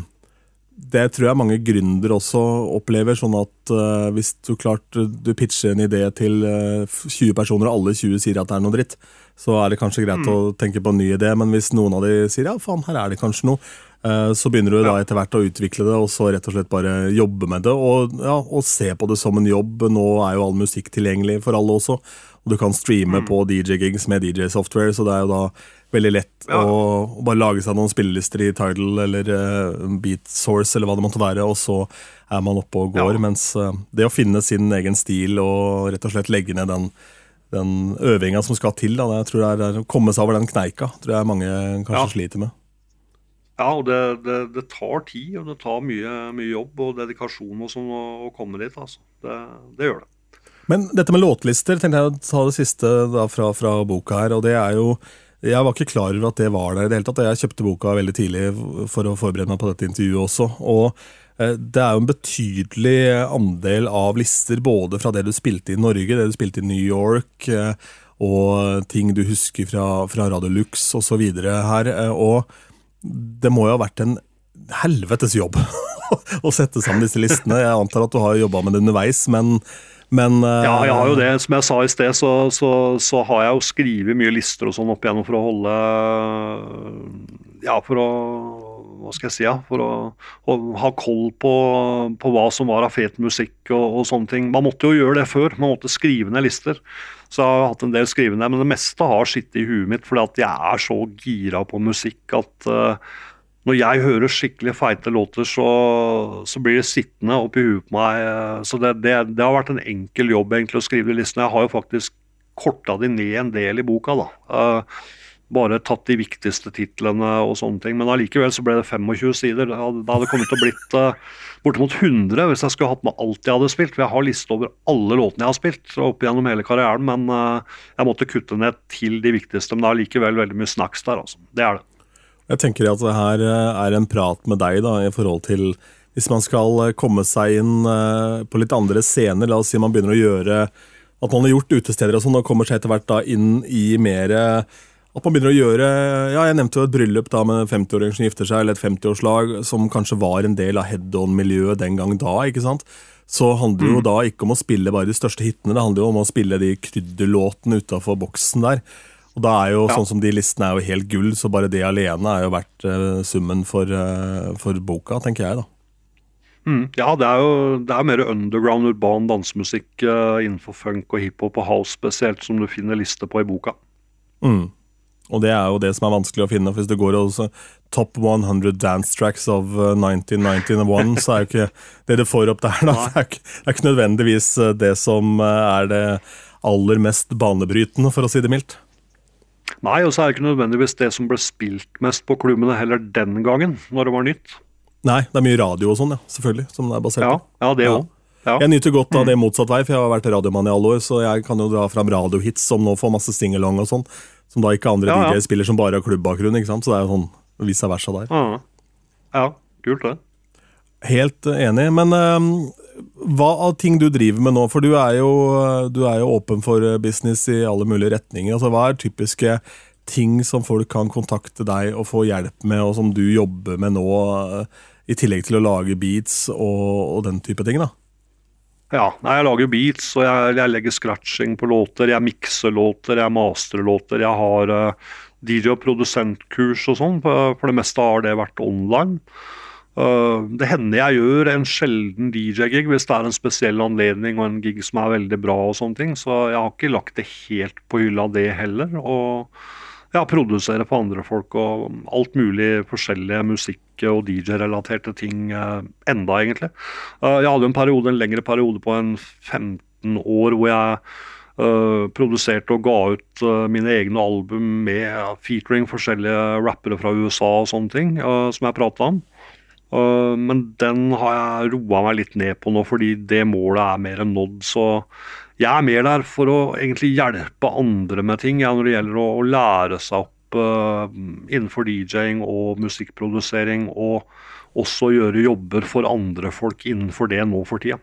det tror jeg mange gründere også opplever. sånn at uh, Hvis du klart du pitcher en idé til uh, eh, 20 personer, og alle 20 sier at det er noe dritt, så er det kanskje greit mm. å tenke på en ny idé. Men hvis noen av de sier ja, faen, her er det kanskje noe, uh, så begynner du da etter hvert å utvikle det, og så rett og slett bare jobbe med det. Og, ja, og se på det som en jobb. Nå er jo all musikk tilgjengelig for alle også. Og du kan streame mm. på DJ-gigs med DJ-software, så det er jo da veldig lett ja. å, å, bare lage seg noen spillelister i Tidal eller uh, Beat Source eller hva det måtte være, og så er man oppe og går. Ja. Mens uh, det å finne sin egen stil og rett og slett legge ned den, den øvinga som skal til, da, jeg tror det er å komme seg over den kneika, tror jeg mange kanskje ja. sliter med. Ja, og det, det, det, tar tid, og det tar mye, mye jobb og dedikasjon og sånn å, å, komme dit. altså. Det, det, gjør det. Men dette med låtlister tenkte jeg å ta det siste da, fra, fra boka her. og det er jo jeg var ikke klar over at det var der i det hele tatt. Jeg kjøpte boka veldig tidlig for å forberede meg på dette intervjuet også. og eh, det er jo en betydelig andel av lister, både fra det du spilte i Norge, det du spilte i New York, eh, og ting du husker fra, fra Radio Lux osv. her. Eh, og det må jo ha vært en helvetes jobb (laughs) å sette sammen disse listene. Jeg antar at du har jobba med det underveis, men men, uh, ja, jeg har jo det. Som jeg sa i sted, så, så, så har jeg jo skrevet mye lister og sånn opp igjennom for å holde Ja, for å Hva skal jeg si? Ja, for å, å ha koll på, på, hva som var av fet musikk og, og, sånne ting. Man måtte jo gjøre det før. Man måtte skrive ned lister. Så jeg har hatt en del skrivende, men det meste har sittet i huet mitt fordi at jeg er så gira på musikk at uh, når jeg hører skikkelig feite låter, så, så blir det sittende oppi huet på meg. Så det, det, det, har vært en enkel jobb egentlig å skrive de listene. Jeg har jo faktisk korta de ned en del i boka. da. Uh, bare tatt de viktigste titlene og sånne ting. Men allikevel så ble det 25 sider. Da hadde det kommet til å blitt uh, bortimot 100 hvis jeg skulle hatt med alt jeg hadde spilt. For jeg har liste over alle låtene jeg har spilt opp gjennom hele karrieren. Men uh, jeg måtte kutte ned til de viktigste. Men det er allikevel veldig mye snacks der, altså. Det er det. Jeg tenker at det her eh, er en prat med deg da, i forhold til hvis man skal komme seg inn på litt andre scener. La oss si man begynner å gjøre at man har gjort utesteder og sånn, og kommer seg etter hvert da inn i mer at man begynner å gjøre ja, Jeg nevnte jo et bryllup da med 50-åringer som gifter seg, eller et 50-årslag som kanskje var en del av head-on-miljøet den gang da. ikke sant? Så handler det jo mm. da ikke om å spille bare de største hitene, det handler jo om å spille de krydderlåtene utafor boksen der. Og da er jo ja. sånn som De listene er jo helt gull, så bare det alene er jo verdt uh, summen for, uh, for, boka, tenker jeg, da. Mm, ja, det er jo det er mer underground urban dansemusikk uh, innenfor funk og hiphop og house spesielt, som du finner liste på i boka. Mm. Og det er jo det som er vanskelig å finne. for Hvis du går også top 100 dance tracks of 1991, uh, så er jo ikke det du får opp der, da, (laughs) det er, ikke, det er ikke nødvendigvis det som er det aller mest banebrytende, for å si det mildt. Nei, og så er det ikke nødvendigvis det som ble spilt mest på klubbene heller den gangen, når det var nytt. Nei, det er mye radio og sånn, ja, selvfølgelig, som det er basert på. Ja, ja, det også. Ja. Ja. Jeg nyter godt av det mm. motsatt vei, for jeg har vært radiomann i alle år, så jeg kan jo dra fram radiohits som nå får masse singalong og sånn. Som da ikke andre ja, DJ spiller som bare har klubbbakgrunn. ikke sant? Så det er jo sånn vice versa der. Ja, ja kult det. Helt enig. Men uh, hva av ting du driver med nå? For du er, jo, du er jo åpen for business i alle mulige retninger. Altså, hva er typiske ting som folk kan kontakte deg og få hjelp med, og som du jobber med nå, uh, i tillegg til å lage beats og, og den type ting? da? Ja, jeg lager beats, og jeg, jeg, legger scratching på låter. Jeg mikser låter, jeg masterer låter. Jeg har uh, DJ- og produsentkurs og sånn. For det meste har det vært online. Det hender jeg gjør en sjelden DJ-gig hvis det er en spesiell anledning og en gig som er veldig bra. og sånne ting, Så jeg har ikke lagt det helt på hylla, det heller. og ja, produsere for andre folk og alt mulig forskjellige musikk- og DJ-relaterte ting eh, enda, egentlig. Eh, jeg hadde en periode, en lengre periode på en 15 år hvor jeg uh, produserte og ga ut mine egne album med featuring forskjellige rappere fra USA og sånne ting, som jeg prata om. Men den har jeg roa meg litt ned på nå, fordi det målet er mer enn nådd. Så jeg er mer der for å egentlig hjelpe andre med ting ja, når det gjelder å, lære seg opp uh, innenfor DJ-ing og musikkprodusering, og også gjøre jobber for andre folk innenfor det nå for tida.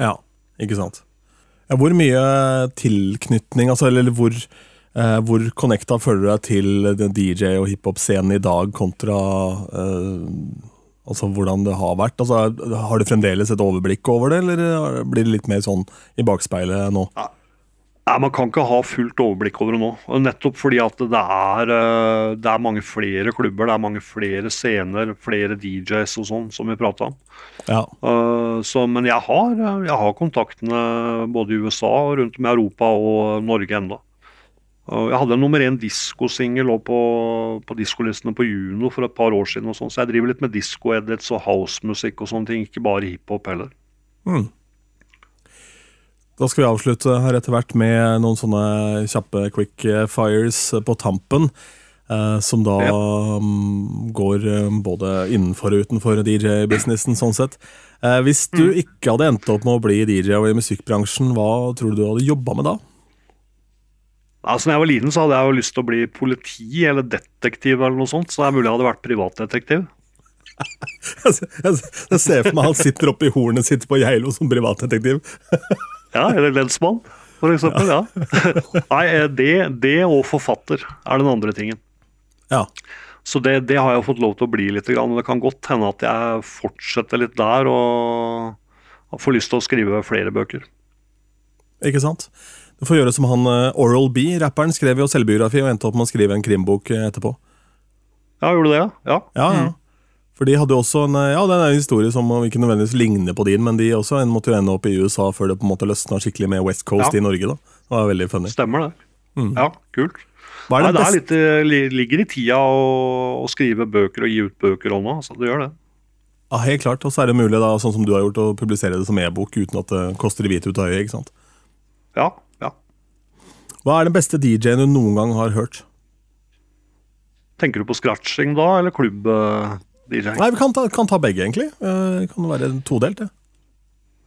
Ja, ikke sant. Ja, hvor mye tilknytning, altså, eller hvor, uh, hvor connecta føler du deg til DJ- og hiphop-scenen i dag kontra uh, Altså hvordan det har vært. Altså, har du fremdeles et overblikk over det, eller blir det litt mer sånn i bakspeilet nå? Ja. Nei, Man kan ikke ha fullt overblikk over det nå. Nettopp fordi at det er, eh, det er mange flere klubber, det er mange flere scener, flere DJs og sånn, som vi prata om. Ja. Uh, så, men jeg har, jeg har kontaktene både i USA, rundt om i Europa og Norge enda. Jeg hadde en nummer én diskosingel på, på diskolistene på Juno for et par år siden. og sånn, Så jeg driver litt med disko-edits og housemusikk og sånne ting, ikke bare hiphop heller. Mm. Da skal vi avslutte her etter hvert med noen sånne kjappe quick fires på tampen. Eh, som da ja. um, går eh, både innenfor og utenfor DJ-businessen, sånn sett. Eh, hvis du mm. ikke hadde endt opp med å bli DJ og i musikkbransjen, hva tror du du hadde jobba med da? Altså, når jeg var liten, så hadde jeg jo lyst til å bli politi eller detektiv. eller noe sånt, Så det er mulig jeg hadde vært privatdetektiv. (laughs) jeg ser for meg han sitter oppi hornet sitt på Geilo som privatdetektiv. (laughs) ja, eller lensmann, for eksempel. Ja. ja. Nei, eh, det, det, og forfatter er den andre tingen. Ja. Så det, det, har jeg fått lov til å bli litt. men Det kan godt hende at jeg fortsetter litt der og får lyst til å skrive flere bøker. Ikke sant? Du får gjøre som han eh, Oral B, rapperen, skrev jo selvbiografi og endte opp med å skrive en krimbok eh, etterpå. Ja, gjorde du det? Ja. ja, ja. Mm. For de hadde jo også en, ja, det er en historie som ikke nødvendigvis ligner på din, men de også en måtte jo ende opp i USA før det på en måte løsna skikkelig med West Coast Ja. i Norge. da. Det var veldig funny. Stemmer det. Ja, kult. Hva er Nei, det det litt, eh, ligger i tida å, å skrive bøker og gi ut bøker nå. Så det gjør det. Ja, helt klart, Og så er det mulig, da, sånn som du har gjort, å publisere det som e-bok uten at det koster hvit ut av øyet. ikke sant? Ja. Hva er den beste DJ-en du noen gang har hørt? Tenker du på scratching da, eller klubb-DJ? Nei, Vi kan ta, kan ta begge, egentlig. Eh, Det kan være todelt. det.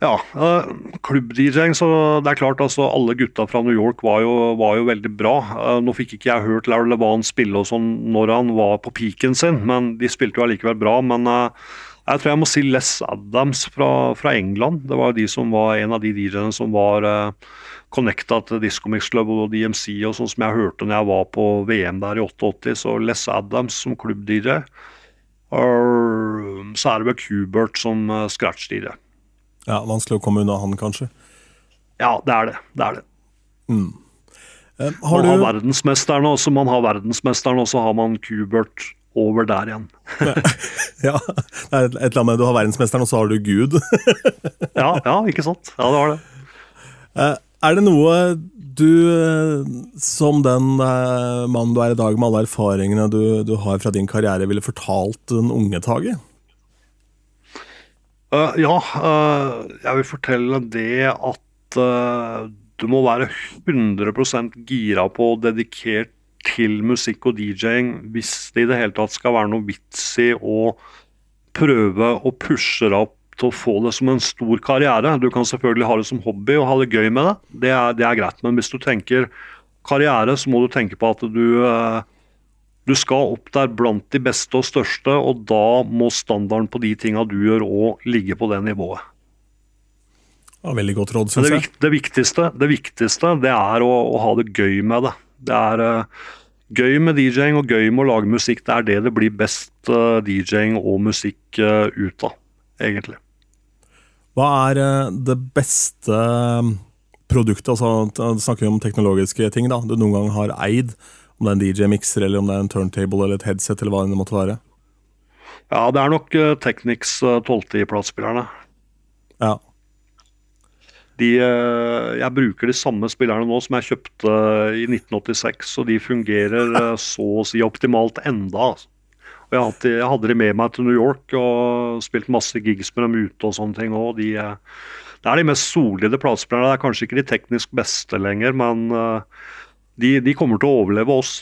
Ja, uh, klubb-DJ-ing, så det er klart altså alle gutta fra New York var jo, var jo veldig bra. Eh, nå fikk ikke jeg hørt Larry Levan spille og sånn når han var på peaken sin, men de spilte jo allikevel bra. Men eh, jeg tror jeg må si Les Adams fra, fra England. Det var jo de som var en av de DJ-ene som var uh, connecta til Disco Mix Club og DMC og sånn som jeg hørte når jeg var på VM der i 88. Så Les Adams som klubb-DJ. Og så er det vel Kubert som scratchdyre. Ja, Vanskelig å komme unna han, kanskje. Ja, det er det. Det er det. Eh, Har Man har du, verdensmesteren, også, man har verdensmesteren, og så har man Kubert over der igjen. (laughs) ja, det er et eller annet med Du har verdensmesteren, og så har du Gud. (laughs) Ja, ja, ikke sant? Ja, det var det. Eh, Er det noe du, eh, som den eh, mannen du er i dag, med alle erfaringene du, du har fra din karriere, ville fortalt den unge Tage? Uh, ja, uh, jeg vil fortelle det at uh, du må være 100% gira på og dedikert til musikk og DJ-ing hvis det i det hele tatt skal være noe vits i å prøve å pushe opp til å få det som en stor karriere. Du kan selvfølgelig ha det som hobby og ha det gøy med det, det er, det er greit. Men hvis du tenker karriere, så må du tenke på at du eh, du skal opp der blant de beste og største, og da må standarden på de tinga du gjør òg ligge på det nivået. Ja, veldig godt råd, syns jeg. det, viktigste, det viktigste det er å, å ha det gøy med det. Det er uh, gøy med DJ-ing og gøy med å lage musikk. Det er det det blir best uh, DJ-ing og musikk uh, ut av, egentlig. Hva er eh, det beste eh, produktet, altså da snakker vi om teknologiske ting, da, du noen gang har eid? Om det er en DJ-mikser, eller om det er en turntable eller et headset, eller hva det måtte være? Ja, det er nok uh, Technics uh, 12-platespillerne. Ja. De, eh, jeg bruker de samme spillerne nå som jeg kjøpte eh, i 1986, og de fungerer eh, så å si optimalt enda. Altså. Og jeg, alltid, jeg hadde de med meg til New York og spilt masse gigs med dem ute og sånne ting òg. De, eh, det er de mest solide platespillerne. Det er kanskje ikke de teknisk beste lenger, men eh, de, de kommer til å overleve oss.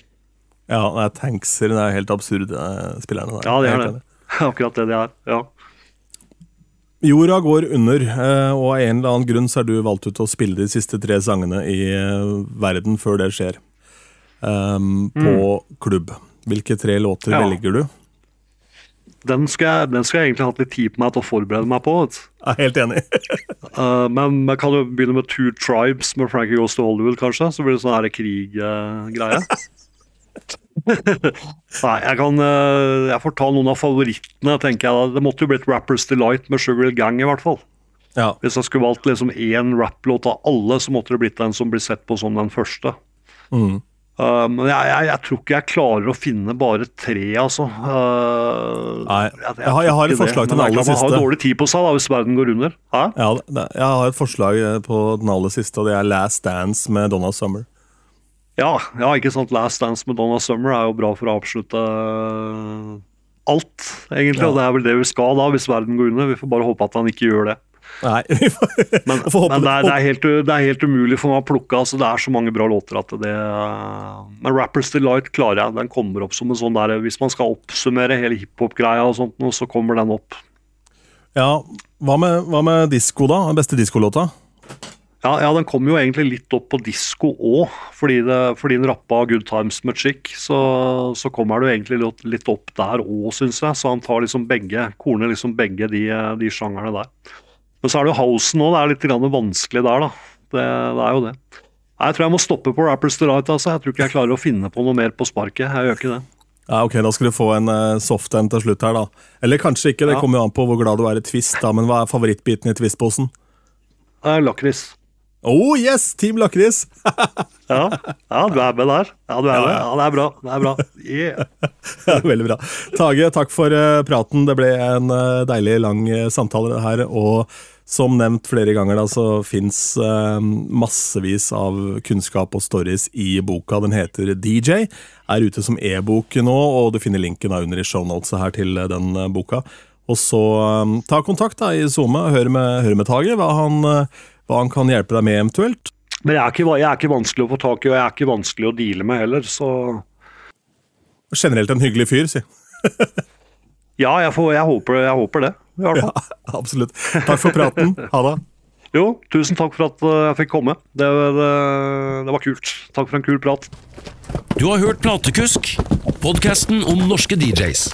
ja, det er tankser. Det er helt absurde eh, spillerne. der. Ja, det er det. (laughs) Akkurat det de er. ja. Jorda går under, og av en eller annen grunn så er du valgt ut til å spille de siste tre sangene i verden før det skjer. um, på klubb. Hvilke tre låter Mm. Ja. velger du? Den skal, jeg, den skulle, jeg egentlig hatt litt tid på meg til å forberede meg på. vet. Jeg er helt enig. Uh, (laughs) men man kan jo begynne med Two Tribes med Frankie Goes to Hollywood, kanskje. Så blir det sånn her krig-greie. (laughs) Nei, jeg kan uh, Jeg får ta noen av favorittene, tenker jeg. da. Det måtte jo blitt Rappers Delight med Sugar Gang, i hvert fall. ja. Hvis jeg skulle valgt liksom én rapplåt av alle, så måtte det blitt den som blir sett på som den første. Mm. Uh, men jeg, jeg, jeg tror ikke jeg klarer å finne bare tre, altså. Uh, Nei, jeg, jeg har- har et forslag det. til den er aller siste. Man har dårlig tid på seg da, hvis verden går under. Hæ? Ja, jeg har et forslag eh, på den aller siste, og det er Last Dance med Donna Summer. Ja, ja, ikke sant. Last Dance med Donna Summer er jo bra for å avslutte alt, egentlig. Ja. Og det er vel det vi skal da, hvis verden går under. Vi får bare håpe at han ikke gjør det. Nei, vi får, Men, får håpe men det, er, det, er helt, det er helt umulig for meg å plukke. altså Det er så mange bra låter at det Men Rappers Delight klarer jeg. Den kommer opp som en sånn der Hvis man skal oppsummere hele hiphop-greia og sånt, så kommer den opp. Ja, hva med, hva med disko, da? Den beste diskolåta? Ja, ja, den kom jo egentlig litt opp på disko òg, fordi, fordi den rappa Good Times med Chick. Så, så kommer det jo egentlig litt opp der òg, syns jeg. Så han tar liksom begge, korner liksom begge de, de sjangerne der. Men så er det jo housen òg, det er litt vanskelig der, da. Det, det er jo det. Jeg tror jeg må stoppe på Rappers Delight, altså. Jeg tror ikke jeg klarer å finne på noe mer på sparket. Jeg gjør ikke det. Ja, ok, Da skal du få en uh, soft en til slutt her, da. Eller kanskje ikke, det Ja. kommer jo an på hvor glad du er i Twist, da. Men hva er favorittbiten i Twist-posen? Eh, Lakris. Oh yes! Team Lakris! (laughs) Ja. Ja, du er med der. Ja, du er med. Ja, det er bra. Det er bra. Yeah. (laughs) Veldig bra. Tage, takk for eh, praten. Det ble en eh, deilig lang eh, samtale her. Og som nevnt flere ganger, da, så fins massevis av kunnskap og stories i boka. Den heter DJ. Er ute som e-bok nå, og du finner linken da under i shownotesa her til den boka. Og så ta kontakt da i SoMe, hør med, hør med Tage hva han, hva han kan hjelpe deg med eventuelt. Men jeg er, ikke, jeg er, ikke, vanskelig å få tak i, og jeg er ikke vanskelig å deale med heller, så Generelt en hyggelig fyr, si. (laughs) ja, jeg, får, jeg, håper, jeg, håper, det. I hvert fall. (laughs) Ja, absolutt. Takk for praten. Ha det. Jo, tusen takk for at eh, jeg fikk komme. Det, det, det var kult. Takk for en kul prat. Du har hørt Platekusk, podkasten om norske DJs.